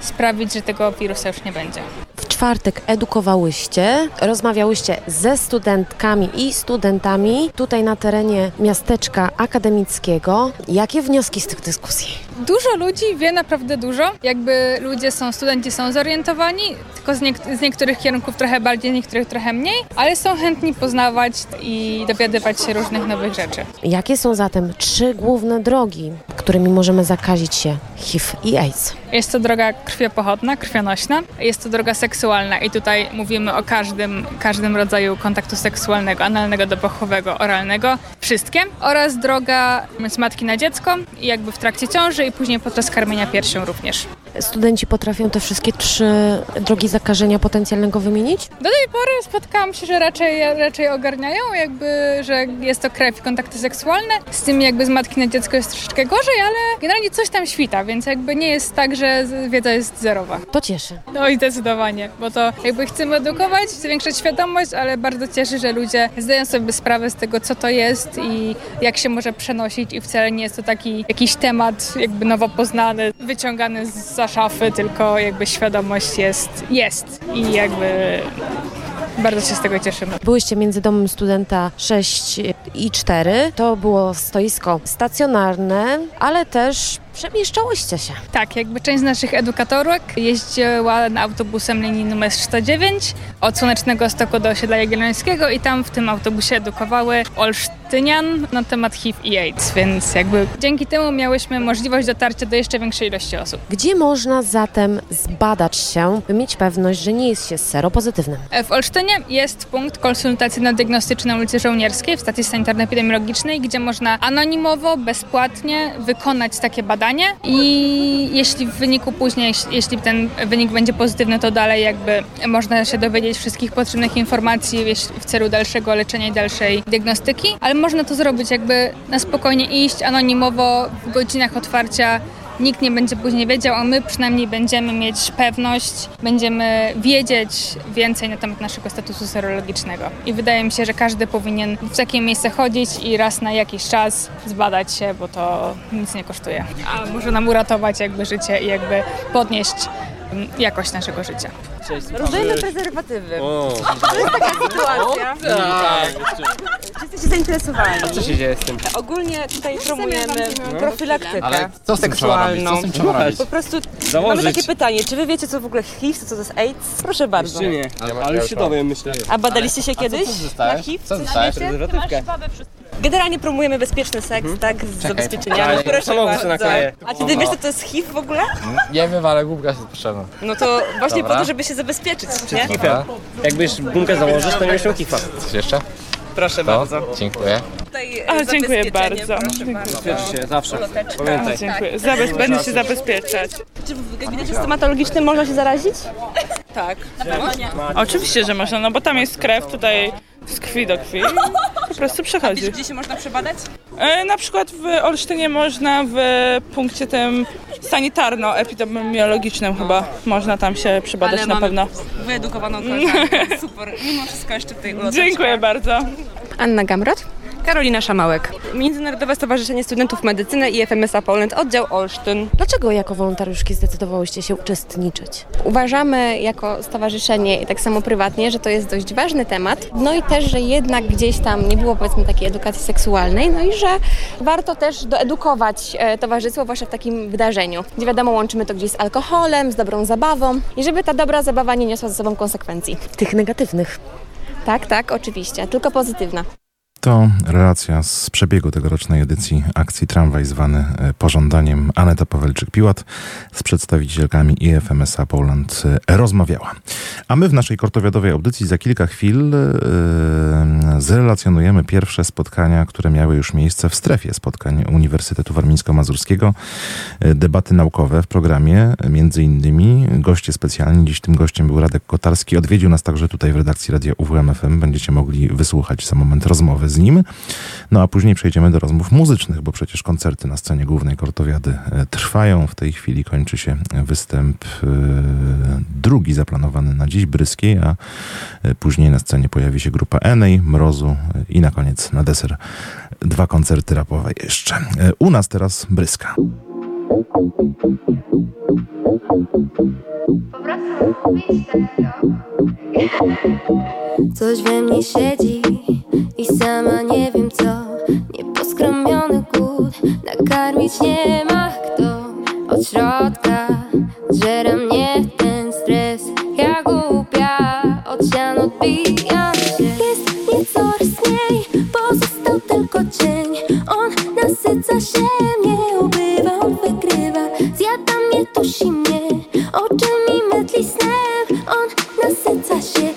sprawić, że tego wirusa już nie będzie. W czwartek edukowałyście, rozmawiałyście ze studentkami i studentami tutaj na terenie miasteczka akademickiego. Jakie wnioski z tych dyskusji? Dużo ludzi wie naprawdę dużo. Jakby ludzie są, studenci są zorientowani, tylko z, niek- z niektórych kierunków trochę bardziej, z niektórych trochę mniej, ale są chętni poznawać i dowiadywać się różnych nowych rzeczy. Jakie są zatem trzy główne drogi, którymi możemy zakazić się HIV i AIDS? Jest to droga krwiopochodna, krwionośna, jest to droga seksualna i tutaj mówimy o każdym, każdym rodzaju kontaktu seksualnego, analnego, dopochowego, oralnego, wszystkie. Oraz droga z matki na dziecko, i jakby w trakcie ciąży i później podczas karmienia piersią również. Studenci potrafią te wszystkie trzy drogi zakażenia potencjalnego wymienić? Do tej pory spotkałam się, że raczej, raczej ogarniają, jakby, że jest to krew i kontakty seksualne. Z tym jakby z matki na dziecko jest troszeczkę gorzej, ale generalnie coś tam świta, więc jakby nie jest tak, że z- wiedza jest zerowa. To cieszy. No i zdecydowanie, bo to jakby chcemy edukować, zwiększać świadomość, ale bardzo cieszy, że ludzie zdają sobie sprawę z tego, co to jest i jak się może przenosić i wcale nie jest to taki jakiś temat jakby nowo poznany, wyciągany za szafy, tylko jakby świadomość jest, jest i jakby bardzo się z tego cieszymy. Byłyście między domem studenta 6 i 4. To było stoisko stacjonarne, ale też Przemieszczałyście się. Tak, jakby część z naszych edukatorek jeździła na autobusem linii numer 109 od Słonecznego Stoku do osiedla Jagiellońskiego i tam w tym autobusie edukowały olsztynian na temat HIV i AIDS, więc jakby dzięki temu miałyśmy możliwość dotarcia do jeszcze większej ilości osób. Gdzie można zatem zbadać się, by mieć pewność, że nie jest się seropozytywnym? W Olsztynie jest punkt konsultacyjno-diagnostyczny na ulicy Żołnierskiej w stacji sanitarno-epidemiologicznej, gdzie można anonimowo, bezpłatnie wykonać takie i jeśli w wyniku później, jeśli- ten wynik będzie pozytywny, to dalej jakby można się dowiedzieć wszystkich potrzebnych informacji w celu dalszego leczenia i dalszej diagnostyki, ale można to zrobić jakby na spokojnie iść anonimowo w godzinach otwarcia Nikt nie będzie później wiedział, a my przynajmniej będziemy mieć pewność, będziemy wiedzieć więcej na temat naszego statusu serologicznego. I wydaje mi się, że każdy powinien w takie miejsce chodzić i raz na jakiś czas zbadać się, bo to nic nie kosztuje. A może nam uratować jakby życie i jakby podnieść jakość naszego życia. Rozdajemy prezerwatywy. O. [LAUGHS] To jest taka sytuacja. Tak. Czy jesteście zainteresowani? A co się dzieje z tym? Ogólnie tutaj promujemy No. profilaktykę Ale co z tym trzeba robić? Co z tym trzeba robić? Po prostu Założyć. mamy takie pytanie, czy wy wiecie co w ogóle HIV, co to jest AIDS? Proszę bardzo. Jeszcze nie, ale już się dowiem, myślę. A badaliście się A co kiedyś na HIV? Co Coś dostałeś? wiecie? Prezerwatywkę. Generalnie promujemy bezpieczny seks, tak, z zabezpieczeniami. Ale Proszę bardzo. A czy ty wiesz co to jest HIV w ogóle? Nie wiem, ale głupka jest potrzebna. No to właśnie Dobra. po to, żeby się zabezpieczyć, nie? Kifem. Jakbyś gumkę założysz, to nie będziesz miał kifa. Coś jeszcze? Proszę bardzo. Dziękuję. Tutaj A, dziękuję bardzo. Zabezpiecz się zawsze. Pamiętaj. Dziękuję. Zabez- będę się zabezpieczać. Czy w gabinecie stomatologicznym można się zarazić? Tak. Na pewno nie. Oczywiście, że można, no bo tam jest krew tutaj z krwi do krwi. Po prostu przechodzi. Wiesz, gdzie się można przebadać? E, Na przykład w Olsztynie można w punkcie tym sanitarno-epidemiologicznym chyba można tam się przebadać Ale na mamy pewno. Wyedukowaną koleżankę. Super. Mimo wszystko jeszcze tutaj uloteczka. Dziękuję bardzo. Anna Gamrot. Karolina Szamałek. Międzynarodowe Stowarzyszenie Studentów Medycyny i FMSA Poland, oddział Olsztyn. Dlaczego jako wolontariuszki zdecydowałyście się uczestniczyć? Uważamy jako stowarzyszenie i tak samo prywatnie, że to jest dość ważny temat. No i też, że jednak gdzieś tam nie było powiedzmy takiej edukacji seksualnej, no i że warto też doedukować e, towarzystwo właśnie w takim wydarzeniu, gdzie wiadomo łączymy to gdzieś z alkoholem, z dobrą zabawą i żeby ta dobra zabawa nie niosła ze sobą konsekwencji. Tych negatywnych. Tak, tak, oczywiście, tylko pozytywna. To relacja z przebiegu tegorocznej edycji akcji Tramwaj zwany e, pożądaniem Aneta Pawelczyk-Piłat z przedstawicielkami IFMSA Poland e, rozmawiała. A my w naszej kortowiadowej audycji za kilka chwil e, zrelacjonujemy pierwsze spotkania, które miały już miejsce w strefie spotkań Uniwersytetu Warmińsko-Mazurskiego. Debaty naukowe w programie, między innymi goście specjalni. Dziś tym gościem był Radek Kotarski. Odwiedził nas także tutaj w redakcji Radia UWMFM. Będziecie mogli wysłuchać za moment rozmowy z nim. No a później przejdziemy do rozmów muzycznych, bo przecież koncerty na scenie głównej Kortowiady e, trwają. W tej chwili kończy się występ e, drugi zaplanowany na dziś, Bryskiej, a e, później na scenie pojawi się grupa Enej, Mrozu e, i na koniec na deser dwa koncerty rapowe jeszcze. E, U nas teraz Bryska. Coś we mnie siedzi i sama nie wiem co. Nieposkromiony głód nakarmić nie ma kto. Od środka zżera mnie ten stres. Ja głupia, od ścian odbijam się. Jest mnie coraz mniej, pozostał tylko cień. On nasyca się, nie ubywa, on dusi mnie, oczy mi mydli snem. On nasyca się,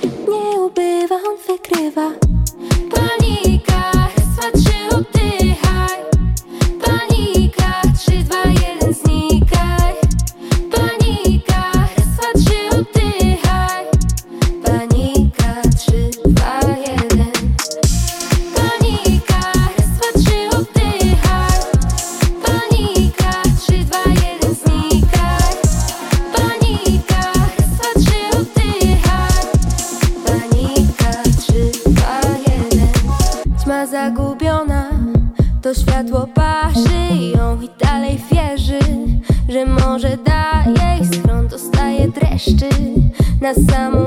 Na samą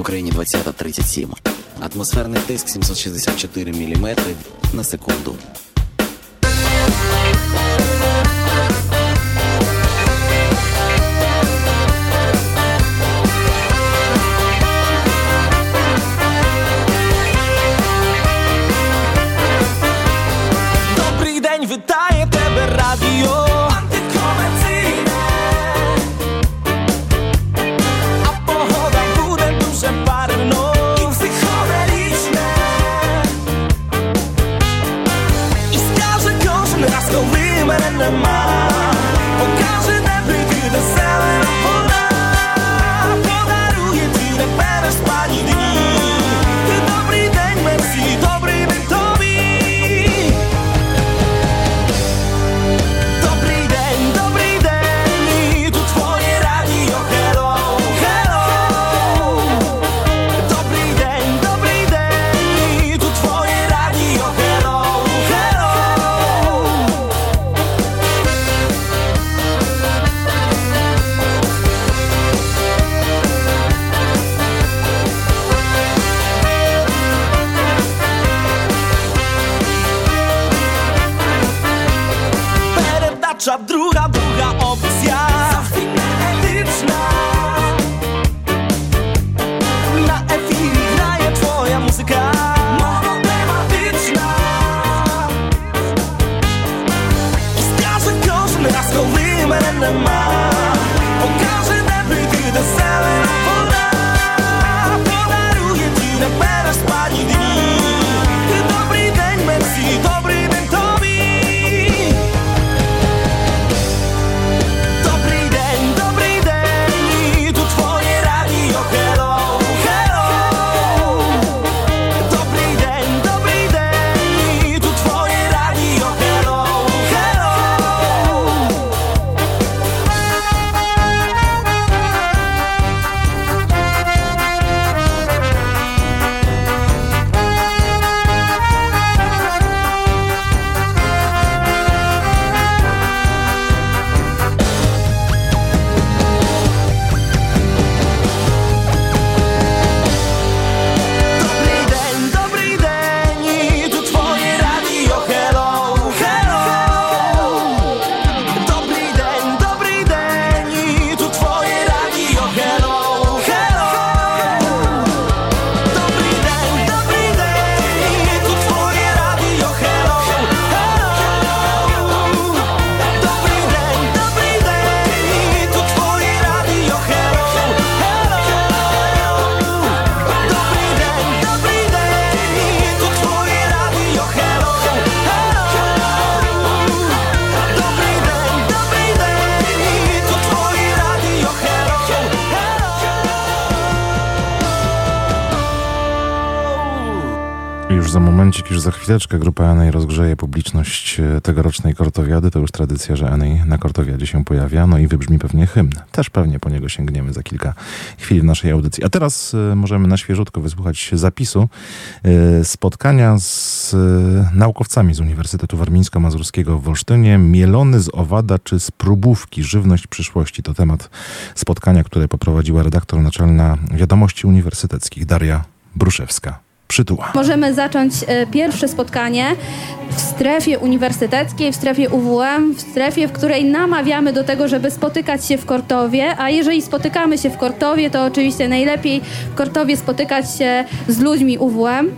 в Україні 20.37. Атмосферний тиск 764 мм на секунду. Chwileczkę grupa Enej rozgrzeje publiczność e, tegorocznej Kortowiady. To już tradycja, że Enej na Kortowiadzie się pojawia. No i wybrzmi pewnie hymn. Też pewnie po niego sięgniemy za kilka chwil w naszej audycji. A teraz e, możemy na świeżutko wysłuchać zapisu e, spotkania z naukowcami z Uniwersytetu Warmińsko-Mazurskiego w Olsztynie. Mielony z owada czy z próbówki? Żywność przyszłości to temat spotkania, które poprowadziła redaktor naczelna Wiadomości Uniwersyteckich Daria Bruszewska. Przytuła. Możemy zacząć e, pierwsze spotkanie w strefie uniwersyteckiej, w strefie UWM, w strefie, w której namawiamy do tego, żeby spotykać się w Kortowie, a jeżeli spotykamy się w Kortowie, to oczywiście najlepiej w Kortowie spotykać się z ludźmi UWM,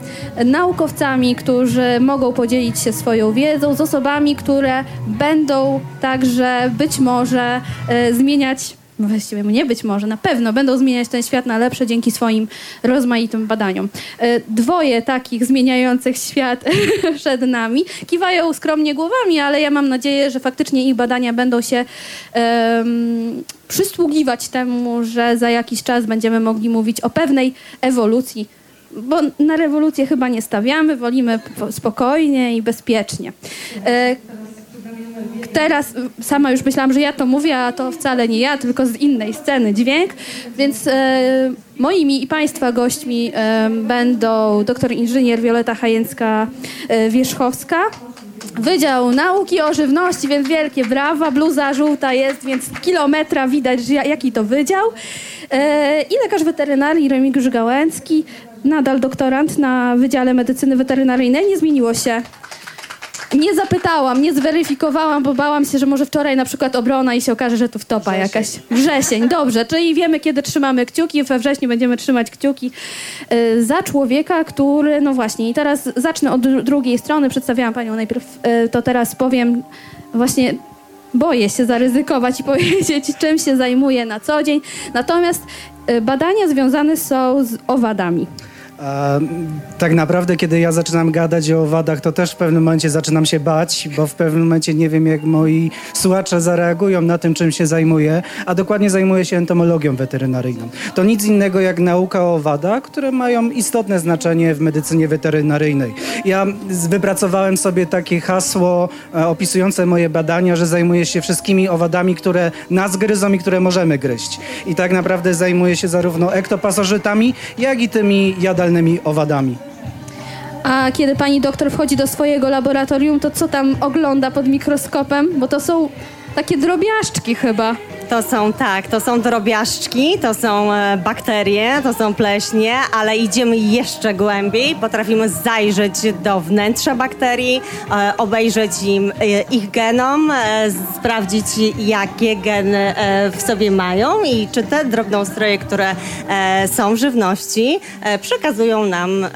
naukowcami, którzy mogą podzielić się swoją wiedzą, z osobami, które będą także być może e, zmieniać właściwie nie być może, na pewno będą zmieniać ten świat na lepsze dzięki swoim rozmaitym badaniom. E, Dwoje takich zmieniających świat [LAUGHS] przed nami kiwają skromnie głowami, ale ja mam nadzieję, że faktycznie ich badania będą się em, przysługiwać temu, że za jakiś czas będziemy mogli mówić o pewnej ewolucji bo na rewolucję chyba nie stawiamy, wolimy po- spokojnie i bezpiecznie. E, Teraz y, sama już myślałam, że ja to mówię, a to wcale nie ja, tylko z innej sceny dźwięk. Więc e, moimi i Państwa gośćmi e, będą doktor inżynier Wioleta Hajęcka-Wierzchowska. Wydział Nauki o Żywności, więc wielkie brawa. Bluza żółta jest, więc kilometra widać, jaki to wydział. E, I lekarz weterynarii Remigiusz Gałęcki, nadal doktorant na Wydziale Medycyny Weterynaryjnej. Nie zmieniło się nie zapytałam, nie zweryfikowałam, bo bałam się, że może wczoraj na przykład obrona i się okaże, że tu wtopa jakaś. Wrzesień, dobrze, [LAUGHS] czyli wiemy, kiedy trzymamy kciuki. We wrześniu będziemy trzymać kciuki y, za człowieka, który, no właśnie, i teraz zacznę od dru- drugiej strony. Przedstawiałam panią najpierw, y, to teraz powiem właśnie. Boję się zaryzykować i [LAUGHS] powiedzieć, czym się zajmuję na co dzień. Natomiast y, badania związane są z owadami. A, tak naprawdę, kiedy ja zaczynam gadać o owadach, to też w pewnym momencie zaczynam się bać, bo w pewnym momencie nie wiem, jak moi słuchacze zareagują na tym, czym się zajmuję, a dokładnie zajmuję się entomologią weterynaryjną. To nic innego jak nauka o owadach, które mają istotne znaczenie w medycynie weterynaryjnej. Ja wypracowałem sobie takie hasło e, opisujące moje badania, że zajmuję się wszystkimi owadami, które nas gryzą i które możemy gryźć. I tak naprawdę zajmuję się zarówno ektopasożytami, jak i tymi jadalnymi owadami. A kiedy pani doktor wchodzi do swojego laboratorium, to co tam ogląda pod mikroskopem? Bo to są takie drobiażdżki chyba. To są tak, to są drobiażdżki, to są e, bakterie, to są pleśnie, ale idziemy jeszcze głębiej. Potrafimy zajrzeć do wnętrza bakterii, e, obejrzeć im e, ich genom, sprawdzić jakie geny w sobie mają i czy te drobnoustroje, które są w żywności, przekazują nam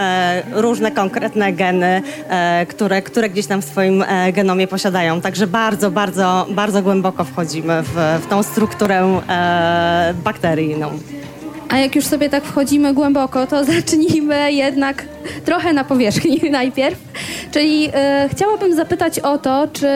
różne konkretne geny, które, które gdzieś tam w swoim genomie posiadają. Także bardzo, bardzo, bardzo głęboko wchodzimy w, w tą strukturę e, bakteryjną. A jak już sobie tak wchodzimy głęboko, to [LAUGHS] zacznijmy jednak trochę na powierzchni [LAUGHS] najpierw. Czyli e, chciałabym zapytać o to, czy.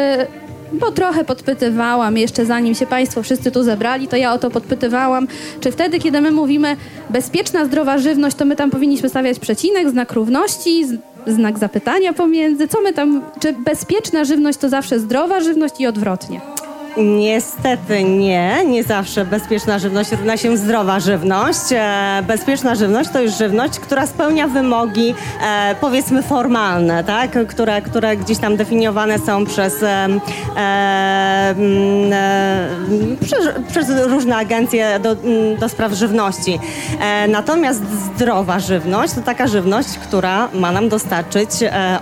Bo trochę podpytywałam jeszcze zanim się Państwo wszyscy tu zebrali, to ja o to podpytywałam, czy wtedy, kiedy my mówimy bezpieczna, zdrowa żywność, to my tam powinniśmy stawiać przecinek, znak równości, znak zapytania pomiędzy. Co my tam, czy bezpieczna żywność to zawsze zdrowa żywność i odwrotnie? Niestety nie, nie zawsze bezpieczna żywność równa się zdrowa żywność. E, bezpieczna żywność to już żywność, która spełnia wymogi e, powiedzmy formalne, tak? które, które gdzieś tam definiowane są przez, e, e, e, przez, przez różne agencje do, do spraw żywności. Natomiast zdrowa żywność to taka żywność, która ma nam dostarczyć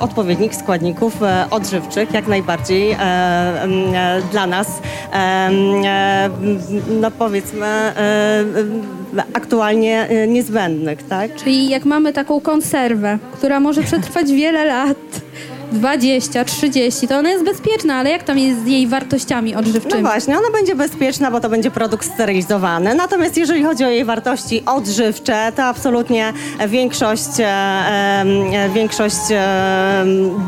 odpowiednich składników odżywczych, jak najbardziej dla nas, no powiedzmy, aktualnie e, niezbędnych, tak? Czyli jak mamy taką konserwę, która może przetrwać wiele lat, 20, 30, to ona jest bezpieczna, ale jak tam jest z jej wartościami odżywczymi? No właśnie, ona będzie bezpieczna, bo to będzie produkt sterylizowany. Natomiast jeżeli chodzi o jej wartości odżywcze, to absolutnie większość, e, większość e,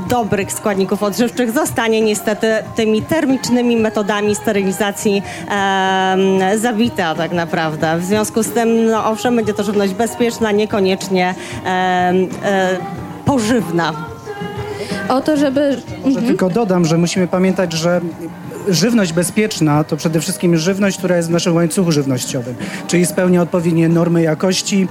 dobrych składników odżywczych zostanie niestety tymi termicznymi metodami sterylizacji e, zabita tak naprawdę. W związku z tym, no owszem, będzie to żywność bezpieczna, niekoniecznie e, pożywna. O to, żeby... Może tylko dodam, że musimy pamiętać, że żywność bezpieczna to przede wszystkim żywność, która jest w naszym łańcuchu żywnościowym, czyli spełnia odpowiednie normy jakości,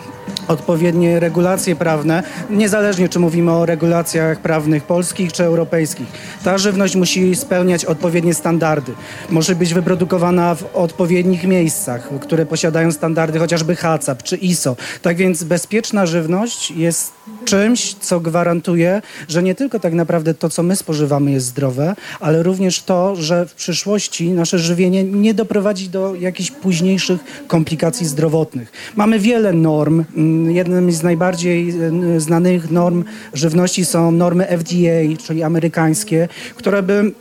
odpowiednie regulacje prawne, niezależnie czy mówimy o regulacjach prawnych polskich czy europejskich. Ta żywność musi spełniać odpowiednie standardy. Może być wyprodukowana w odpowiednich miejscach, które posiadają standardy chociażby HACCP czy ISO. Tak więc bezpieczna żywność jest czymś, co gwarantuje, że nie tylko tak naprawdę to, co my spożywamy jest zdrowe, ale również to, że w przyszłości nasze żywienie nie doprowadzi do jakichś późniejszych komplikacji zdrowotnych. Mamy wiele norm, mm, jednym z najbardziej e, znanych norm żywności są normy FDA, czyli amerykańskie, które by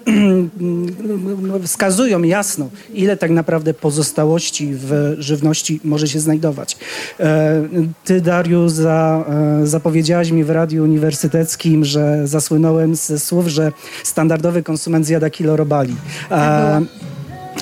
[CLEARS THROAT] wskazują jasno, ile tak naprawdę pozostałości w żywności może się znajdować. E, Ty, Dariu, za, e, zapowiedziałaś mi w radiu uniwersyteckim, że zasłynąłem ze słów, że standardowy konsument zjada kilo robali. E,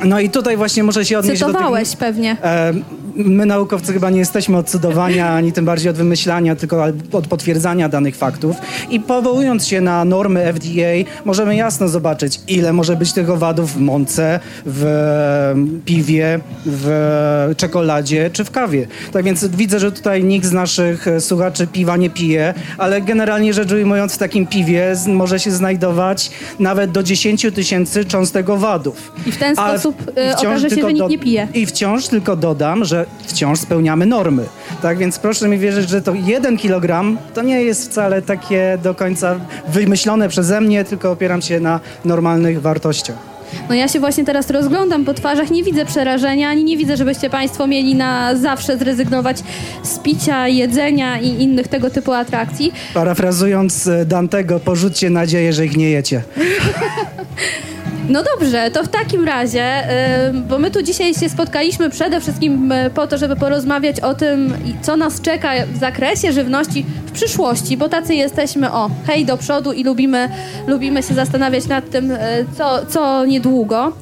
No i tutaj właśnie muszę się odnieść do tych... Cytowałeś pewnie. E, My naukowcy chyba nie jesteśmy od cudowania, ani tym bardziej od wymyślania, tylko od potwierdzania danych faktów. I powołując się na normy FDA, możemy jasno zobaczyć, ile może być tych owadów w mące, w e, piwie, w czekoladzie czy w kawie. Tak więc widzę, że tutaj nikt z naszych e, słuchaczy piwa nie pije, ale generalnie rzecz ujmując, w takim piwie może się znajdować nawet do 10 tysięcy cząstek owadów. I w ten sposób wciąż okaże się, że nikt nie pije. I wciąż tylko dodam, że wciąż spełniamy normy. Tak więc proszę mi wierzyć, że to jeden kilogram to nie jest wcale takie do końca wymyślone przeze mnie, tylko opieram się na normalnych wartościach. No ja się właśnie teraz rozglądam po twarzach, nie widzę przerażenia, ani nie widzę, żebyście Państwo mieli na zawsze zrezygnować z picia, jedzenia i innych tego typu atrakcji. Parafrazując e, Dantego, porzućcie nadzieję, że ich nie jecie. [LAUGHS] No dobrze, to w takim razie, y, bo my tu dzisiaj się spotkaliśmy przede wszystkim y, po to, żeby porozmawiać o tym, co nas czeka w zakresie żywności przyszłości, bo tacy jesteśmy, o, hej do przodu i lubimy, lubimy się zastanawiać nad tym, y, co, co niedługo.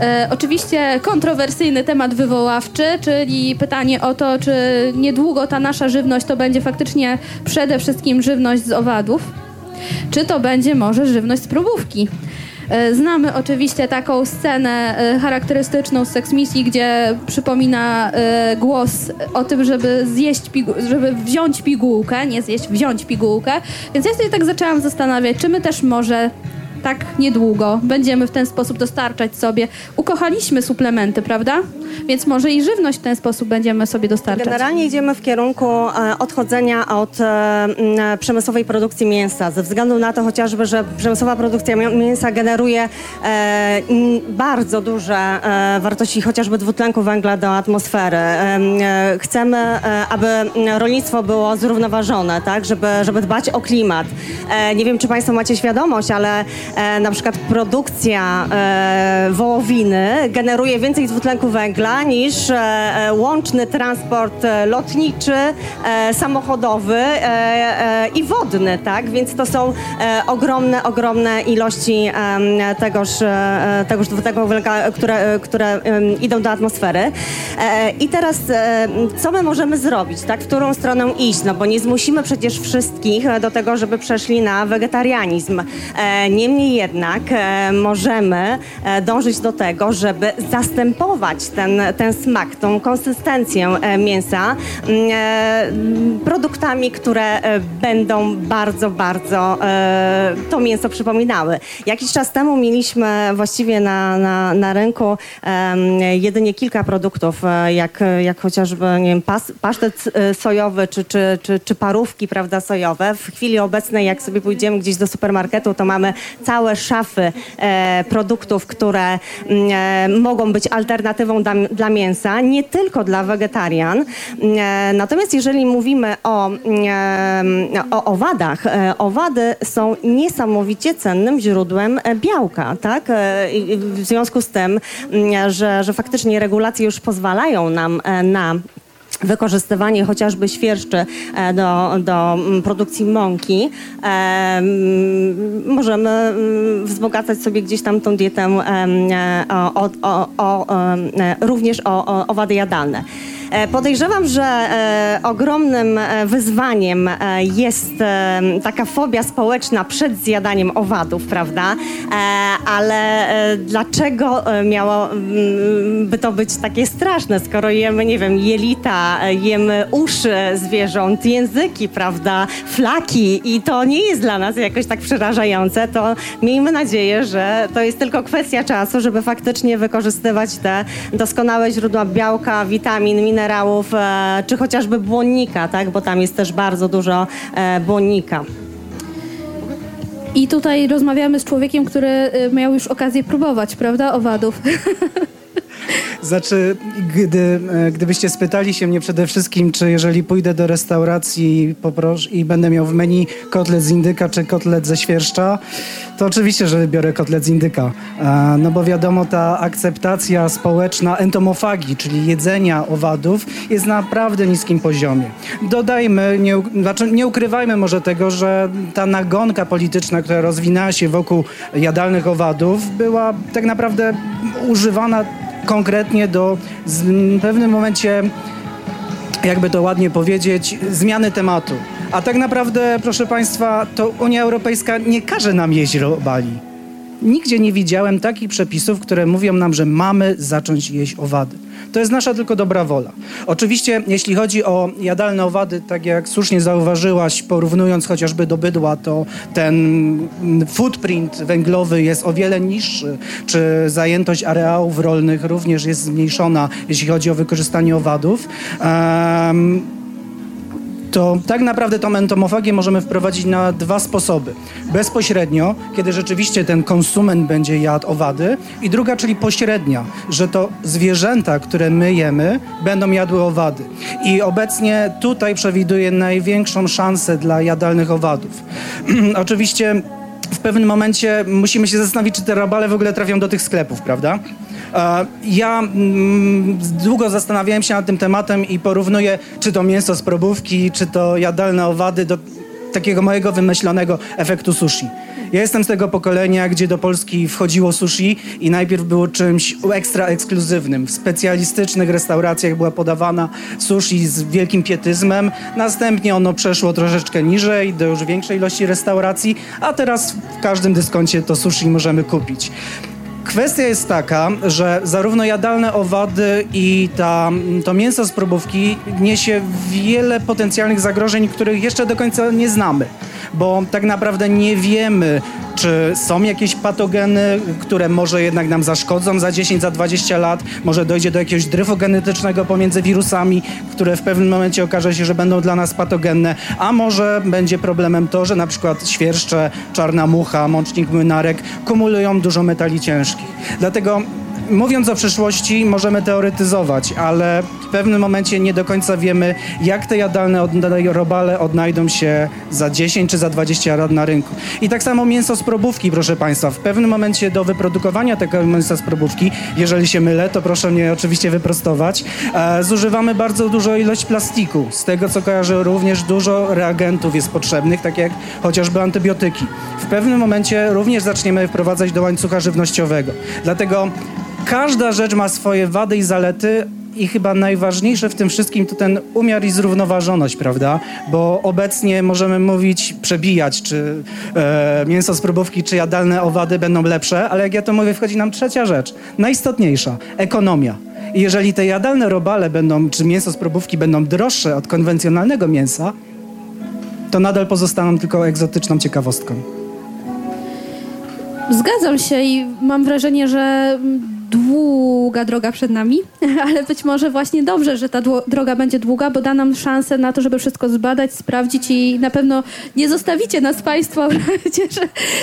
E, oczywiście kontrowersyjny temat wywoławczy, czyli pytanie o to, czy niedługo ta nasza żywność to będzie faktycznie przede wszystkim żywność z owadów, czy to będzie może żywność z próbówki. E, Znamy oczywiście taką scenę e, charakterystyczną z Sex Misji, gdzie przypomina e, głos o tym, żeby zjeść, żeby wziąć pigułkę, nie zjeść, wziąć pigułkę. Więc ja sobie tak zaczęłam zastanawiać, czy my też może tak niedługo będziemy w ten sposób dostarczać sobie. Ukochaliśmy suplementy, prawda? Więc może i żywność w ten sposób będziemy sobie dostarczać. Generalnie idziemy w kierunku e, odchodzenia od e, m, przemysłowej produkcji mięsa, ze względu na to chociażby, że przemysłowa produkcja mię- mięsa generuje e, bardzo duże e, wartości chociażby dwutlenku węgla do atmosfery. E, e, chcemy, e, aby rolnictwo było zrównoważone, tak, żeby, żeby dbać o klimat. E, nie wiem, czy Państwo macie świadomość, ale e, na przykład produkcja e, wołowiny generuje więcej dwutlenku węgla niż e, e, łączny transport e, lotniczy, samochodowy i wodny, tak? Więc to są ogromne, ogromne ilości tegoż, tegoż dwutlenku węgla, które, które idą do atmosfery. I teraz co my możemy zrobić, tak? W którą stronę iść? No bo nie zmusimy przecież wszystkich do tego, żeby przeszli na wegetarianizm. Niemniej jednak możemy dążyć do tego, żeby zastępować ten, ten smak, tą konsystencję e, mięsa mm, e, produktami, które e, będą bardzo, bardzo to mięso przypominały. Jakiś czas temu mieliśmy właściwie na, na, na rynku jedynie kilka produktów, jak, jak chociażby nie wiem, pas, pasztet sojowy czy, czy, czy, czy parówki prawda, sojowe. W chwili obecnej, jak sobie pójdziemy gdzieś do supermarketu, to mamy całe szafy produktów, które mm, mogą być alternatywą dla, dla mięsa, nie tylko dla wegetarian. E, natomiast jeżeli mówimy o, e, o owadach, e, owady są niesamowicie cennym źródłem białka, tak? W związku z tym, że, że faktycznie regulacje już pozwalają nam na wykorzystywanie chociażby świerszczy e, do, do mm, produkcji mąki, e, mm, możemy mm, wzbogacać sobie gdzieś tam tą dietę e, o, o, o, również o, o owady jadalne. E, Podejrzewam, że e, ogromnym e, wyzwaniem jest taka fobia społeczna przed zjadaniem owadów, prawda? Ale dlaczego e, miało mm, by to być takie straszne, skoro jemy, nie wiem, jelita, jemy uszy zwierząt, języki, prawda, flaki. I to nie jest dla nas jakoś tak przerażające, to miejmy nadzieję, że to jest tylko kwestia czasu, żeby faktycznie wykorzystywać te doskonałe źródła białka, witamin, minerałów, e, czy chociażby błonnika, tak, bo tam jest też bardzo dużo e, błonnika. I tutaj rozmawiamy z człowiekiem, który y, miał już okazję próbować, prawda, owadów. [LAUGHS] [LAUGHS] Znaczy, gdy, e, gdybyście spytali się mnie przede wszystkim, czy jeżeli pójdę do restauracji i, popros- i będę miał w menu kotlet z indyka czy kotlet ze świerszcza, to oczywiście, że wybiorę kotlet z indyka. E, No bo wiadomo, ta akceptacja społeczna entomofagii, czyli jedzenia owadów, jest na naprawdę niskim poziomie. Dodajmy, nie, znaczy nie ukrywajmy może tego, że ta nagonka polityczna, która rozwinęła się wokół jadalnych owadów, była tak naprawdę używana konkretnie do w pewnym momencie jakby to ładnie powiedzieć, zmiany tematu. A tak naprawdę, proszę Państwa, to Unia Europejska nie każe nam jeść robali. Nigdzie nie widziałem takich przepisów, które mówią nam, że mamy zacząć jeść owady. To jest nasza tylko dobra wola. Oczywiście, jeśli chodzi o jadalne owady, tak jak słusznie zauważyłaś, porównując chociażby do bydła, to ten footprint węglowy jest o wiele niższy, czy zajętość areałów rolnych również jest zmniejszona, jeśli chodzi o wykorzystanie owadów. Em, to tak naprawdę tą entomofagię możemy wprowadzić na dwa sposoby. Bezpośrednio, kiedy rzeczywiście ten konsument będzie jadł owady i druga, czyli pośrednia, że to zwierzęta, które my jemy, będą jadły owady. I obecnie tutaj przewiduję największą szansę dla jadalnych owadów. [CLEARS THROAT] Oczywiście w pewnym momencie musimy się zastanowić, czy te robale w ogóle trafią do tych sklepów, prawda? Ja mm, długo zastanawiałem się nad tym tematem i porównuję, czy to mięso z probówki, czy to jadalne owady do takiego mojego wymyślonego efektu sushi. Ja jestem z tego pokolenia, gdzie do Polski wchodziło sushi i najpierw było czymś ekstra ekskluzywnym. W specjalistycznych restauracjach była podawana sushi z wielkim pietyzmem. Następnie ono przeszło troszeczkę niżej, do już większej ilości restauracji, a teraz w każdym dyskoncie to sushi możemy kupić. Kwestia jest taka, że zarówno jadalne owady i ta, to mięso z probówki niesie wiele potencjalnych zagrożeń, których jeszcze do końca nie znamy, bo tak naprawdę nie wiemy, czy są jakieś patogeny, które może jednak nam zaszkodzą za 10, za 20 lat, może dojdzie do jakiegoś dryfu genetycznego pomiędzy wirusami, które w pewnym momencie okaże się, że będą dla nas patogenne, a może będzie problemem to, że na przykład świerszcze, czarna mucha, mącznik młynarek kumulują dużo metali ciężkich. Dlatego Mówiąc o przyszłości, możemy teoretyzować, ale w pewnym momencie nie do końca wiemy, jak te jadalne robale odnajdą się za 10 czy za 20 lat na rynku. I tak samo mięso z probówki, proszę Państwa. W pewnym momencie do wyprodukowania tego mięsa z probówki, jeżeli się mylę, to proszę mnie oczywiście wyprostować, e, zużywamy bardzo dużą ilość plastiku. Z tego, co kojarzę, również dużo reagentów jest potrzebnych, tak jak chociażby antybiotyki. W pewnym momencie również zaczniemy wprowadzać do łańcucha żywnościowego. Dlatego każda rzecz ma swoje wady i zalety. I chyba najważniejsze w tym wszystkim to ten umiar i zrównoważoność, prawda? Bo obecnie możemy mówić, przebijać, czy e, mięso z próbówki, czy jadalne owady będą lepsze, ale jak ja to mówię, wchodzi nam trzecia rzecz, najistotniejsza ekonomia. I jeżeli te jadalne robale będą, czy mięso z próbówki będą droższe od konwencjonalnego mięsa, to nadal pozostaną tylko egzotyczną ciekawostką. Zgadzam się i mam wrażenie, że długa droga przed nami, [LAUGHS] ale być może właśnie dobrze, że ta droga będzie długa, bo da nam szansę na to, żeby wszystko zbadać, sprawdzić i na pewno nie zostawicie nas Państwo [LAUGHS] przecież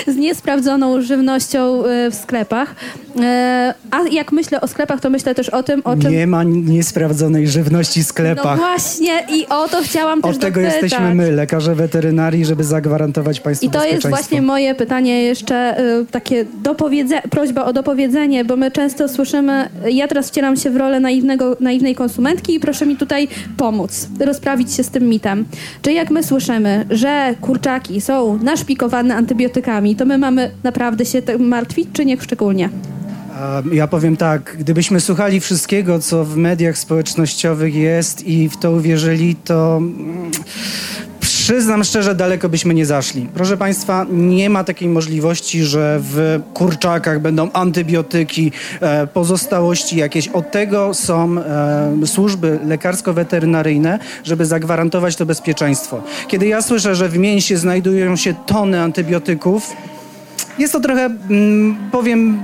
z niesprawdzoną żywnością e, w sklepach. E, A jak myślę o sklepach, to myślę też o tym, o czym... Nie ma niesprawdzonej żywności w No sklepach. właśnie i o to chciałam też Od tego dopytać. jesteśmy my, lekarze weterynarii, żeby zagwarantować Państwu I to jest właśnie moje pytanie jeszcze, y, takie dopowiedzenie, prośba o dopowiedzenie, bo my często słyszymy, ja teraz wcielam się w rolę naiwnego, naiwnej konsumentki i proszę mi tutaj pomóc, rozprawić się z tym mitem. Czy jak my słyszymy, że kurczaki są naszpikowane antybiotykami, to my mamy naprawdę się martwić, czy nie szczególnie? Ja powiem tak, gdybyśmy słuchali wszystkiego, co w mediach społecznościowych jest i w to uwierzyli, to mm, przyznam szczerze, daleko byśmy nie zaszli. Proszę Państwa, nie ma takiej możliwości, że w kurczakach będą antybiotyki, e, pozostałości jakieś. Od tego są e, służby lekarsko-weterynaryjne, żeby zagwarantować to bezpieczeństwo. Kiedy ja słyszę, że w mięsie znajdują się tony antybiotyków, jest to trochę, mm, powiem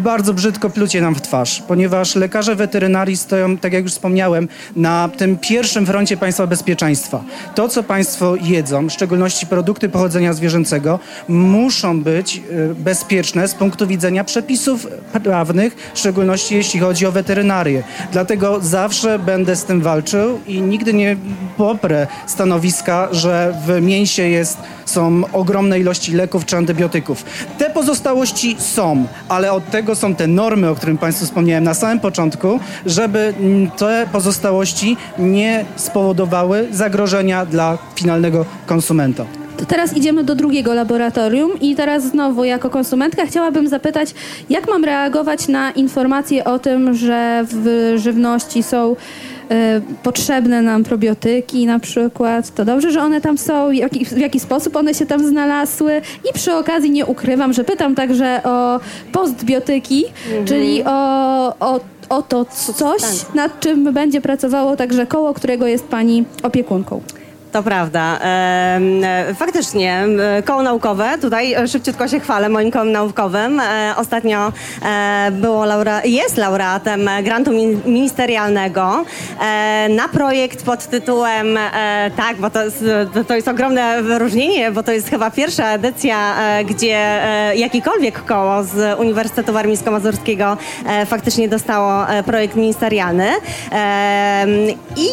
bardzo brzydko plucie nam w twarz, ponieważ lekarze weterynarii stoją, tak jak już wspomniałem, na tym pierwszym froncie państwa bezpieczeństwa. To, co państwo jedzą, w szczególności produkty pochodzenia zwierzęcego, muszą być e, bezpieczne z punktu widzenia przepisów prawnych, w szczególności jeśli chodzi o weterynarię. Dlatego zawsze będę z tym walczył i nigdy nie poprę stanowiska, że w mięsie jest, są ogromne ilości leków czy antybiotyków. Te pozostałości są, ale od tego są te normy, o którym Państwu wspomniałem na samym początku, żeby mm, te pozostałości nie spowodowały zagrożenia dla finalnego konsumenta. To teraz idziemy do drugiego laboratorium i teraz znowu jako konsumentka chciałabym zapytać, jak mam reagować na informacje o tym, że w żywności są potrzebne nam probiotyki na przykład. To dobrze, że one tam są, jaki, w jaki sposób one się tam znalazły i przy okazji nie ukrywam, że pytam także o postbiotyki, Mhm. czyli o, o, o to coś, nad czym będzie pracowało także koło, którego jest pani opiekunką. To prawda. E, Faktycznie, koło naukowe, tutaj szybciutko się chwalę moim kołem naukowym. E, Ostatnio e, było laura, jest laureatem grantu min- ministerialnego na projekt pod tytułem, tak, bo to jest, to- jest ogromne wyróżnienie, bo to jest chyba pierwsza edycja, gdzie jakikolwiek koło z Uniwersytetu Warmińsko-Mazurskiego faktycznie dostało projekt ministerialny. I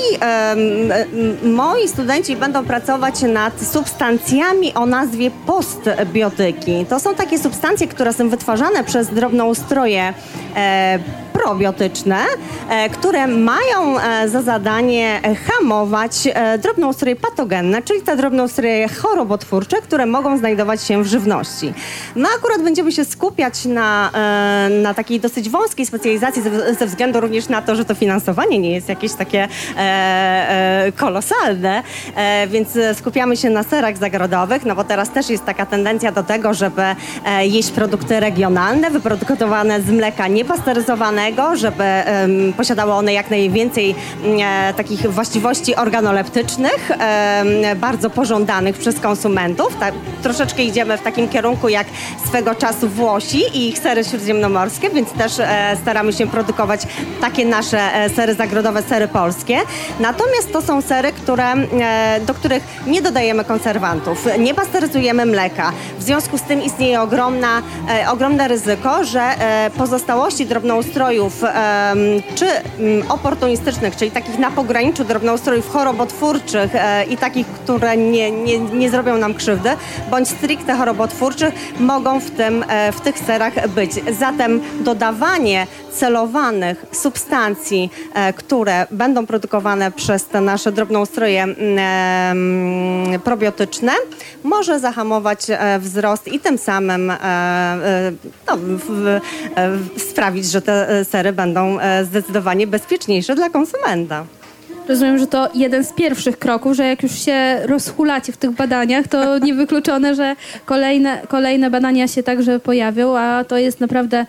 moi studenci będą pracować nad substancjami o nazwie postbiotyki. To są takie substancje, które są wytwarzane przez drobnoustroje e, probiotyczne, e, które mają e, za zadanie e, hamować drobnoustroje patogenne, czyli te drobnoustroje chorobotwórcze, które mogą znajdować się w żywności. My akurat będziemy się skupiać na, na takiej dosyć wąskiej specjalizacji ze, ze względu również na to, że to finansowanie nie jest jakieś takie kolosalne, więc skupiamy się na serach zagrodowych, no bo teraz też jest taka tendencja do tego, żeby jeść produkty regionalne, wyprodukowane z mleka niepasteryzowanego, żeby posiadały one jak najwięcej mm, e, takich właściwości organoleptycznych, bardzo pożądanych przez konsumentów. Tak, troszeczkę idziemy w takim kierunku jak swego czasu Włosi i ich sery śródziemnomorskie, więc też e, staramy się produkować takie nasze e, sery zagrodowe, sery polskie. Natomiast to są sery, które, do których nie dodajemy konserwantów, nie pasteryzujemy mleka. W związku z tym istnieje ogromna, ogromne ryzyko, że pozostałości drobnoustrojów czy mm, oportunistycznych, czyli takich na pograniczu drobnoustrojów chorobotwórczych e, i takich, które nie, nie, nie zrobią nam krzywdy, bądź stricte chorobotwórczych, mogą w, tym, e, w tych serach być. Zatem dodawanie celowanych substancji, e, które będą produkowane przez te nasze drobnoustroje mm, probiotyczne, może zahamować wzrost i tym samym no, w, w, sprawić, że te sery będą e, zdecydowanie bezpieczniejsze dla konsumenta. Rozumiem, że to jeden z pierwszych kroków, że jak już się rozhulacie w tych badaniach, to [LAUGHS] niewykluczone, że kolejne, kolejne badania się także pojawią, a to jest naprawdę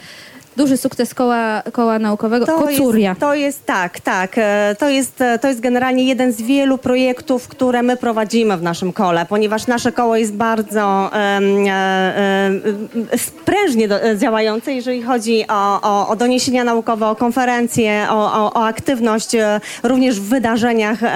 duży sukces koła, koła naukowego. Kocuria. Jest, to jest tak, tak. e, To jest, e, to jest generalnie jeden z wielu projektów, które my prowadzimy w naszym kole, ponieważ nasze koło jest bardzo em, e, e, sprężnie do, działające, jeżeli chodzi o, o, o doniesienia naukowe, o konferencje, o, o, aktywność również w wydarzeniach m,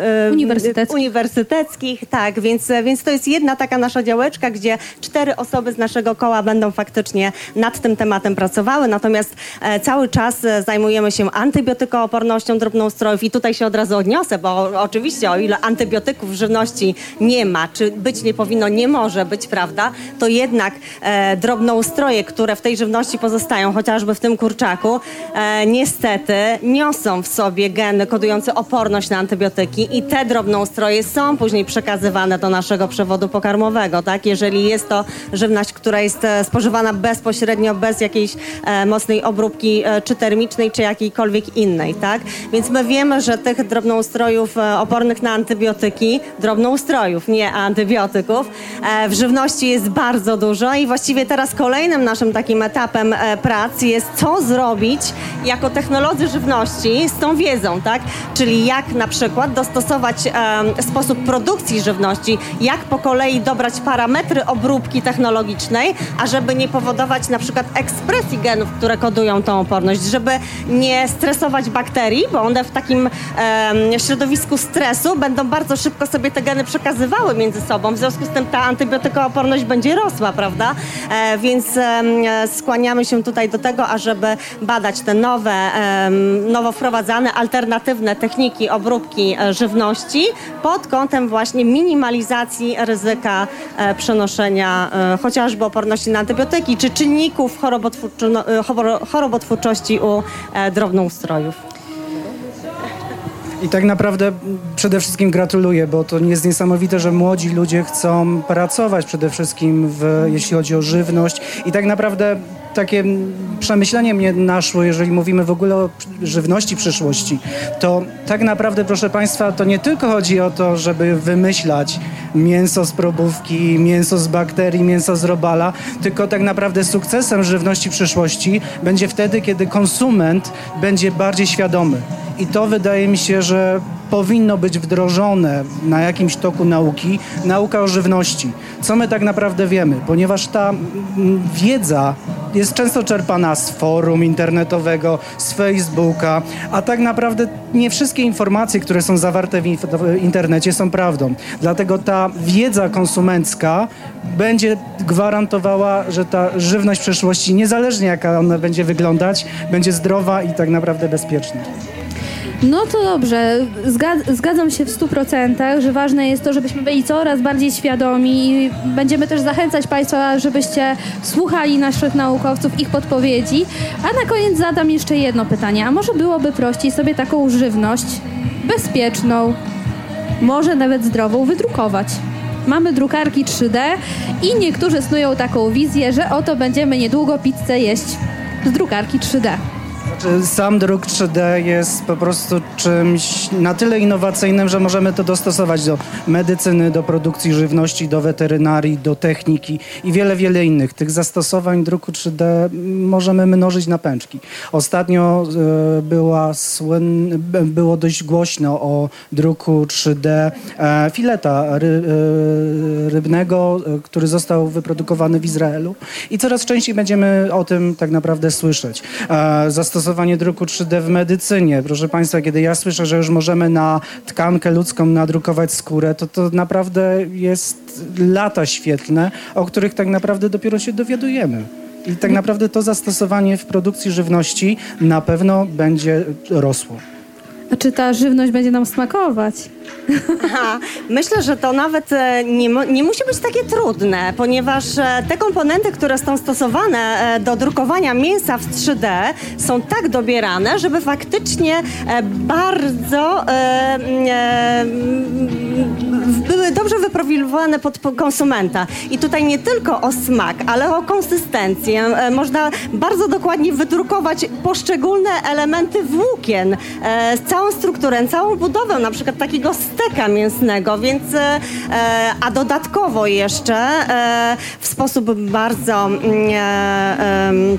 e, Uniwersyteckich. uniwersyteckich. Tak, więc, więc to jest jedna taka nasza działeczka, gdzie cztery osoby z naszego koła będą faktycznie nad tym tematem pracowały, natomiast e, cały czas e, zajmujemy się antybiotykoopornością drobnoustrojów i tutaj się od razu odniosę, bo oczywiście o ile antybiotyków w żywności nie ma, czy być nie powinno, nie może być, prawda, to jednak e, drobnoustroje, które w tej żywności pozostają, chociażby w tym kurczaku, e, niestety niosą w sobie geny kodujące oporność na antybiotyki i te drobnoustroje są później przekazywane do naszego przewodu pokarmowego, tak? Jeżeli jest to żywność, która jest e, spożywana bezpośrednio, bez jakiejś e, mocnej obróbki, e, czy termicznej, czy jakiejkolwiek innej, tak? Więc my wiemy, że tych drobnoustrojów e, opornych na antybiotyki, drobnoustrojów, nie antybiotyków, w żywności jest bardzo dużo i właściwie teraz kolejnym naszym takim etapem prac jest co zrobić jako technolodzy żywności z tą wiedzą, tak? Czyli jak na przykład dostosować sposób produkcji żywności, jak po kolei dobrać parametry obróbki technologicznej, ażeby nie powodować na przykład ekspresji genów, które kodują tą oporność, żeby nie stresować bakterii, bo one w takim em, środowisku stresu będą bardzo szybko sobie te geny przekazywały między sobą. W związku z tym ta antybiotykooporność będzie rosła, prawda? E, więc e, skłaniamy się tutaj do tego, ażeby badać te nowe, nowo wprowadzane, alternatywne techniki obróbki e, żywności pod kątem właśnie minimalizacji ryzyka e, przenoszenia e, chociażby oporności na antybiotyki, czy czynników chorobotwórczy, no, e, choro- chorobotwórczości u e, drobnoustrojów. I tak naprawdę przede wszystkim gratuluję, bo to jest niesamowite, że młodzi ludzie chcą pracować przede wszystkim, w, jeśli chodzi o żywność. I tak naprawdę takie przemyślenie mnie naszło, jeżeli mówimy w ogóle o żywności przyszłości, to tak naprawdę, proszę Państwa, to nie tylko chodzi o to, żeby wymyślać mięso z probówki, mięso z bakterii, mięso z robala, tylko tak naprawdę sukcesem żywności przyszłości będzie wtedy, kiedy konsument będzie bardziej świadomy. I to wydaje mi się, że powinno być wdrożone na jakimś toku nauki, nauka o żywności. Co my tak naprawdę wiemy? Ponieważ ta wiedza jest często czerpana z forum internetowego, z Facebooka, a tak naprawdę nie wszystkie informacje, które są zawarte w w internecie są prawdą. Dlatego ta wiedza konsumencka będzie gwarantowała, że ta żywność przyszłości, niezależnie jaka ona będzie wyglądać, będzie zdrowa i tak naprawdę bezpieczna. No to dobrze, Zgad- zgadzam się w 100%, że ważne jest to, żebyśmy byli coraz bardziej świadomi i będziemy też zachęcać Państwa, żebyście słuchali naszych naukowców, ich podpowiedzi. A na koniec zadam jeszcze jedno pytanie. A może byłoby prościej sobie taką żywność bezpieczną, może nawet zdrową wydrukować? Mamy drukarki 3D i niektórzy snują taką wizję, że oto będziemy niedługo pizzę jeść z drukarki 3D. Znaczy, Sam druk 3D jest po prostu czymś na tyle innowacyjnym, że możemy to dostosować do medycyny, do produkcji żywności, do weterynarii, do techniki i wiele, wiele innych. Tych zastosowań druku 3D możemy mnożyć na pęczki. Ostatnio e, była było dość głośno o druku 3D e, fileta ry... e, rybnego, który został wyprodukowany w Izraelu i coraz częściej będziemy o tym tak naprawdę słyszeć. E, Zastosowanie druku 3D w medycynie. Proszę Państwa, kiedy ja słyszę, że już możemy na tkankę ludzką nadrukować skórę, to to naprawdę jest lata świetlne, o których tak naprawdę dopiero się dowiadujemy. I tak naprawdę to zastosowanie w produkcji żywności na pewno będzie rosło. A czy ta żywność będzie nam smakować? Myślę, że to nawet e, nie, nie musi być takie trudne, ponieważ e, te komponenty, które są stosowane e, do drukowania mięsa w 3D są tak dobierane, żeby faktycznie bardzo e, e, były dobrze wyprofilowane pod po- konsumenta. I tutaj nie tylko o smak, ale o konsystencję. Można bardzo dokładnie wydrukować poszczególne elementy włókien, całą strukturę, całą budowę na przykład takiego steka mięsnego, więc e, e, a dodatkowo jeszcze e, w sposób bardzo mm,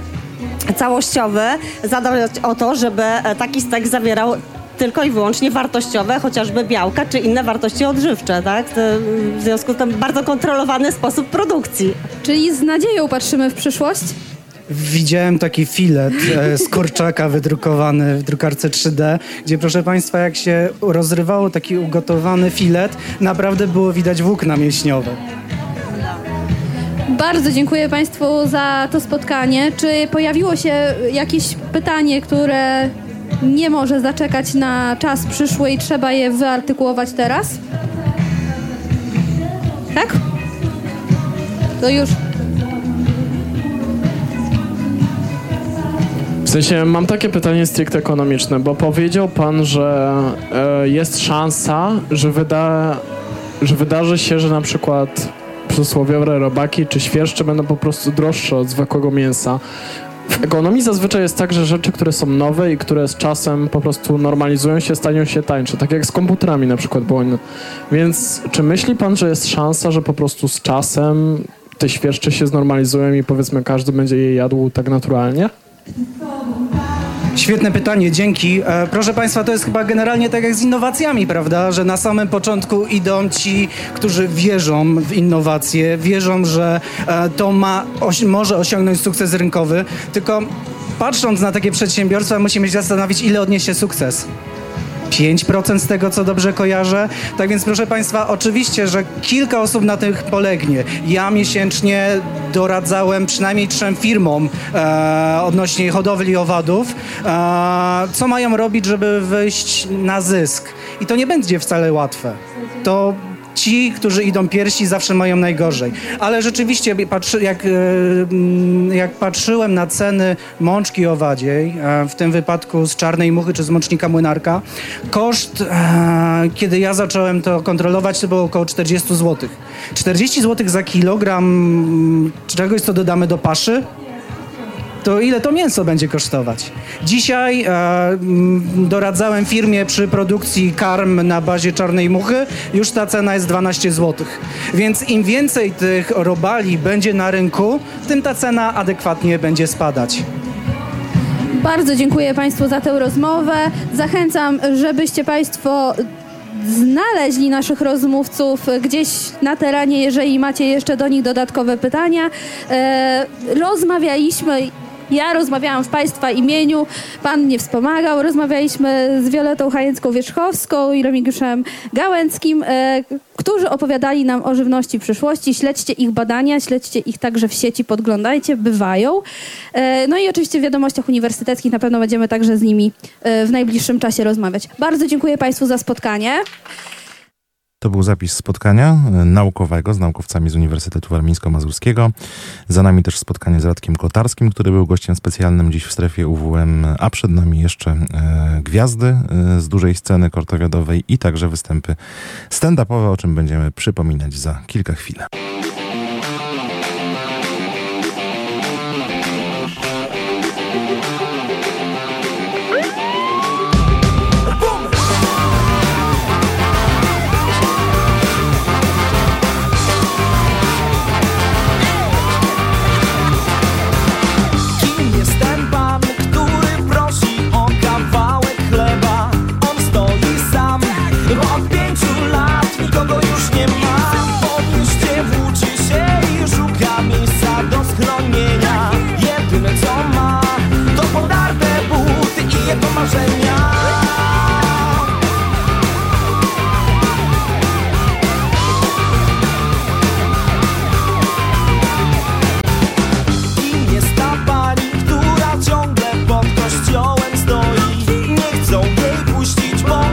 całościowy zadbać o to, żeby taki stek zawierał tylko i wyłącznie wartościowe, chociażby białka czy inne wartości odżywcze, tak? W związku z tym bardzo kontrolowany sposób produkcji. Czyli z nadzieją patrzymy w przyszłość? Widziałem taki filet e, z kurczaka wydrukowany w drukarce 3D, gdzie proszę Państwa, jak się rozrywało taki ugotowany filet, naprawdę było widać włókna mięśniowe. Bardzo dziękuję Państwu za to spotkanie. Czy pojawiło się jakieś pytanie, które nie może zaczekać na czas przyszły i trzeba je wyartykułować teraz? Tak? To już. Sensie mam takie pytanie stricte ekonomiczne, bo powiedział pan, że e, jest szansa, że, wyda, że wydarzy się, że na przykład przysłowiowe robaki czy świerszcze będą po prostu droższe od zwykłego mięsa. W ekonomii zazwyczaj jest tak, że rzeczy, które są nowe i które z czasem po prostu normalizują się, stają się tańsze. Tak jak z komputerami na przykład było. Więc czy myśli pan, że jest szansa, że po prostu z czasem te świerszcze się znormalizują i powiedzmy każdy będzie je jadł tak naturalnie? Świetne pytanie, dzięki. E, proszę Państwa, to jest chyba generalnie tak jak z innowacjami, prawda? Że na samym początku idą ci, którzy wierzą w innowacje, wierzą, że e, to ma, może osiągnąć sukces rynkowy, tylko patrząc na takie przedsiębiorstwa musimy się zastanowić, ile odniesie sukces. 5% z tego, co dobrze kojarzę. Tak więc, proszę Państwa, oczywiście, że kilka osób na tych polegnie. Ja miesięcznie doradzałem przynajmniej trzem firmom e, odnośnie hodowli owadów, e, co mają robić, żeby wyjść na zysk. I to nie będzie wcale łatwe. To ci, którzy idą pierwsi, zawsze mają najgorzej. Ale rzeczywiście, jak, e, mm, jak patrzyłem na ceny mączki owadziej, e, w tym wypadku z czarnej muchy czy z mącznika młynarka, koszt, e, kiedy ja zacząłem to kontrolować, to było około 40 zł. 40 zł za kilogram czegoś, co dodamy do paszy, to ile to mięso będzie kosztować? Dzisiaj e, mm, doradzałem firmie przy produkcji karm na bazie czarnej muchy, już ta cena jest 12 zł. Więc im więcej tych robali będzie na rynku, tym ta cena adekwatnie będzie spadać. Bardzo dziękuję Państwu za tę rozmowę. Zachęcam, żebyście Państwo znaleźli naszych rozmówców gdzieś na terenie, jeżeli macie jeszcze do nich dodatkowe pytania. E, rozmawialiśmy ja rozmawiałam w Państwa imieniu, Pan mnie wspomagał. Rozmawialiśmy z Violetą Hajecką-Wierzchowską i Remigiuszem Gałęckim, e, którzy opowiadali nam o żywności przyszłości. Śledźcie ich badania, śledźcie ich także w sieci, podglądajcie, bywają. E, no i oczywiście w wiadomościach uniwersyteckich na pewno będziemy także z nimi e, w najbliższym czasie rozmawiać. Bardzo dziękuję Państwu za spotkanie. To był zapis spotkania e, naukowego z naukowcami z Uniwersytetu Warmińsko-Mazurskiego. Za nami też spotkanie z Radkiem Kotarskim, który był gościem specjalnym dziś w strefie UWM, a przed nami jeszcze e, gwiazdy e, z dużej sceny kortowiadowej i także występy stand-upowe, o czym będziemy przypominać za kilka chwil. much more.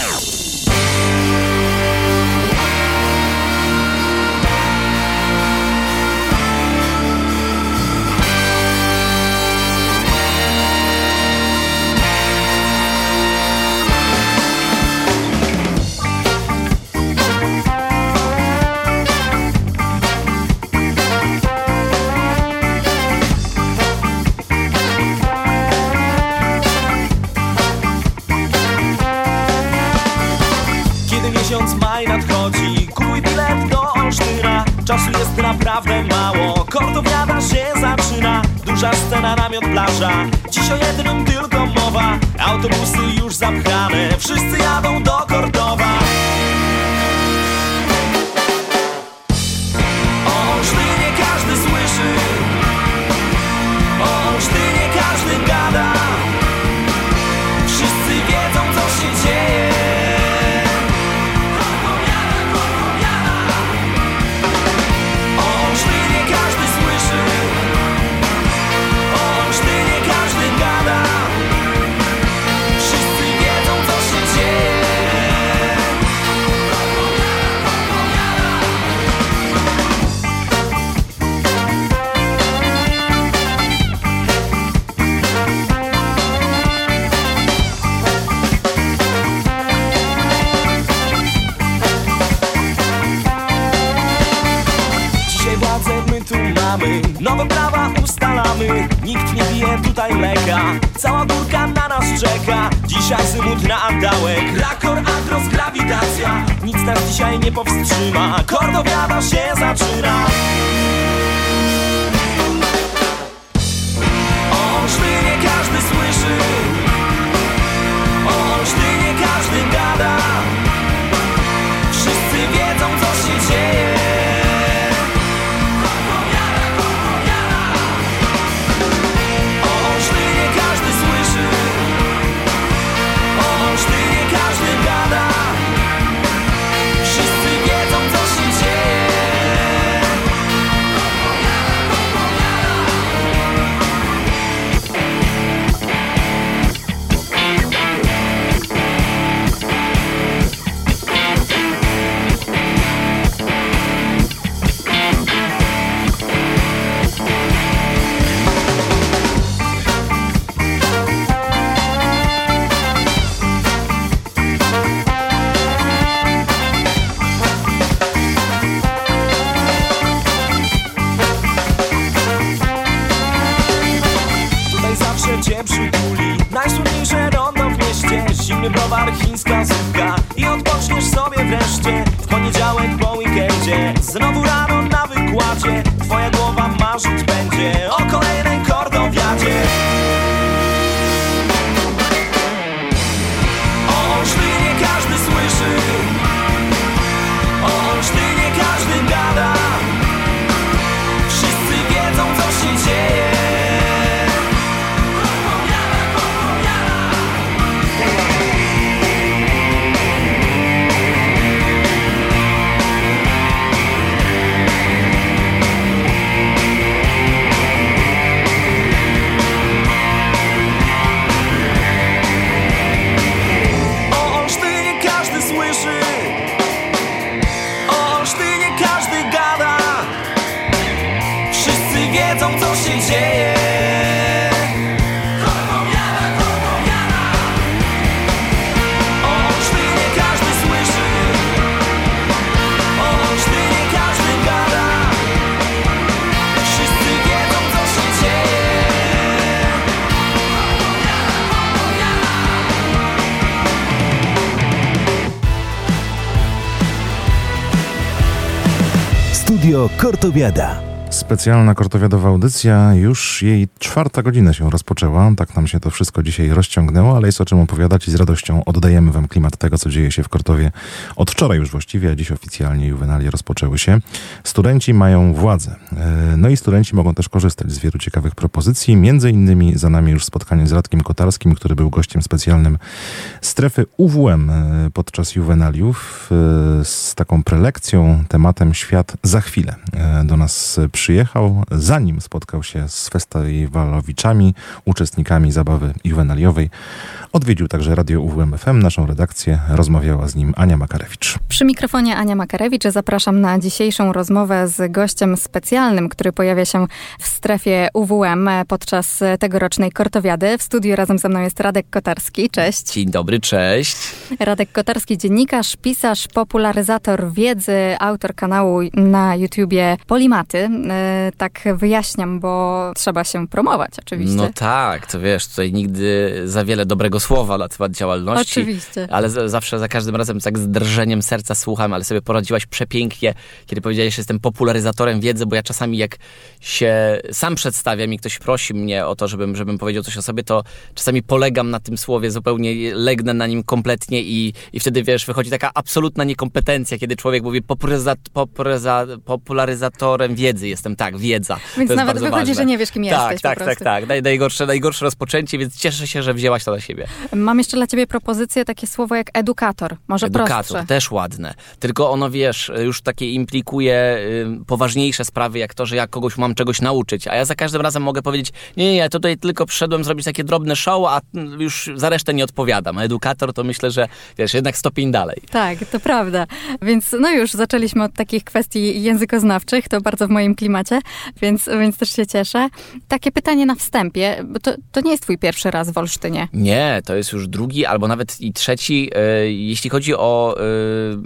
Namiot, plaża. Dziś o jednym tylko mowa. Autobusy już zapchane. Wszyscy jadą do Kordowa Nowe prawa ustalamy Nikt nie pije tutaj mleka. Cała górka na nas czeka Dzisiaj zymut na andałek Rakor, agros, grawitacja Nic nas dzisiaj nie powstrzyma. Kordowiada się zaczyna. O Olsztynie każdy słyszy. O Olsztynie każdy gada Kortowiada. Specjalna kortowiadowa audycja, już jej czwarta godzina się rozpoczęła. Tak nam się to wszystko dzisiaj rozciągnęło, ale jest o czym opowiadać i z radością oddajemy Wam klimat tego, co dzieje się w Kortowie od wczoraj już właściwie, a dziś oficjalnie juwenalie rozpoczęły się. Studenci mają władzę. E, No i studenci mogą też korzystać z wielu ciekawych propozycji. Między innymi za nami już spotkanie z Radkiem Kotarskim, który był gościem specjalnym strefy UWM e, podczas juwenaliów e, z taką prelekcją tematem Świat za chwilę. E, Do nas przyjechał przyjechał, zanim spotkał się z festiwalowiczami, uczestnikami zabawy juwenaliowej. Odwiedził także Radio UWM FM, naszą redakcję. Rozmawiała z nim Ania Makarewicz. Przy mikrofonie Ania Makarewicz zapraszam na dzisiejszą rozmowę z gościem specjalnym, który pojawia się w strefie UWM podczas tegorocznej kortowiady. W studiu razem ze mną jest Radek Kotarski. Cześć. Dzień dobry, cześć. Radek Kotarski, dziennikarz, pisarz, popularyzator wiedzy, autor kanału na YouTubie Polimaty. E, Tak wyjaśniam, bo trzeba się promować oczywiście. No tak, to wiesz, tutaj nigdy za wiele dobrego słowa na temat działalności. Oczywiście. Ale z, zawsze za każdym razem tak z drżeniem serca słucham, ale sobie poradziłaś przepięknie, kiedy powiedziałeś, że jestem popularyzatorem wiedzy, bo ja czasami jak się sam przedstawiam i ktoś prosi mnie o to, żebym, żebym powiedział coś o sobie, to czasami polegam na tym słowie, zupełnie legnę na nim kompletnie i, i wtedy, wiesz, wychodzi taka absolutna niekompetencja, kiedy człowiek mówi popularyza, popularyza, popularyzatorem wiedzy. Jestem tak, wiedza. Więc to nawet wychodzi, ważne. że nie wiesz, kim tak, jesteś Tak, tak, tak. Naj, najgorsze, najgorsze rozpoczęcie, więc cieszę się, że wzięłaś to na siebie. Mam jeszcze dla ciebie propozycję, takie słowo jak edukator. Może Edukator, prostsze. też ładne. Tylko ono, wiesz, już takie implikuje y, poważniejsze sprawy, jak to, że ja kogoś mam czegoś nauczyć. A ja za każdym razem mogę powiedzieć, nie, nie, ja tutaj tylko przyszedłem zrobić takie drobne show, a już za resztę nie odpowiadam. A edukator to myślę, że, wiesz, jednak stopień dalej. Tak, to prawda. Więc no już zaczęliśmy od takich kwestii językoznawczych, to bardzo w moim klimacie, więc, więc też się cieszę. Takie pytanie na wstępie, bo to, to nie jest twój pierwszy raz w Olsztynie. Nie, to jest już drugi albo nawet i trzeci. E, jeśli chodzi o,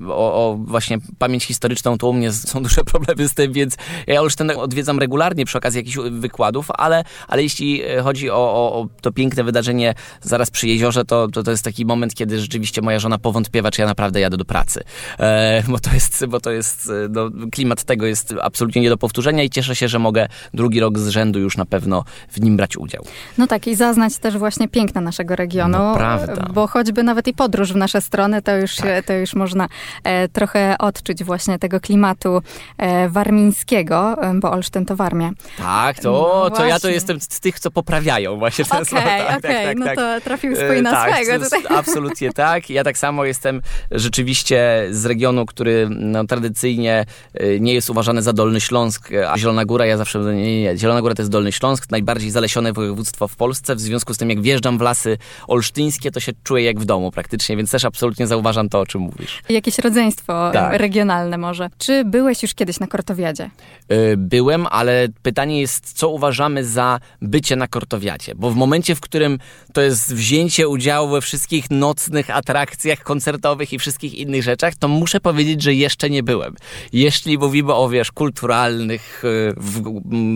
e, o, o właśnie pamięć historyczną, to u mnie są duże [LAUGHS] problemy z tym, więc ja Olsztyn odwiedzam regularnie przy okazji jakichś wykładów, ale, ale jeśli chodzi o, o, o to piękne wydarzenie zaraz przy jeziorze, to, to to jest taki moment, kiedy rzeczywiście moja żona powątpiewa, czy ja naprawdę jadę do pracy. E, bo to jest, bo to jest e, no, klimat tego jest absolutnie nie do powtórzenia i cieszę się, że mogę drugi rok z rzędu już na pewno w nim brać udział. No tak, i zaznać też właśnie piękna naszego regionu. No, prawda. Bo choćby nawet i podróż w nasze strony, to już, Tak. to już można e, trochę odczuć właśnie tego klimatu e, warmińskiego, e, bo Olsztyn to Warmia. Tak, to, No to ja to jestem z tych, co poprawiają właśnie ten Okej, słowo. Tak, okej, tak, no tak, to trafił E, swój na tak, swego tutaj. Absolutnie tak. Ja tak samo jestem rzeczywiście z regionu, który no, tradycyjnie e, nie jest uważany za Dolny Śląsk, a Zielona Góra, ja zawsze nie, nie, nie, Zielona Góra to jest Dolny Śląsk, najbardziej zalesione województwo w Polsce, w związku z tym jak wjeżdżam w lasy olsztyńskie, to się czuję jak w domu praktycznie, więc też absolutnie zauważam to, o czym mówisz. Jakieś rodzeństwo Tak. regionalne może. Czy byłeś już kiedyś na Kortowiadzie? Y, Byłem, ale pytanie jest, co uważamy za bycie na kortowiacie? Bo w momencie, w którym to jest wzięcie udziału we wszystkich nocnych atrakcjach koncertowych i wszystkich innych rzeczach, to muszę powiedzieć, że jeszcze nie byłem. Jeśli mówimy o, wiesz, kulturalnych, y,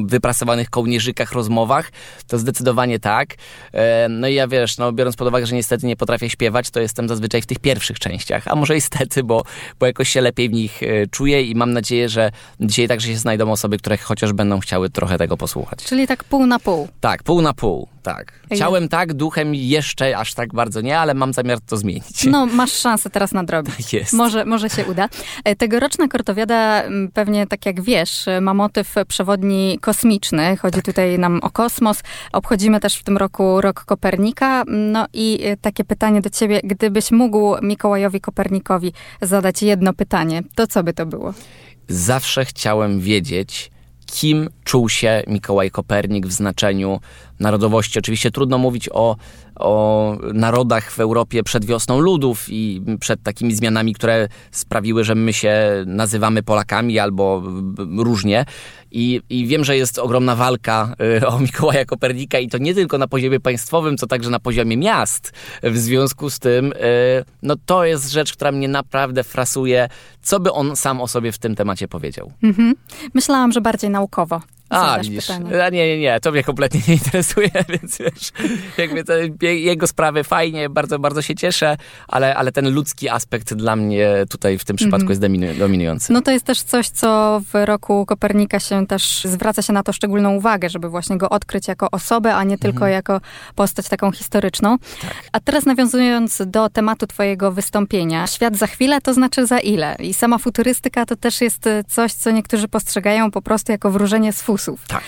wyprasowanych kołnierzykach, rozmowach, to zdecydowanie tak. E, No i ja, wiesz, no, biorąc pod uwagę, że niestety nie potrafię śpiewać, to jestem zazwyczaj w tych pierwszych częściach, a może i stety, bo, bo jakoś się lepiej w nich e, czuję i mam nadzieję, że dzisiaj także się znajdą osoby, które chociaż będą chciały trochę tego posłuchać. Czyli tak pół na pół. Tak, pół na pół, tak. Ciałem tak, duchem jeszcze aż tak bardzo nie, ale mam zamiar to zmienić. No, masz szansę teraz nadrobić. Jest. Może, może się uda. E, Tegoroczna Kortowiada, pewnie tak jak wiesz, ma motyw przewodni kosmiczny. Chodzi Tak. tutaj nam o kosmos. Obchodzimy też w tym roku rok Kopernika. No i e, takie pytanie do ciebie. Gdybyś mógł Mikołajowi Kopernikowi zadać jedno pytanie, to co by to było? Zawsze chciałem wiedzieć, kim czuł się Mikołaj Kopernik w znaczeniu narodowości. Oczywiście trudno mówić o, o narodach w Europie przed wiosną ludów i przed takimi zmianami, które sprawiły, że my się nazywamy Polakami albo różnie. I, I wiem, że jest ogromna walka y, o Mikołaja Kopernika i to nie tylko na poziomie państwowym, co także na poziomie miast. W związku z tym, y, no to jest rzecz, która mnie naprawdę frasuje. Co by on sam o sobie w tym temacie powiedział? Mhm. Myślałam, że bardziej naukowo. A, widzisz. A nie, nie, nie, to mnie kompletnie nie interesuje, [LAUGHS] więc wiesz, jakby je- jego sprawy fajnie, bardzo, bardzo się cieszę, ale, ale ten ludzki aspekt dla mnie tutaj w tym przypadku Mhm. jest dominu- dominujący. No to jest też coś, co w roku Kopernika się też zwraca się na to szczególną uwagę, żeby właśnie go odkryć jako osobę, a nie tylko Mhm. jako postać taką historyczną. A teraz nawiązując do tematu twojego wystąpienia, świat za chwilę to znaczy za ile? I sama futurystyka to też jest coś, co niektórzy postrzegają po prostu jako wróżenie z Tak.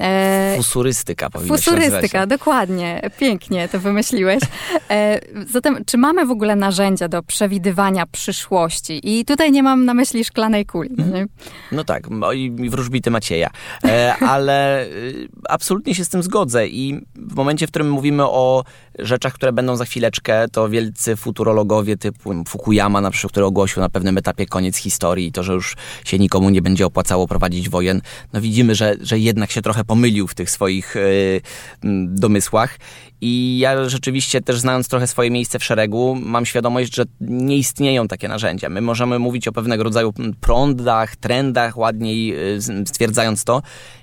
E, Fusurystyka powinna się Futurystyka, nazywać. dokładnie. Pięknie to wymyśliłeś. E, zatem, czy mamy w ogóle narzędzia do przewidywania przyszłości? I tutaj nie mam na myśli szklanej kuli. nie? No tak, i wróżbity Macieja. E, [LAUGHS] ale absolutnie się z tym zgodzę i w momencie, w którym mówimy o rzeczach, które będą za chwileczkę, to wielcy futurologowie typu Fukuyama na przykład, który ogłosił na pewnym etapie koniec historii i to, że już się nikomu nie będzie opłacało prowadzić wojen, no widzimy, że, że jednak się trochę pomylił w tych swoich mm, domysłach. I ja rzeczywiście też znając trochę swoje miejsce w szeregu, mam świadomość, że nie istnieją takie narzędzia. My możemy mówić o pewnego rodzaju prądach, trendach, ładniej z- stwierdzając to.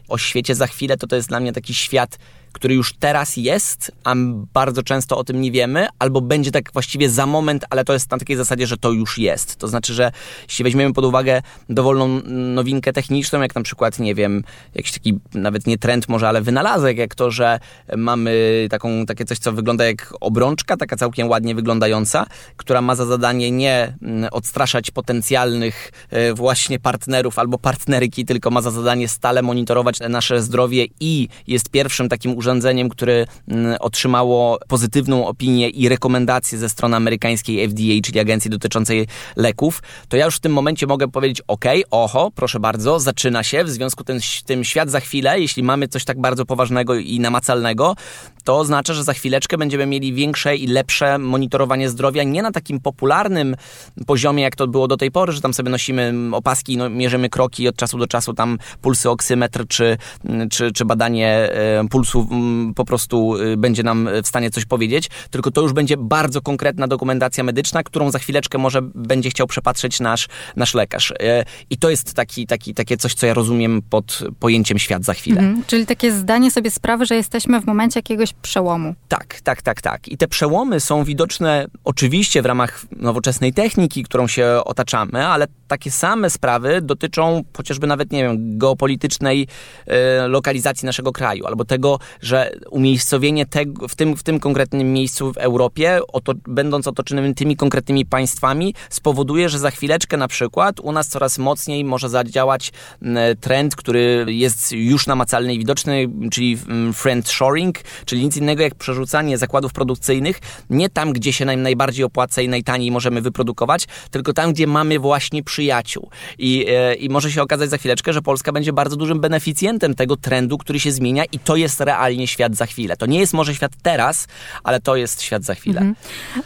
O świecie za chwilę to to jest dla mnie taki świat, który już teraz jest, a bardzo często o tym nie wiemy, albo będzie tak właściwie za moment, ale to jest na takiej zasadzie, że to już jest. To znaczy, że jeśli weźmiemy pod uwagę dowolną nowinkę techniczną, jak na przykład, nie wiem, jakiś taki nawet nie trend może, ale wynalazek, jak to, że mamy taką, takie coś, co wygląda jak obrączka, taka całkiem ładnie wyglądająca, która ma za zadanie nie mm, odstraszać potencjalnych e, właśnie partnerów albo partnerki, tylko ma za zadanie stale monitorować nasze zdrowie i jest pierwszym takim urządzeniem, które mm, otrzymało pozytywną opinię i rekomendację ze strony amerykańskiej FDA, czyli agencji dotyczącej leków, to ja już w tym momencie mogę powiedzieć, ok, oho, proszę bardzo, zaczyna się, w związku z tym, świat za chwilę, jeśli mamy coś tak bardzo poważnego i namacalnego, to oznacza, że za chwileczkę będziemy mieli większe i lepsze monitorowanie zdrowia, nie na takim popularnym poziomie, jak to było do tej pory, że tam sobie nosimy opaski, no, mierzymy kroki od czasu do czasu tam pulsy oksymetr, czy, czy, czy badanie e, pulsu mm, po prostu y, będzie nam w stanie coś powiedzieć, tylko to już będzie bardzo konkretna dokumentacja medyczna, którą za chwileczkę może będzie chciał przepatrzeć nasz, nasz lekarz. E, I to jest taki, taki, takie coś, co ja rozumiem pod pojęciem świat za chwilę. Mhm. Czyli takie zdanie sobie sprawy, że jesteśmy w momencie jakiegoś przełomu. Tak, tak, tak, tak. I te przełomy są widoczne oczywiście w ramach nowoczesnej techniki, którą się otaczamy, ale takie same sprawy dotyczą chociażby nawet, nie wiem, geopolitycznej e, lokalizacji naszego kraju, albo tego, że umiejscowienie tego, w, tym, w tym konkretnym miejscu w Europie, oto, będąc otoczonym tymi konkretnymi państwami, spowoduje, że za chwileczkę na przykład u nas coraz mocniej może zadziałać m, trend, który jest już namacalny i widoczny, czyli mm, friend shoring, czyli nic innego jak przerzucanie zakładów produkcyjnych nie tam, gdzie się nam najbardziej opłaca i najtaniej możemy wyprodukować, tylko tam, gdzie mamy właśnie przyjaciół. I, e, I może się okazać za chwileczkę, że Polska będzie bardzo dużym beneficjentem tego trendu, który się zmienia i to jest realnie świat za chwilę. To nie jest może świat teraz, ale to jest świat za chwilę. Mhm.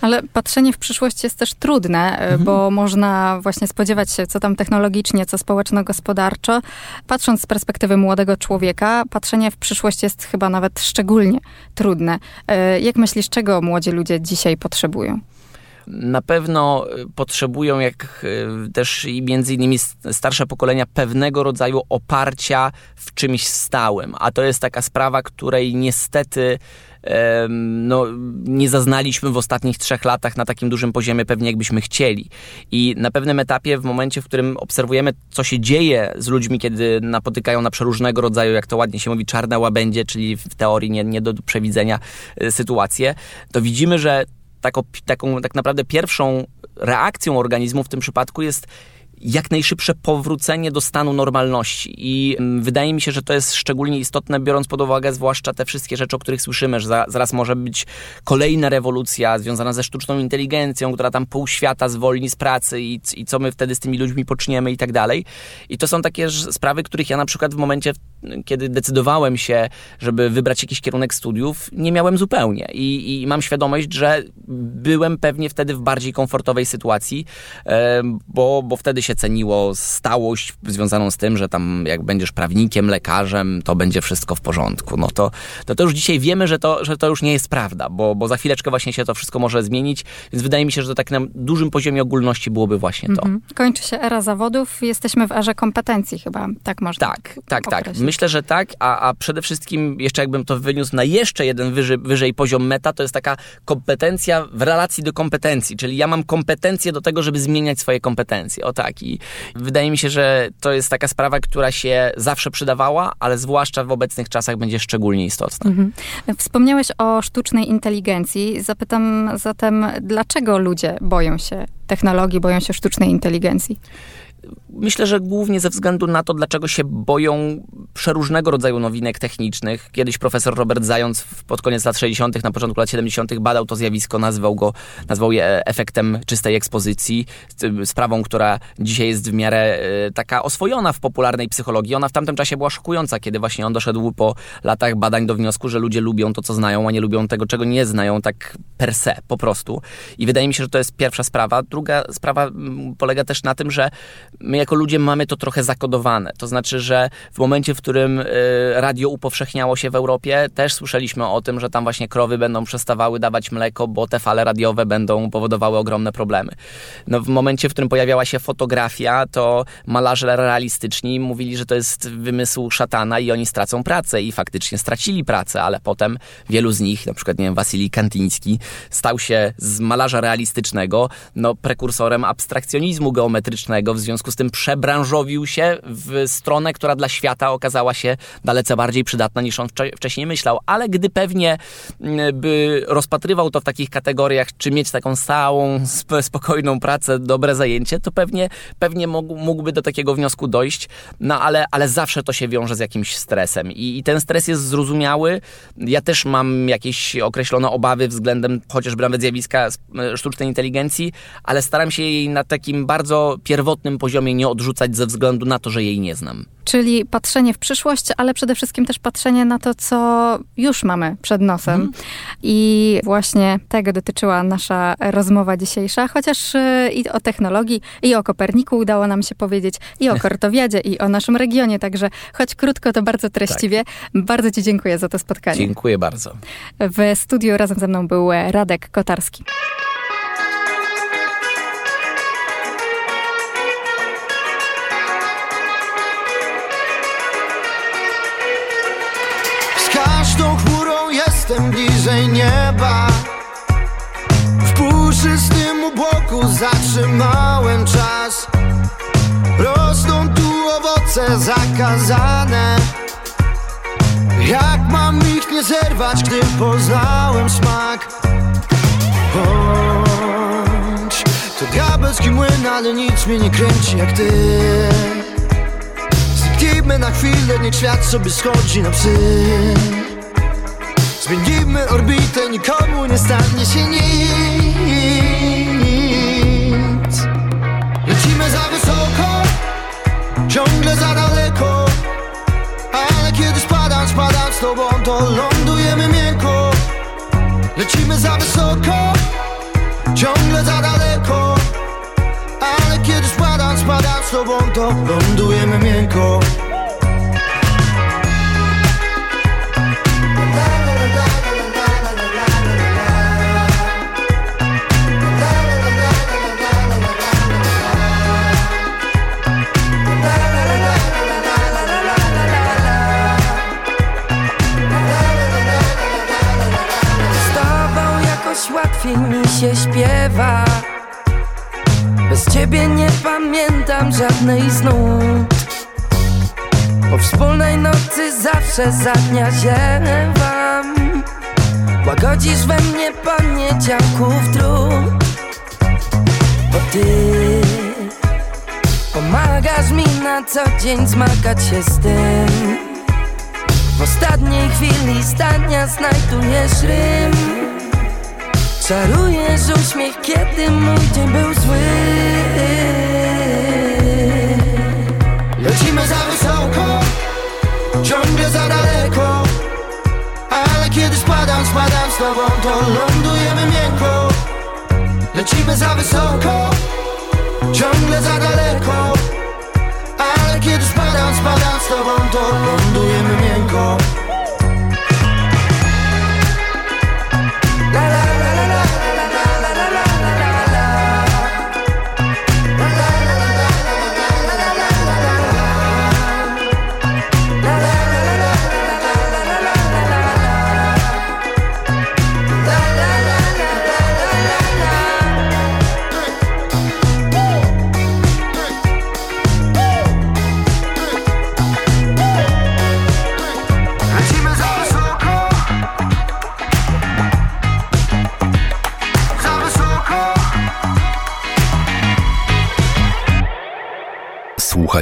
Ale patrzenie w przyszłość jest też trudne, e, bo można właśnie spodziewać się, co tam technologicznie, co społeczno-gospodarczo. Patrząc z perspektywy młodego człowieka, patrzenie w przyszłość jest chyba nawet szczególnie trudne. E, Jak myślisz, czego młodzi ludzie dzisiaj potrzebują? Na pewno y, potrzebują, jak y, też i między innymi starsze pokolenia, pewnego rodzaju oparcia w czymś stałym. A to jest taka sprawa, której niestety no, nie zaznaliśmy w ostatnich trzech latach na takim dużym poziomie, pewnie jakbyśmy chcieli. I na pewnym etapie, w momencie, w którym obserwujemy, co się dzieje z ludźmi, kiedy napotykają na przeróżnego rodzaju, jak to ładnie się mówi, czarne łabędzie, czyli w teorii nie, nie do przewidzenia y, sytuacje, to widzimy, że taką, taką tak naprawdę pierwszą reakcją organizmu w tym przypadku jest jak najszybsze powrócenie do stanu normalności. I mm, wydaje mi się, że to jest szczególnie istotne, biorąc pod uwagę zwłaszcza te wszystkie rzeczy, o których słyszymy, że za, zaraz może być kolejna rewolucja związana ze sztuczną inteligencją, która tam pół świata zwolni z pracy i, i co my wtedy z tymi ludźmi poczniemy i tak dalej. I to są takie sprawy, których ja na przykład w momencie, kiedy decydowałem się, żeby wybrać jakiś kierunek studiów, nie miałem zupełnie. I, i mam świadomość, że byłem pewnie wtedy w bardziej komfortowej sytuacji, bo, bo wtedy się ceniło stałość związaną z tym, że tam jak będziesz prawnikiem, lekarzem, to będzie wszystko w porządku. No to, to, to już dzisiaj wiemy, że to, że to już nie jest prawda, bo, bo za chwileczkę właśnie się to wszystko może zmienić, więc wydaje mi się, że to tak na dużym poziomie ogólności byłoby właśnie to. Mhm. Kończy się era zawodów, jesteśmy w erze kompetencji chyba, tak można Tak, tak, tak. określić. Myślę, że tak, a, a przede wszystkim jeszcze jakbym to wyniósł na jeszcze jeden wyżej, wyżej poziom meta, to jest taka kompetencja w relacji do kompetencji, czyli ja mam kompetencje do tego, żeby zmieniać swoje kompetencje. O tak. I wydaje mi się, że to jest taka sprawa, która się zawsze przydawała, ale zwłaszcza w obecnych czasach będzie szczególnie istotna. Mhm. Wspomniałeś o sztucznej inteligencji. Zapytam zatem, dlaczego ludzie boją się technologii, boją się sztucznej inteligencji? Myślę, że głównie ze względu na to, dlaczego się boją przeróżnego rodzaju nowinek technicznych. Kiedyś profesor Robert Zając pod koniec lat 60., na początku lat 70. badał to zjawisko, nazwał go, nazwał je efektem czystej ekspozycji, z- sprawą, która dzisiaj jest w miarę e, taka oswojona w popularnej psychologii. Ona w tamtym czasie była szokująca, kiedy właśnie on doszedł po latach badań do wniosku, że ludzie lubią to, co znają, a nie lubią tego, czego nie znają, tak per se, po prostu. I wydaje mi się, że to jest pierwsza sprawa. Druga sprawa mm, polega też na tym, że my jako ludzie mamy to trochę zakodowane. To znaczy, że w momencie, w którym y, radio upowszechniało się w Europie, też słyszeliśmy o tym, że tam właśnie krowy będą przestawały dawać mleko, bo te fale radiowe będą powodowały ogromne problemy. No, w momencie, w którym pojawiała się fotografia, to malarze realistyczni mówili, że to jest wymysł szatana i oni stracą pracę i faktycznie stracili pracę, ale potem wielu z nich, na przykład nie wiem, Wasilij Kantyński, stał się z malarza realistycznego no, prekursorem abstrakcjonizmu geometrycznego, w związku z tym przebranżowił się w stronę, która dla świata okazała się dalece bardziej przydatna niż on wcze- wcześniej myślał, ale gdy pewnie mm, by rozpatrywał to w takich kategoriach, czy mieć taką stałą, sp- spokojną pracę, dobre zajęcie, to pewnie, pewnie mógł, mógłby do takiego wniosku dojść, no ale, ale zawsze to się wiąże z jakimś stresem. I, i ten stres jest zrozumiały. Ja też mam jakieś określone obawy względem chociażby nawet zjawiska sztucznej inteligencji, ale staram się jej na takim bardzo pierwotnym poziomie nie odrzucać ze względu na to, że jej nie znam. Czyli patrzenie w przyszłość, ale przede wszystkim też patrzenie na to, co już mamy przed nosem. I właśnie tego dotyczyła nasza rozmowa dzisiejsza, chociaż y, i o technologii, i o Koperniku udało nam się powiedzieć, i o [LAUGHS] Kortowiadzie, i o naszym regionie, także choć krótko, to bardzo treściwie. Bardzo Ci dziękuję za to spotkanie. Dziękuję bardzo. W studiu razem ze mną był Radek Kotarski. Każdą chmurą jestem bliżej nieba. W puszystym obłoku zatrzymałem czas. Rosną tu owoce zakazane. Jak mam ich nie zerwać, gdy poznałem smak? Bądź to diabelski młyn, ale nic mnie nie kręci jak ty Zniknijmy na chwilę, niech świat sobie schodzi na psy. Zmienimy orbitę, nikomu nie stanie się nic. Lecimy za wysoko, ciągle za daleko. Ale kiedy spadam, spadam z tobą, to lądujemy miękko. Lecimy za wysoko, ciągle za daleko. Ale kiedy spadam, spadam z tobą, to lądujemy miękko łatwiej mi się śpiewa. Bez ciebie nie pamiętam żadnej z Po wspólnej nocy zawsze za dnia ziewam. Łagodzisz we mnie poniedziałków trud Bo ty pomagasz mi na co dzień zmagać się z tym. W ostatniej chwili zdania znajdujesz rym Czarujesz uśmiech, kiedy mój dzień był zły. Lecimy za wysoko, ciągle za daleko. Ale kiedy spadam, spadam z tobą, to lądujemy miękko. Lecimy za wysoko, ciągle za daleko. Ale kiedy spadam, spadam z tobą, to lądujemy miękko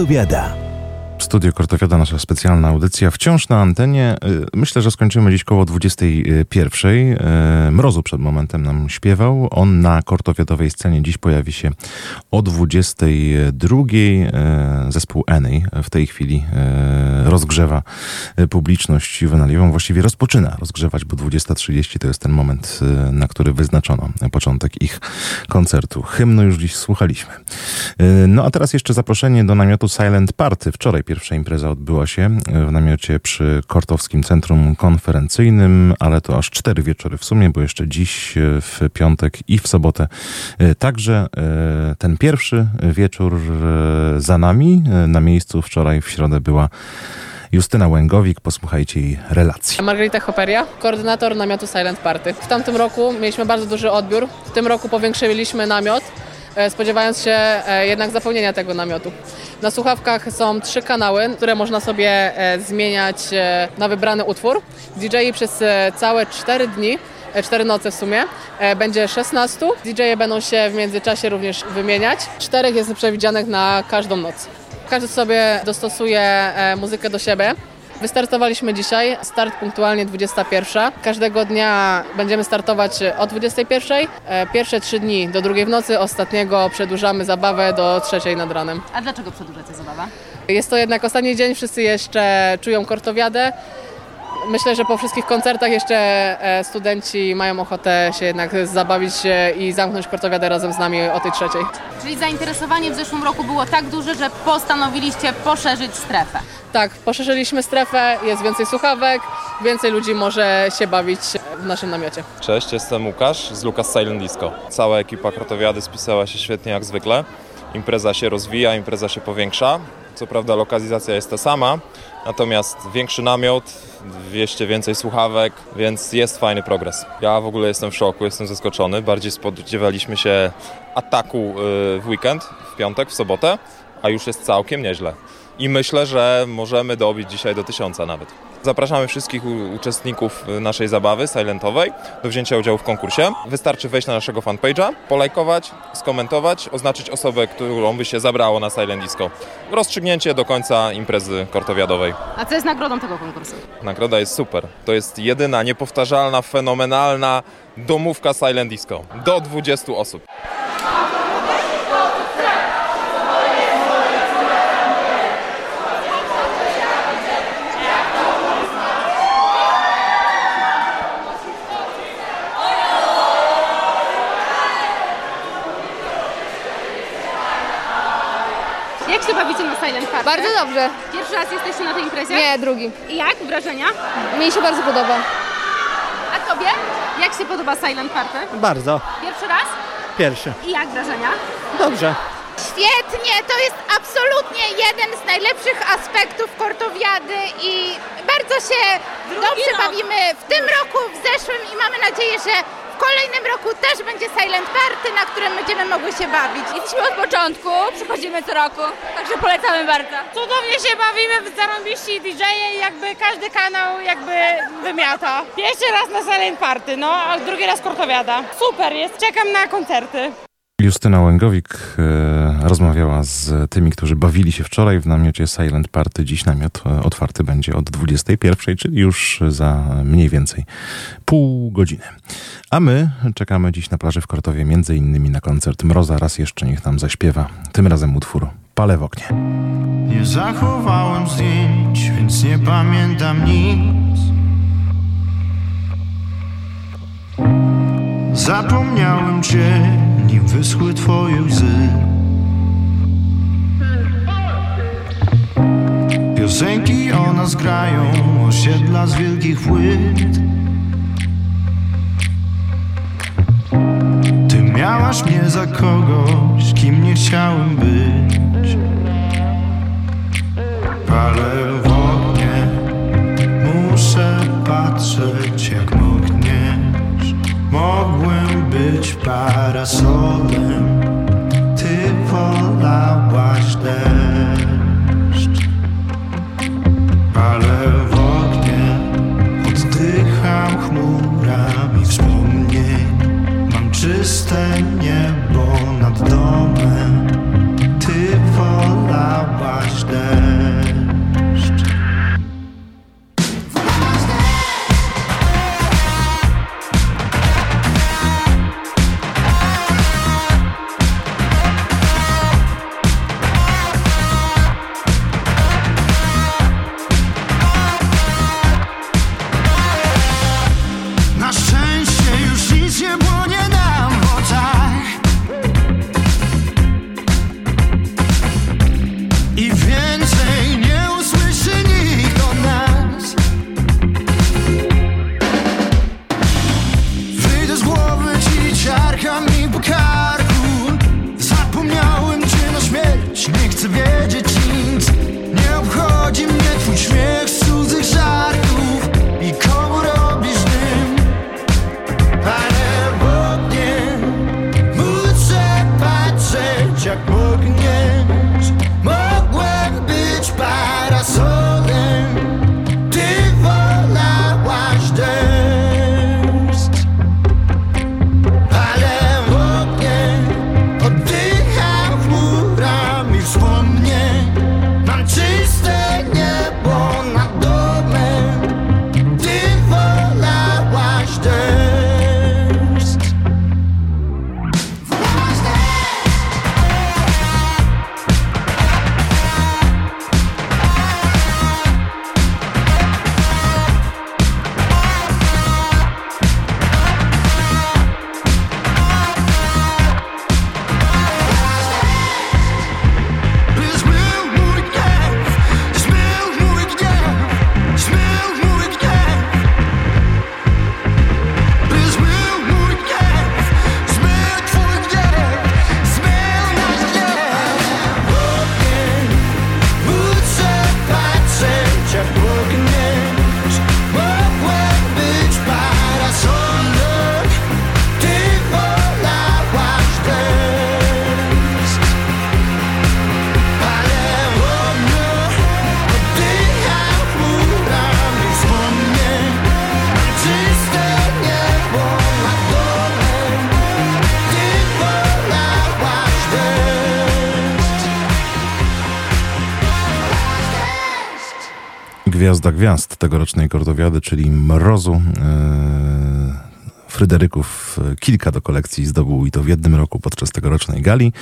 Kortowiada. Studio Kortowiada, nasza specjalna audycja, wciąż na antenie. Y, Myślę, że skończymy dziś koło 21. Y, Mrozu przed momentem nam śpiewał. On na kortowiadowej scenie dziś pojawi się o 22. Y, Zespół Eney w tej chwili rozgrzewa publiczność juwenaliową. Właściwie rozpoczyna rozgrzewać, bo 20.30 to jest ten moment, na który wyznaczono początek ich koncertu. Hymnu już dziś słuchaliśmy. Y, No a teraz jeszcze zaproszenie do namiotu Silent Party. Wczoraj pierwsza impreza odbyła się w namiocie przy Kortowskim Centrum Konferencyjnym, ale to aż cztery wieczory w sumie, bo jeszcze dziś y, w piątek i w sobotę także ten pierwszy wieczór za nami. Na miejscu wczoraj w środę była Justyna Łęgowik. Posłuchajcie jej relacji. Margarita Hoperia, koordynator namiotu Silent Party. W tamtym roku mieliśmy bardzo duży odbiór. W tym roku powiększyliśmy namiot, e, spodziewając się e, jednak zapełnienia tego namiotu. Na słuchawkach są trzy kanały, które można sobie e, zmieniać e, na wybrany utwór. DJ przez e, całe cztery dni e, cztery noce w sumie. E, Będzie 16. DJ-e będą się w międzyczasie również wymieniać. Czterech jest przewidzianych na każdą noc. Każdy sobie dostosuje e, muzykę do siebie. Wystartowaliśmy dzisiaj, start punktualnie 21. Każdego dnia będziemy startować o 21. E, Pierwsze trzy dni do drugiej w nocy, ostatniego przedłużamy zabawę do trzeciej nad ranem. A dlaczego przedłużacie zabawę? Jest to jednak ostatni dzień, wszyscy jeszcze czują kortowiadę Myślę, że po wszystkich koncertach jeszcze e, studenci mają ochotę się jednak zabawić się i zamknąć kortowiadę razem z nami o tej trzeciej. Czyli zainteresowanie w zeszłym roku było tak duże, że postanowiliście poszerzyć strefę. Tak, poszerzyliśmy strefę, jest więcej słuchawek, więcej ludzi może się bawić w naszym namiocie. Cześć, jestem Łukasz z Lucas Silent Disco. Cała ekipa Krotowiady spisała się świetnie jak zwykle. Impreza się rozwija, impreza się powiększa. Co prawda lokalizacja jest ta sama, natomiast większy namiot, 200 więcej słuchawek, więc jest fajny progres. Ja w ogóle jestem w szoku, jestem zaskoczony. Bardziej spodziewaliśmy się ataku y, w weekend, w piątek, w sobotę, a już jest całkiem nieźle. I myślę, że możemy dobić dzisiaj do tysiąca nawet. Zapraszamy wszystkich uczestników y, naszej zabawy silentowej do wzięcia udziału w konkursie. Wystarczy wejść na naszego fanpage'a, polajkować, skomentować, oznaczyć osobę, którą by się zabrało na Silent Disco. Rozstrzygnięcie do końca imprezy kortowiadowej. A co jest nagrodą tego konkursu? Nagroda jest super. To jest jedyna, niepowtarzalna, fenomenalna domówka Silent Disco. Do 20 osób. Się bawicie na Silent Park? Bardzo dobrze. Pierwszy raz jesteście na tej imprezie? Nie, drugi. I jak? Wrażenia? Mi się bardzo podoba. A tobie? Jak się podoba Silent Party? Bardzo. Pierwszy raz? Pierwszy. I jak wrażenia? Dobrze. Świetnie, to jest absolutnie jeden z najlepszych aspektów kortowiady i bardzo się dobrze bawimy w tym roku, w zeszłym i mamy nadzieję, że kolejnym roku też będzie Silent Party, na którym będziemy mogły się bawić. Jesteśmy od początku, przychodzimy co roku, także polecamy bardzo. Cudownie się bawimy w zarąbiści DJ-e i jakby każdy kanał jakby wymiata. Pierwszy raz na Silent Party, no, a drugi raz Kortowiada. Super jest, czekam na koncerty. Justyna Łęgowik e, rozmawiała z tymi, którzy bawili się wczoraj w namiocie Silent Party. Dziś namiot e, otwarty będzie od 21, czyli już za mniej więcej pół godziny. A my czekamy dziś na plaży w Kortowie, między innymi na koncert Mroza. Raz jeszcze niech nam zaśpiewa, tym razem utwór Pale w oknie. Nie zachowałem zdjęć, więc nie pamiętam nic. Zapomniałem cię, nim wyschły twoje łzy. Piosenki o nas grają, osiedla z wielkich płyt. Ty miałaś mnie za kogoś, kim nie chciałem być. Palę w oknie, muszę patrzeć jak mokniesz. Mogłem być parasolem, ty wolałaś deszcz. Mam czyste niebo nad domem, Gwiazda gwiazd tegorocznej Kortowiady, czyli Mrozu. Yy, Fryderyków e, kilka do kolekcji zdobył i to w jednym roku podczas tegorocznej gali.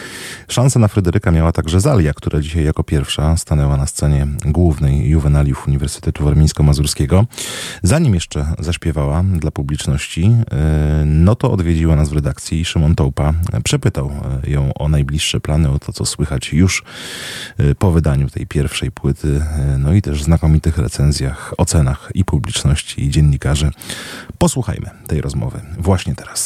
Szansę na Fryderyka miała także Zalia, która dzisiaj jako pierwsza stanęła na scenie głównej juwenaliów Uniwersytetu Warmińsko-Mazurskiego. Zanim jeszcze zaśpiewała dla publiczności, e, no to odwiedziła nas w redakcji Szymon Tołpa przepytał e, ją o najbliższe plany, o to, co słychać już po wydaniu tej pierwszej płyty, no i też znakomitych recenzjach, ocenach i publiczności i dziennikarzy. Posłuchajmy tej rozmowy właśnie teraz.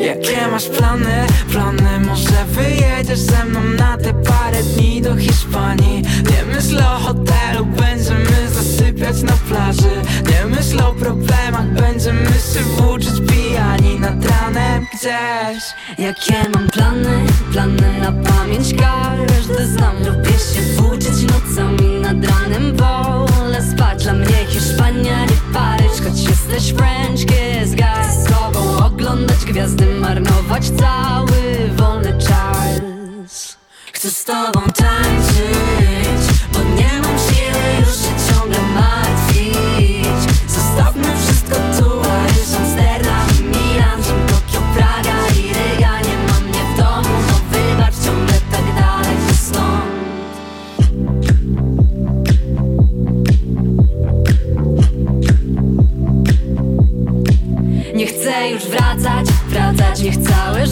Jakie masz plany? Plany może wyjedziesz ze mną na te parę dni do Hiszpanii Nie myśl o hotelu, będziemy zasypiać na plaży. Nie myśl o problemach, będziemy się włóczyć pijani nad ranem gdzieś. Jakie mam plany? Plany na pamięć każdy znam Lubię się włóczyć nocami nad ranem. Wolę spać, dla mnie Hiszpania nie Paryż Choć jesteś French kiss guy. Z tobą oglądać gwiazdy, marnować cały wolny czas. Chcę z tobą tańczyć,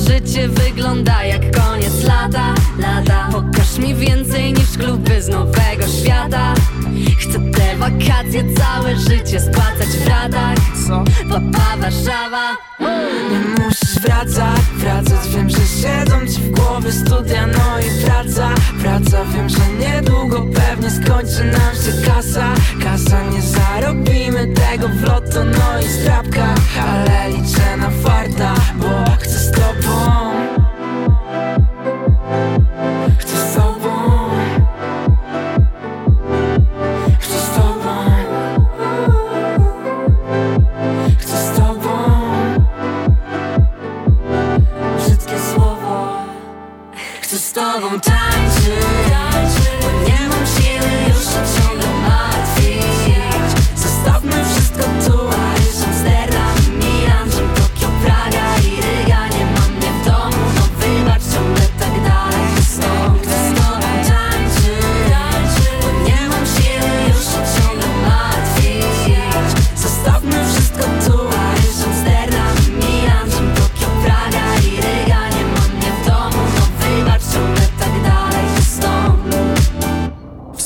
życie wygląda jak koniec lata, lata. Pokaż mi więcej niż kluby z nowego świata. Chcę te wakacje, całe życie spłacać w ratach Co? Papa Warszawa Nie musisz wracać, wracać. Wiem, że siedzą ci w głowie studia, no i praca Praca, wiem, że niedługo pewnie skończy nam się kasa. Kasa, nie zarobimy tego w loto, no i strapka. Ale liczę na farta, bo chcę z tobą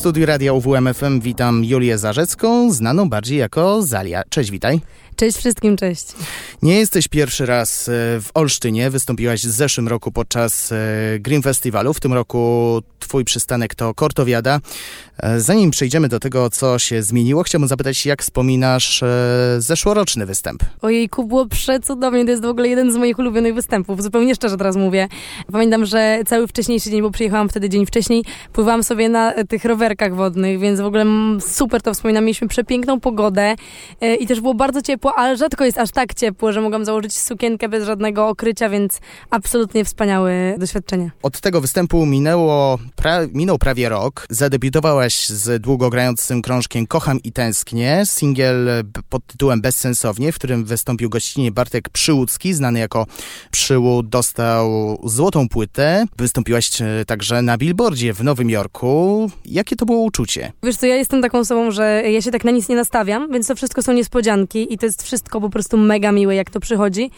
studiu Radia UWM FM witam Julię Zarzecką, znaną bardziej jako Zalia. Cześć, witaj. Cześć wszystkim, cześć. Nie jesteś pierwszy raz e, w Olsztynie, wystąpiłaś w zeszłym roku podczas e, Green Festiwalu. W tym roku twój przystanek to Kortowiada. E, Zanim przejdziemy do tego, co się zmieniło, chciałbym zapytać, jak wspominasz e, zeszłoroczny występ? Ojejku, było przecudownie, to jest w ogóle jeden z moich ulubionych występów, zupełnie szczerze teraz mówię. Pamiętam, że cały wcześniejszy dzień, bo przyjechałam wtedy dzień wcześniej, pływałam sobie na e, tych rowerkach wodnych, więc w ogóle super to wspominam. Mieliśmy przepiękną pogodę i też było bardzo ciepło, ale rzadko jest aż tak ciepło, że mogłam założyć sukienkę bez żadnego okrycia, więc absolutnie wspaniałe doświadczenie. Od tego występu minęło pra- minął prawie rok. Zadebiutowałaś z długogrającym krążkiem Kocham i tęsknię. Singiel pod tytułem Bezsensownie, w którym wystąpił gościnnie Bartek Przyłódzki, znany jako Przyłód, dostał złotą płytę. Wystąpiłaś e, także na Billboardzie w Nowym Jorku. Jakie to było uczucie? Wiesz co, ja jestem taką osobą, że ja się tak na nic nie nastawiam, więc to wszystko są niespodzianki i to jest wszystko po prostu mega miłe, jak to przychodzi.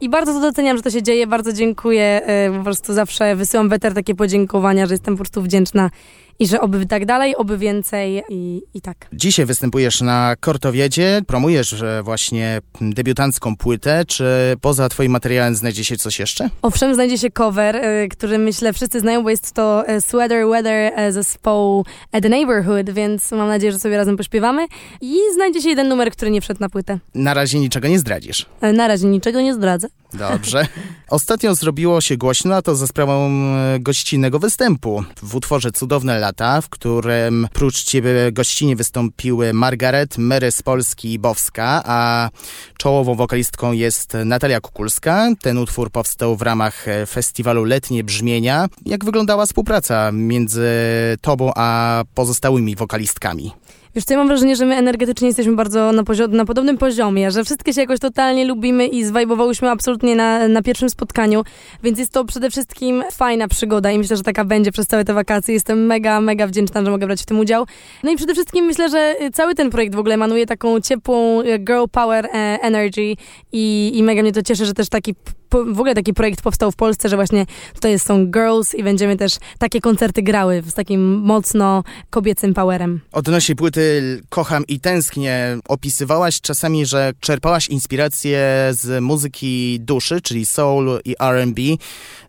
I bardzo to doceniam, że to się dzieje, bardzo dziękuję, e, po prostu zawsze wysyłam weter takie podziękowania, że jestem po prostu wdzięczna i że oby tak dalej, oby więcej i, i tak. Dzisiaj występujesz na Kortowiedzie, promujesz e, właśnie debiutancką płytę. Czy poza twoim materiałem znajdzie się coś jeszcze? Owszem, znajdzie się cover, y, który myślę wszyscy znają, bo jest to y, Sweater Weather zespołu The Neighborhood, więc mam nadzieję, że sobie razem pośpiewamy. I znajdzie się jeden numer, który nie wszedł na płytę. Na razie niczego nie zdradzisz. Na razie niczego nie zdradzę. Dobrze. Ostatnio zrobiło się głośno, a to za sprawą e, gościnnego występu w utworze Cudowne lata, w którym prócz ciebie gościnie wystąpiły Margaret, Mary z Polski i Bowska, a czołową wokalistką jest Natalia Kukulska. Ten utwór powstał w ramach e, festiwalu Letnie Brzmienia. Jak wyglądała współpraca między tobą a pozostałymi wokalistkami? Wiesz co, ja mam wrażenie, że my energetycznie jesteśmy bardzo na, na podobnym poziomie, że wszystkie się jakoś totalnie lubimy i zwajbowałyśmy absolutnie na, na pierwszym spotkaniu, więc jest to przede wszystkim fajna przygoda i myślę, że taka będzie przez całe te wakacje. Jestem mega, mega wdzięczna, że mogę brać w tym udział. No i przede wszystkim myślę, że cały ten projekt w ogóle emanuje taką ciepłą e, girl power e, energy i, i mega mnie to cieszy, że też taki w ogóle taki projekt powstał w Polsce, że właśnie tutaj są girls i będziemy też takie koncerty grały z takim mocno kobiecym powerem. Odnośnie płyty Kocham i Tęsknię opisywałaś czasami, że czerpałaś inspirację z muzyki duszy, czyli soul i R&B.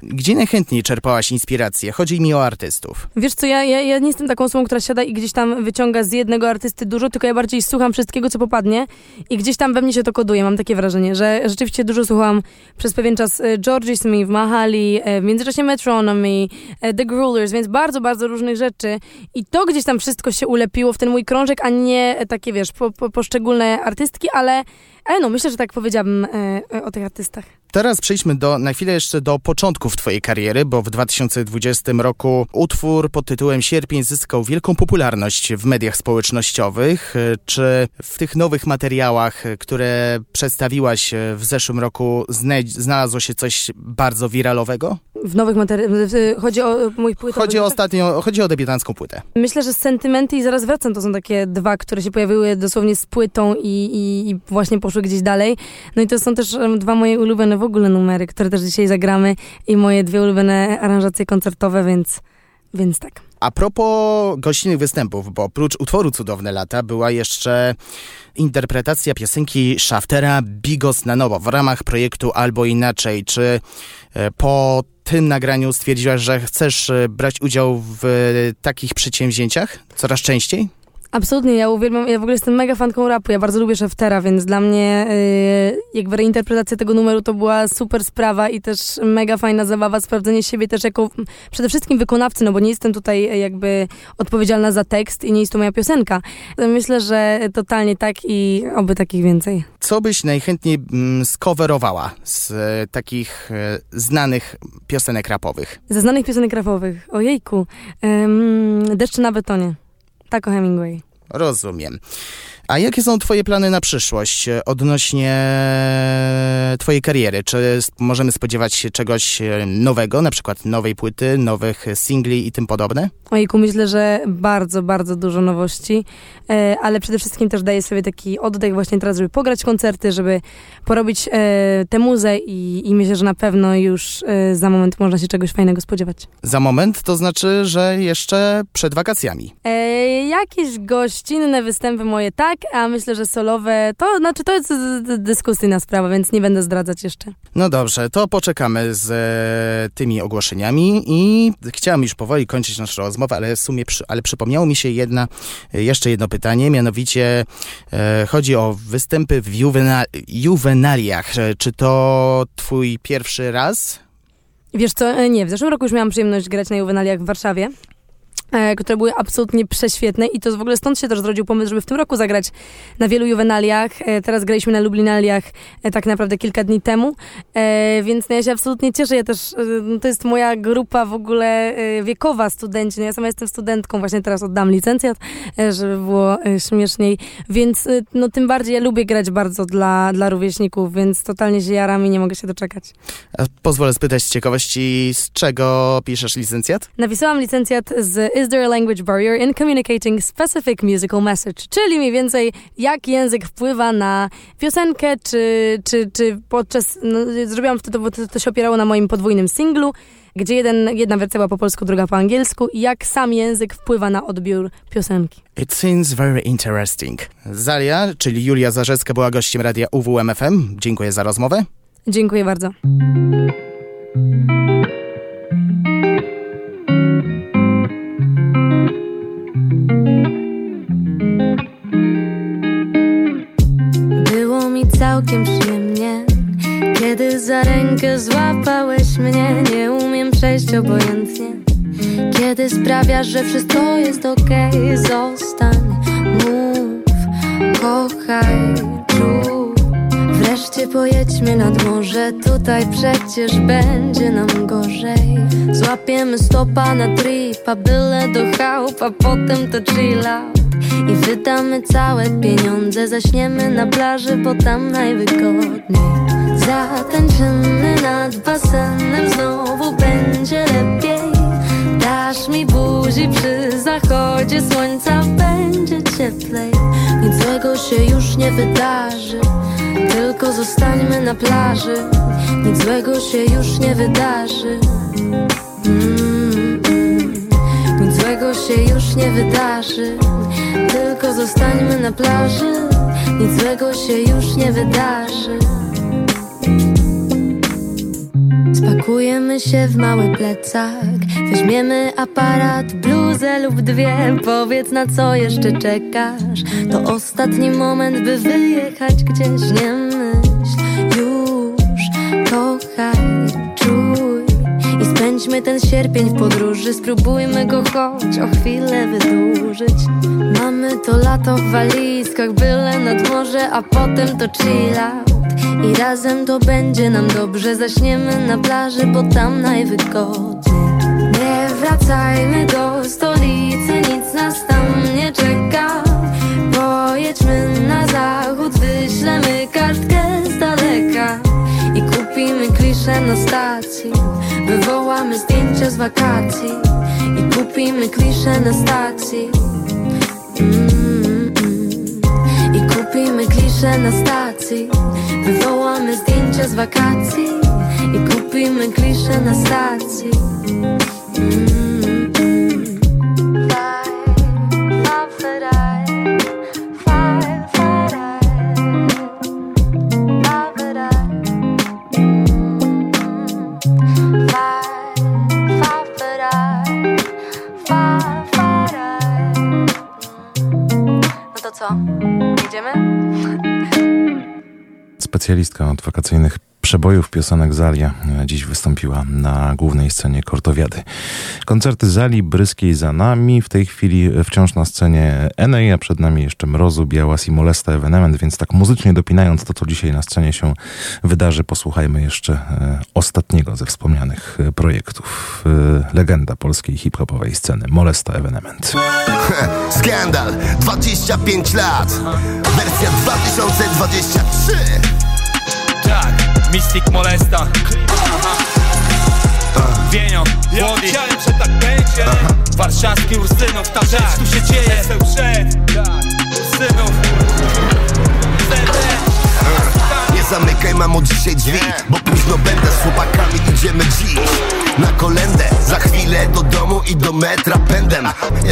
Gdzie najchętniej czerpałaś inspirację? Chodzi mi o artystów. Wiesz co, ja, ja, ja nie jestem taką osobą, która siada i gdzieś tam wyciąga z jednego artysty dużo, tylko ja bardziej słucham wszystkiego, co popadnie i gdzieś tam we mnie się to koduje. Mam takie wrażenie, że rzeczywiście dużo słuchałam przez pewien czas e, Georgie Smith, Mahali, e, w międzyczasie Metronomy, e, The Grulers, więc bardzo, bardzo różnych rzeczy. I to gdzieś tam wszystko się ulepiło w ten mój krążek, a nie takie, wiesz, po, po, poszczególne artystki, ale, ale no, myślę, że tak powiedziałabym o tych artystach. Teraz przejdźmy do, na chwilę jeszcze do początków twojej kariery, bo w 2020 roku utwór pod tytułem Sierpień zyskał wielką popularność w mediach społecznościowych. Czy w tych nowych materiałach, które przedstawiłaś w zeszłym roku, znalazło się coś bardzo wiralowego? W nowych materiałach? Chodzi o mój płytę? Chodzi o ostatnio, chodzi o debiutancką płytę. Myślę, że Sentymenty i Zaraz Wracam to są takie dwa, które się pojawiły dosłownie z płytą i, i, i właśnie poszły gdzieś dalej. No i to są też dwa moje ulubione ogóle numery, które też dzisiaj zagramy i moje dwie ulubione aranżacje koncertowe, więc, więc tak. A propos gościnnych występów, bo oprócz utworu Cudowne Lata była jeszcze interpretacja piosenki Shaftera Bigos na nowo w ramach projektu Albo Inaczej. Czy e, po tym nagraniu stwierdziłaś, że chcesz e, brać udział w takich przedsięwzięciach coraz częściej? Absolutnie, ja uwielbiam, ja w ogóle jestem mega fanką rapu, ja bardzo lubię Szaftera, więc dla mnie yy, jakby reinterpretacja tego numeru to była super sprawa i też mega fajna zabawa, sprawdzenie siebie też jako przede wszystkim wykonawcy, no bo nie jestem tutaj e, jakby odpowiedzialna za tekst i nie jest to moja piosenka. Myślę, że totalnie tak i oby takich więcej. Co byś najchętniej mm, skowerowała z e, takich e, znanych piosenek rapowych? Ze znanych piosenek rapowych? Ojejku. Ym, deszcz na betonie. Tak o Hemingway. Rozumiem. A jakie są Twoje plany na przyszłość e, odnośnie Twojej kariery? Czy możemy spodziewać się czegoś e, nowego, na przykład nowej płyty, nowych singli i tym podobne? Ojku, myślę, że bardzo, bardzo dużo nowości, e, ale przede wszystkim też daję sobie taki oddech właśnie teraz, żeby pograć koncerty, żeby porobić tę muzę i, i myślę, że na pewno już za moment można się czegoś fajnego spodziewać. Za moment to znaczy, że jeszcze przed wakacjami? E, jakieś gościnne występy moje tak, tak, a myślę, że solowe to, znaczy to jest dyskusyjna sprawa, więc nie będę zdradzać jeszcze. No dobrze, to poczekamy z e, tymi ogłoszeniami i chciałam już powoli kończyć naszą rozmowę, ale w sumie, przy, ale przypomniało mi się jedna, jeszcze jedno pytanie, mianowicie e, chodzi o występy w juvenal, juwenaliach. E, czy to twój pierwszy raz? Wiesz co, e, nie, w zeszłym roku już miałam przyjemność grać na juwenaliach w Warszawie. E, które były absolutnie prześwietne i to w ogóle stąd się też zrodził pomysł, żeby w tym roku zagrać na wielu juwenaliach. E, teraz graliśmy na Lublinaliach e, tak naprawdę kilka dni temu, więc no ja się absolutnie cieszę. Ja też, no to jest moja grupa w ogóle wiekowa studenci. No ja sama jestem studentką, właśnie teraz oddam licencjat, żeby było śmieszniej, więc no tym bardziej ja lubię grać bardzo dla, dla rówieśników, więc totalnie się jaram i nie mogę się doczekać. Pozwolę spytać z ciekawości, z czego piszesz licencjat? Napisałam licencjat z Is there a language barrier in communicating specific musical message? Czyli mniej więcej jak język wpływa na piosenkę, czy, czy, czy podczas... No, zrobiłam to, bo to, to się opierało na moim podwójnym singlu, gdzie jeden, jedna wersja była po polsku, druga po angielsku i jak sam język wpływa na odbiór piosenki. It seems very interesting. Zalia, czyli Julia Zarzecka była gościem radia UWMFM. Dziękuję za rozmowę. Dziękuję bardzo. Całkiem przyjemnie Kiedy za rękę złapałeś mnie Nie umiem przejść obojętnie. Kiedy sprawiasz, że wszystko jest okej Zostań, mów, kochaj, czuj Wreszcie pojedźmy nad morze Tutaj przecież będzie nam gorzej. Złapiemy stopa na tripa Byle do chałupa, potem to chill out I wydamy całe pieniądze Zaśniemy na plaży, bo tam najwygodniej. Zatańczymy nad basenem Znowu będzie lepiej. Dasz mi buzi przy zachodzie słońca Będzie cieplej. Nic złego się już nie wydarzy Tylko zostańmy na plaży. Nic złego się już nie wydarzy. Mm. Złego się już nie wydarzy. Tylko zostańmy na plaży Nic złego się już nie wydarzy. Spakujemy się w mały plecak Weźmiemy aparat, bluzę lub dwie. Powiedz na co jeszcze czekasz? To ostatni moment, by wyjechać gdzieś Nie myśl. Już, kochaj, spędźmy ten sierpień w podróży Spróbujmy go choć o chwilę wydłużyć. Mamy to lato w walizkach Byle nad morze, a potem to chill i razem to będzie nam dobrze Zaśniemy na plaży, bo tam najwygodniej. Nie wracajmy do stolicy Nic nas tam nie czeka. Pojedźmy na zachód Wyślemy kartkę z daleka I kupimy klisze na stacji Wywołamy zdjęcia z wakacji I kupimy klisze na stacji. I kupimy klisze na stacji Wywołamy zdjęcia z wakacji I kupimy klisze na stacji mm. Co? Idziemy? Specjalistka od wakacyjnych przebojów piosenek Zalia e, dziś wystąpiła na głównej scenie Kortowiady. Koncerty Zali Bryskiej za nami, w tej chwili wciąż na scenie Enej, a przed nami jeszcze Mrozu, Białas i Molesta Evenement, więc tak muzycznie dopinając to, co dzisiaj na scenie się wydarzy, posłuchajmy jeszcze e, ostatniego ze wspomnianych e, projektów. E, legenda polskiej hip-hopowej sceny, Molesta Evenement. [LAUGHS] Skandal, 25 lat Wersja 2023 Tak, Mystic Molesta. Wienio, Włody chciałem, że tak będzie. Warszawski Ursynów, ta rzecz tu się dzieje. Jestem przed Ursynów Zamykaj mamo dzisiaj drzwi Bo późno będę z chłopakami Idziemy dziś. Na kolendę Za chwilę do domu i do metra pędem.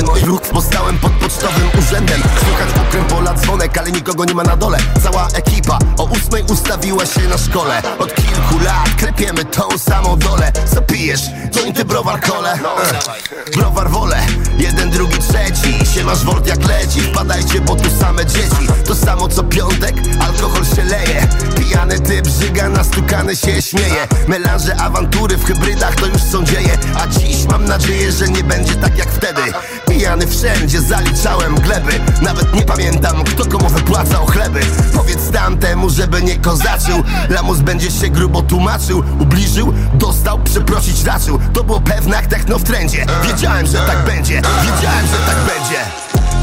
No i ruch postałem pod pocztowym urzędem. Słychać okręt pola dzwonek, ale nikogo nie ma na dole. Cała ekipa o ósmej ustawiła się na szkole. Od kilku lat klepiemy tą samą dolę. Co pijesz? Jointy, browar, kole. Eh, Browar wolę, jeden, drugi, trzeci. Się masz wort jak leci. Wpadajcie, bo tu same dzieci. To samo co piątek, alkohol się leje Pijany typ żyga, nastukany się śmieje. Melanże, awantury w hybrydach to już są dzieje. A dziś mam nadzieję, że nie będzie tak jak wtedy. Pijany wszędzie, zaliczałem gleby. Nawet nie pamiętam, kto komu wypłacał chleby. Powiedz tamtemu, żeby nie kozaczył. Lamus będzie się grubo tłumaczył. Ubliżył, dostał, przeprosić raczył To było pewne jak techno w trendzie. Wiedziałem, że tak będzie, wiedziałem, że tak będzie.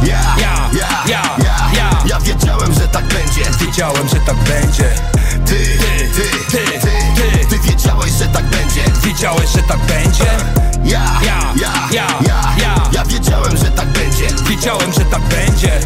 Ja, ja, ja, ja, ja, ja wiedziałem, że tak będzie. Wiedziałem, że tak będzie. Ty, ty, ty, ty, ty, ty wiedziałeś, że tak będzie. Wiedziałeś, że tak będzie? Ja, ja, ja, ja, ja, ja. wiedziałem, że tak będzie. Wiedziałem, że tak będzie.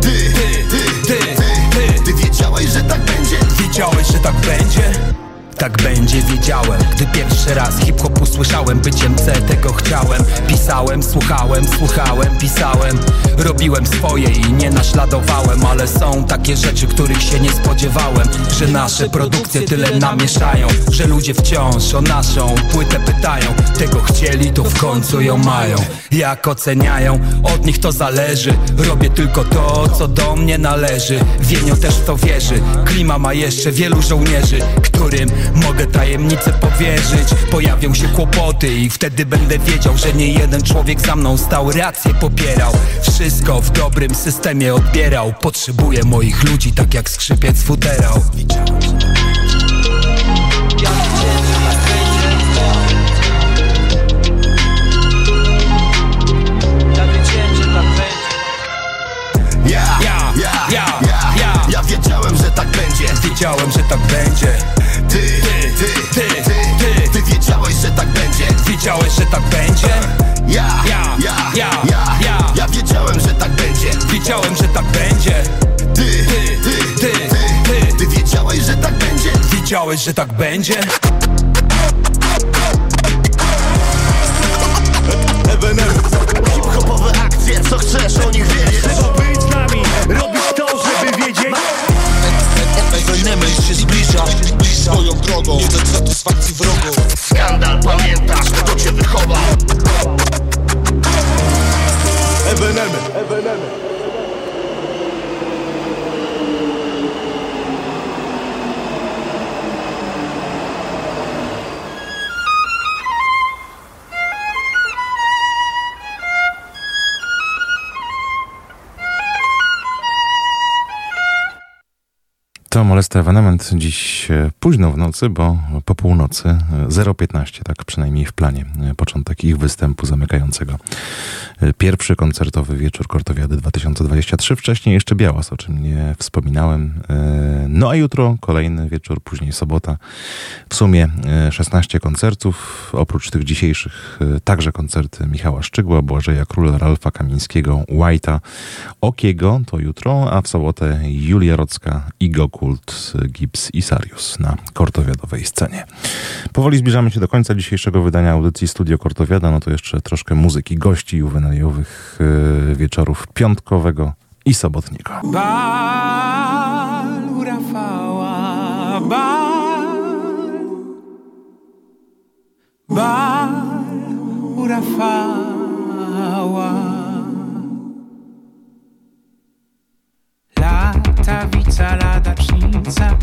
Ty, ty, ty, ty, ty, ty wiedziałeś, że tak będzie. Wiedziałeś, że tak będzie tak będzie, wiedziałem. Gdy pierwszy raz hip-hop usłyszałem Byciem C tego chciałem. Pisałem, słuchałem, słuchałem, pisałem. Robiłem swoje i nie naśladowałem Ale są takie rzeczy, których się nie spodziewałem. Że nasze produkcje tyle namieszają Że ludzie wciąż o naszą płytę pytają. Tego chcieli, to w końcu ją mają. Jak oceniają, od nich to zależy. Robię tylko to, co do mnie należy. Wienio też w to wierzy. Klima ma jeszcze wielu żołnierzy Którym mogę tajemnicę powierzyć. Pojawią się kłopoty I wtedy będę wiedział, że nie jeden człowiek za mną stał. Rację popierał, wszystko w dobrym systemie odbierał. Potrzebuję moich ludzi tak jak skrzypiec futerał tak będzie. Wiedziałem, że tak będzie. Ty, ty, ty, ty, ty, ty wiedziałeś, że tak będzie. Wiedziałeś, że tak będzie? Ja, ja, ja, ja, ja, ja. Wiedziałem, że tak będzie. Wiedziałem, że tak będzie. Ty, ty, ty, ty, ty, ty. Wiedziałeś, że tak będzie? Wiedziałeś, że tak będzie? Ebenem. Hip-hopowe akcje, co chcesz o nich wiedzieć? Trzeba być z nami, robić Się zbliża Swoją drogą. Nie do satysfakcji wrogu Skandal, pamiętasz, kto cię wychował. Ebenem, Ebenem To Molesta Evenement dziś e, późno w nocy, bo po północy e, 0.15, tak przynajmniej w planie, e, początek ich występu zamykającego. E, Pierwszy koncertowy wieczór Kortowiady 2023, wcześniej jeszcze Białas, o czym nie wspominałem. E, No a jutro kolejny wieczór, później sobota. W sumie e, 16 koncertów, oprócz tych dzisiejszych e, także koncerty Michała Szczygła, Błażeja Króla, Ralfa Kamińskiego, White'a, Okiego, to jutro, a w sobotę Julia Rocka, Igo Kult, Gibbs i Sarius na kortowiadowej scenie. Powoli zbliżamy się do końca dzisiejszego wydania audycji Studio Kortowiada, no to jeszcze troszkę muzyki gości juwenajowych e, wieczorów piątkowego i sobotniego. Bal u Rafała, bal Bal u Rafała Latawica, ladacznica.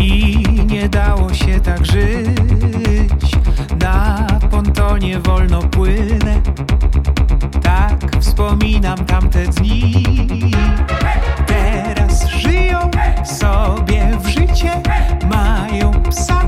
I nie dało się tak żyć. Na pontonie wolno płynę. Tak wspominam tamte dni. Teraz żyją sobie w życie Mają psa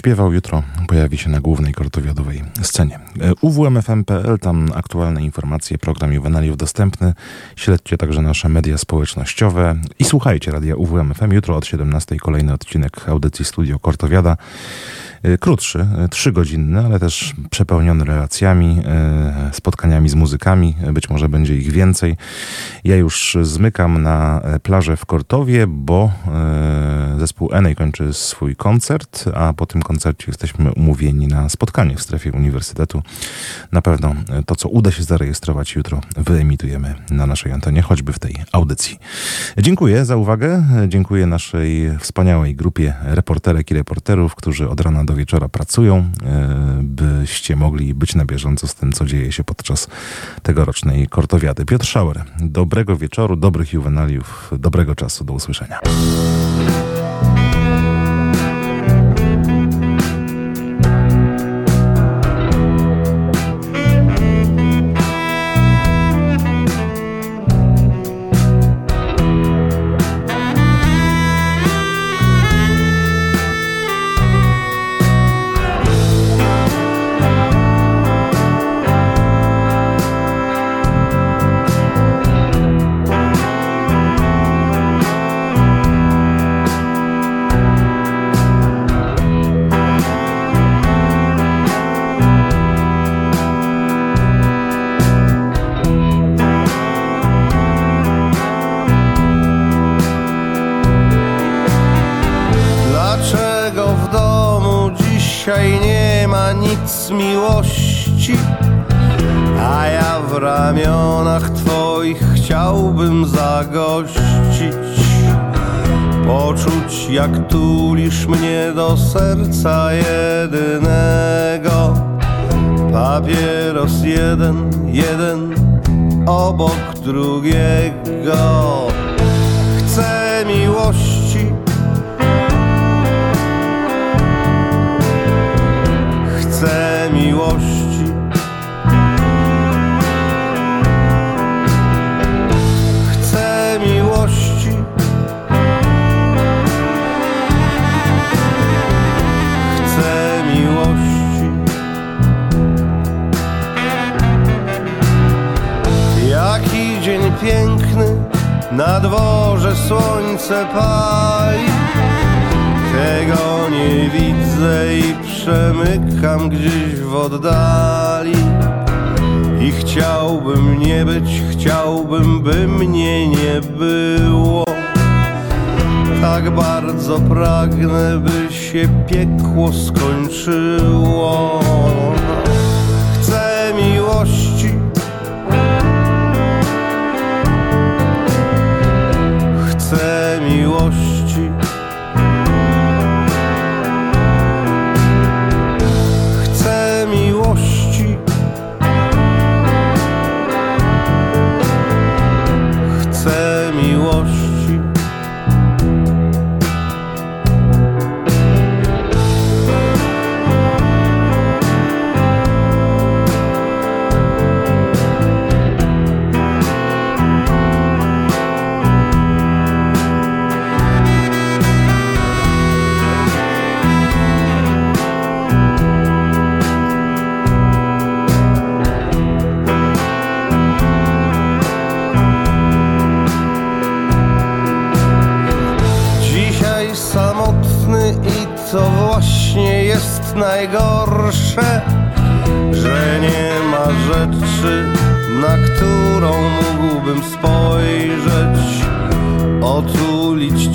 śpiewał, jutro pojawi się na głównej kortowiadowej scenie. E, uwmfm.pl, tam aktualne informacje, program Juvenaliów dostępny. Śledźcie także nasze media społecznościowe i słuchajcie radia UWMFM. Jutro od 17 kolejny odcinek audycji Studio Kortowiada. E, krótszy, e, trzygodzinny, ale też przepełniony relacjami, spotkaniami z muzykami. Być może będzie ich więcej. Ja już zmykam na plażę w Kortowie, bo zespół Enej kończy swój koncert, a po tym koncercie jesteśmy umówieni na spotkanie w strefie uniwersytetu. Na pewno to, co uda się zarejestrować jutro, wyemitujemy na naszej antenie, choćby w tej audycji. Dziękuję za uwagę. Dziękuję naszej wspaniałej grupie reporterek i reporterów, którzy od rana do wieczora pracują, e, byście mogli być na bieżąco z tym, co dzieje się podczas tegorocznej kortowiady. Piotr Schauer, dobrego wieczoru, dobrych juwenaliów, dobrego czasu, do usłyszenia. Jak tulisz mnie do serca jedynego. Papieros jeden, jeden obok drugiego. Słońce pali. Tego nie widzę i przemykam gdzieś w oddali. I chciałbym nie być, chciałbym by mnie nie było. Tak bardzo pragnę, by się piekło skończyło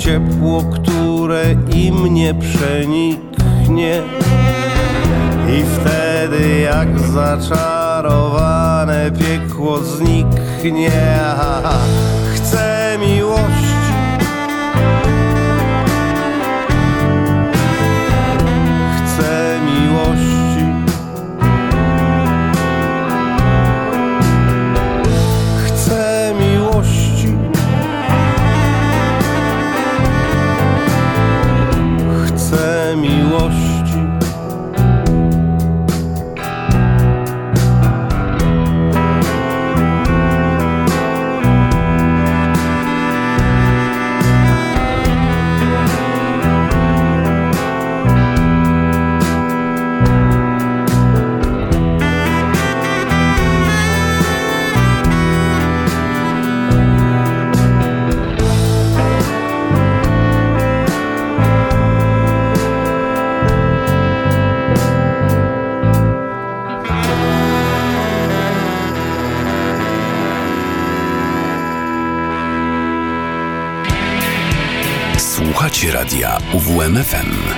ciepło, które i mnie przeniknie. I wtedy jak zaczarowane piekło zniknie. [LAUGHS]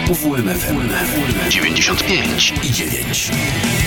UWMFM. UWMFM 95 i 9.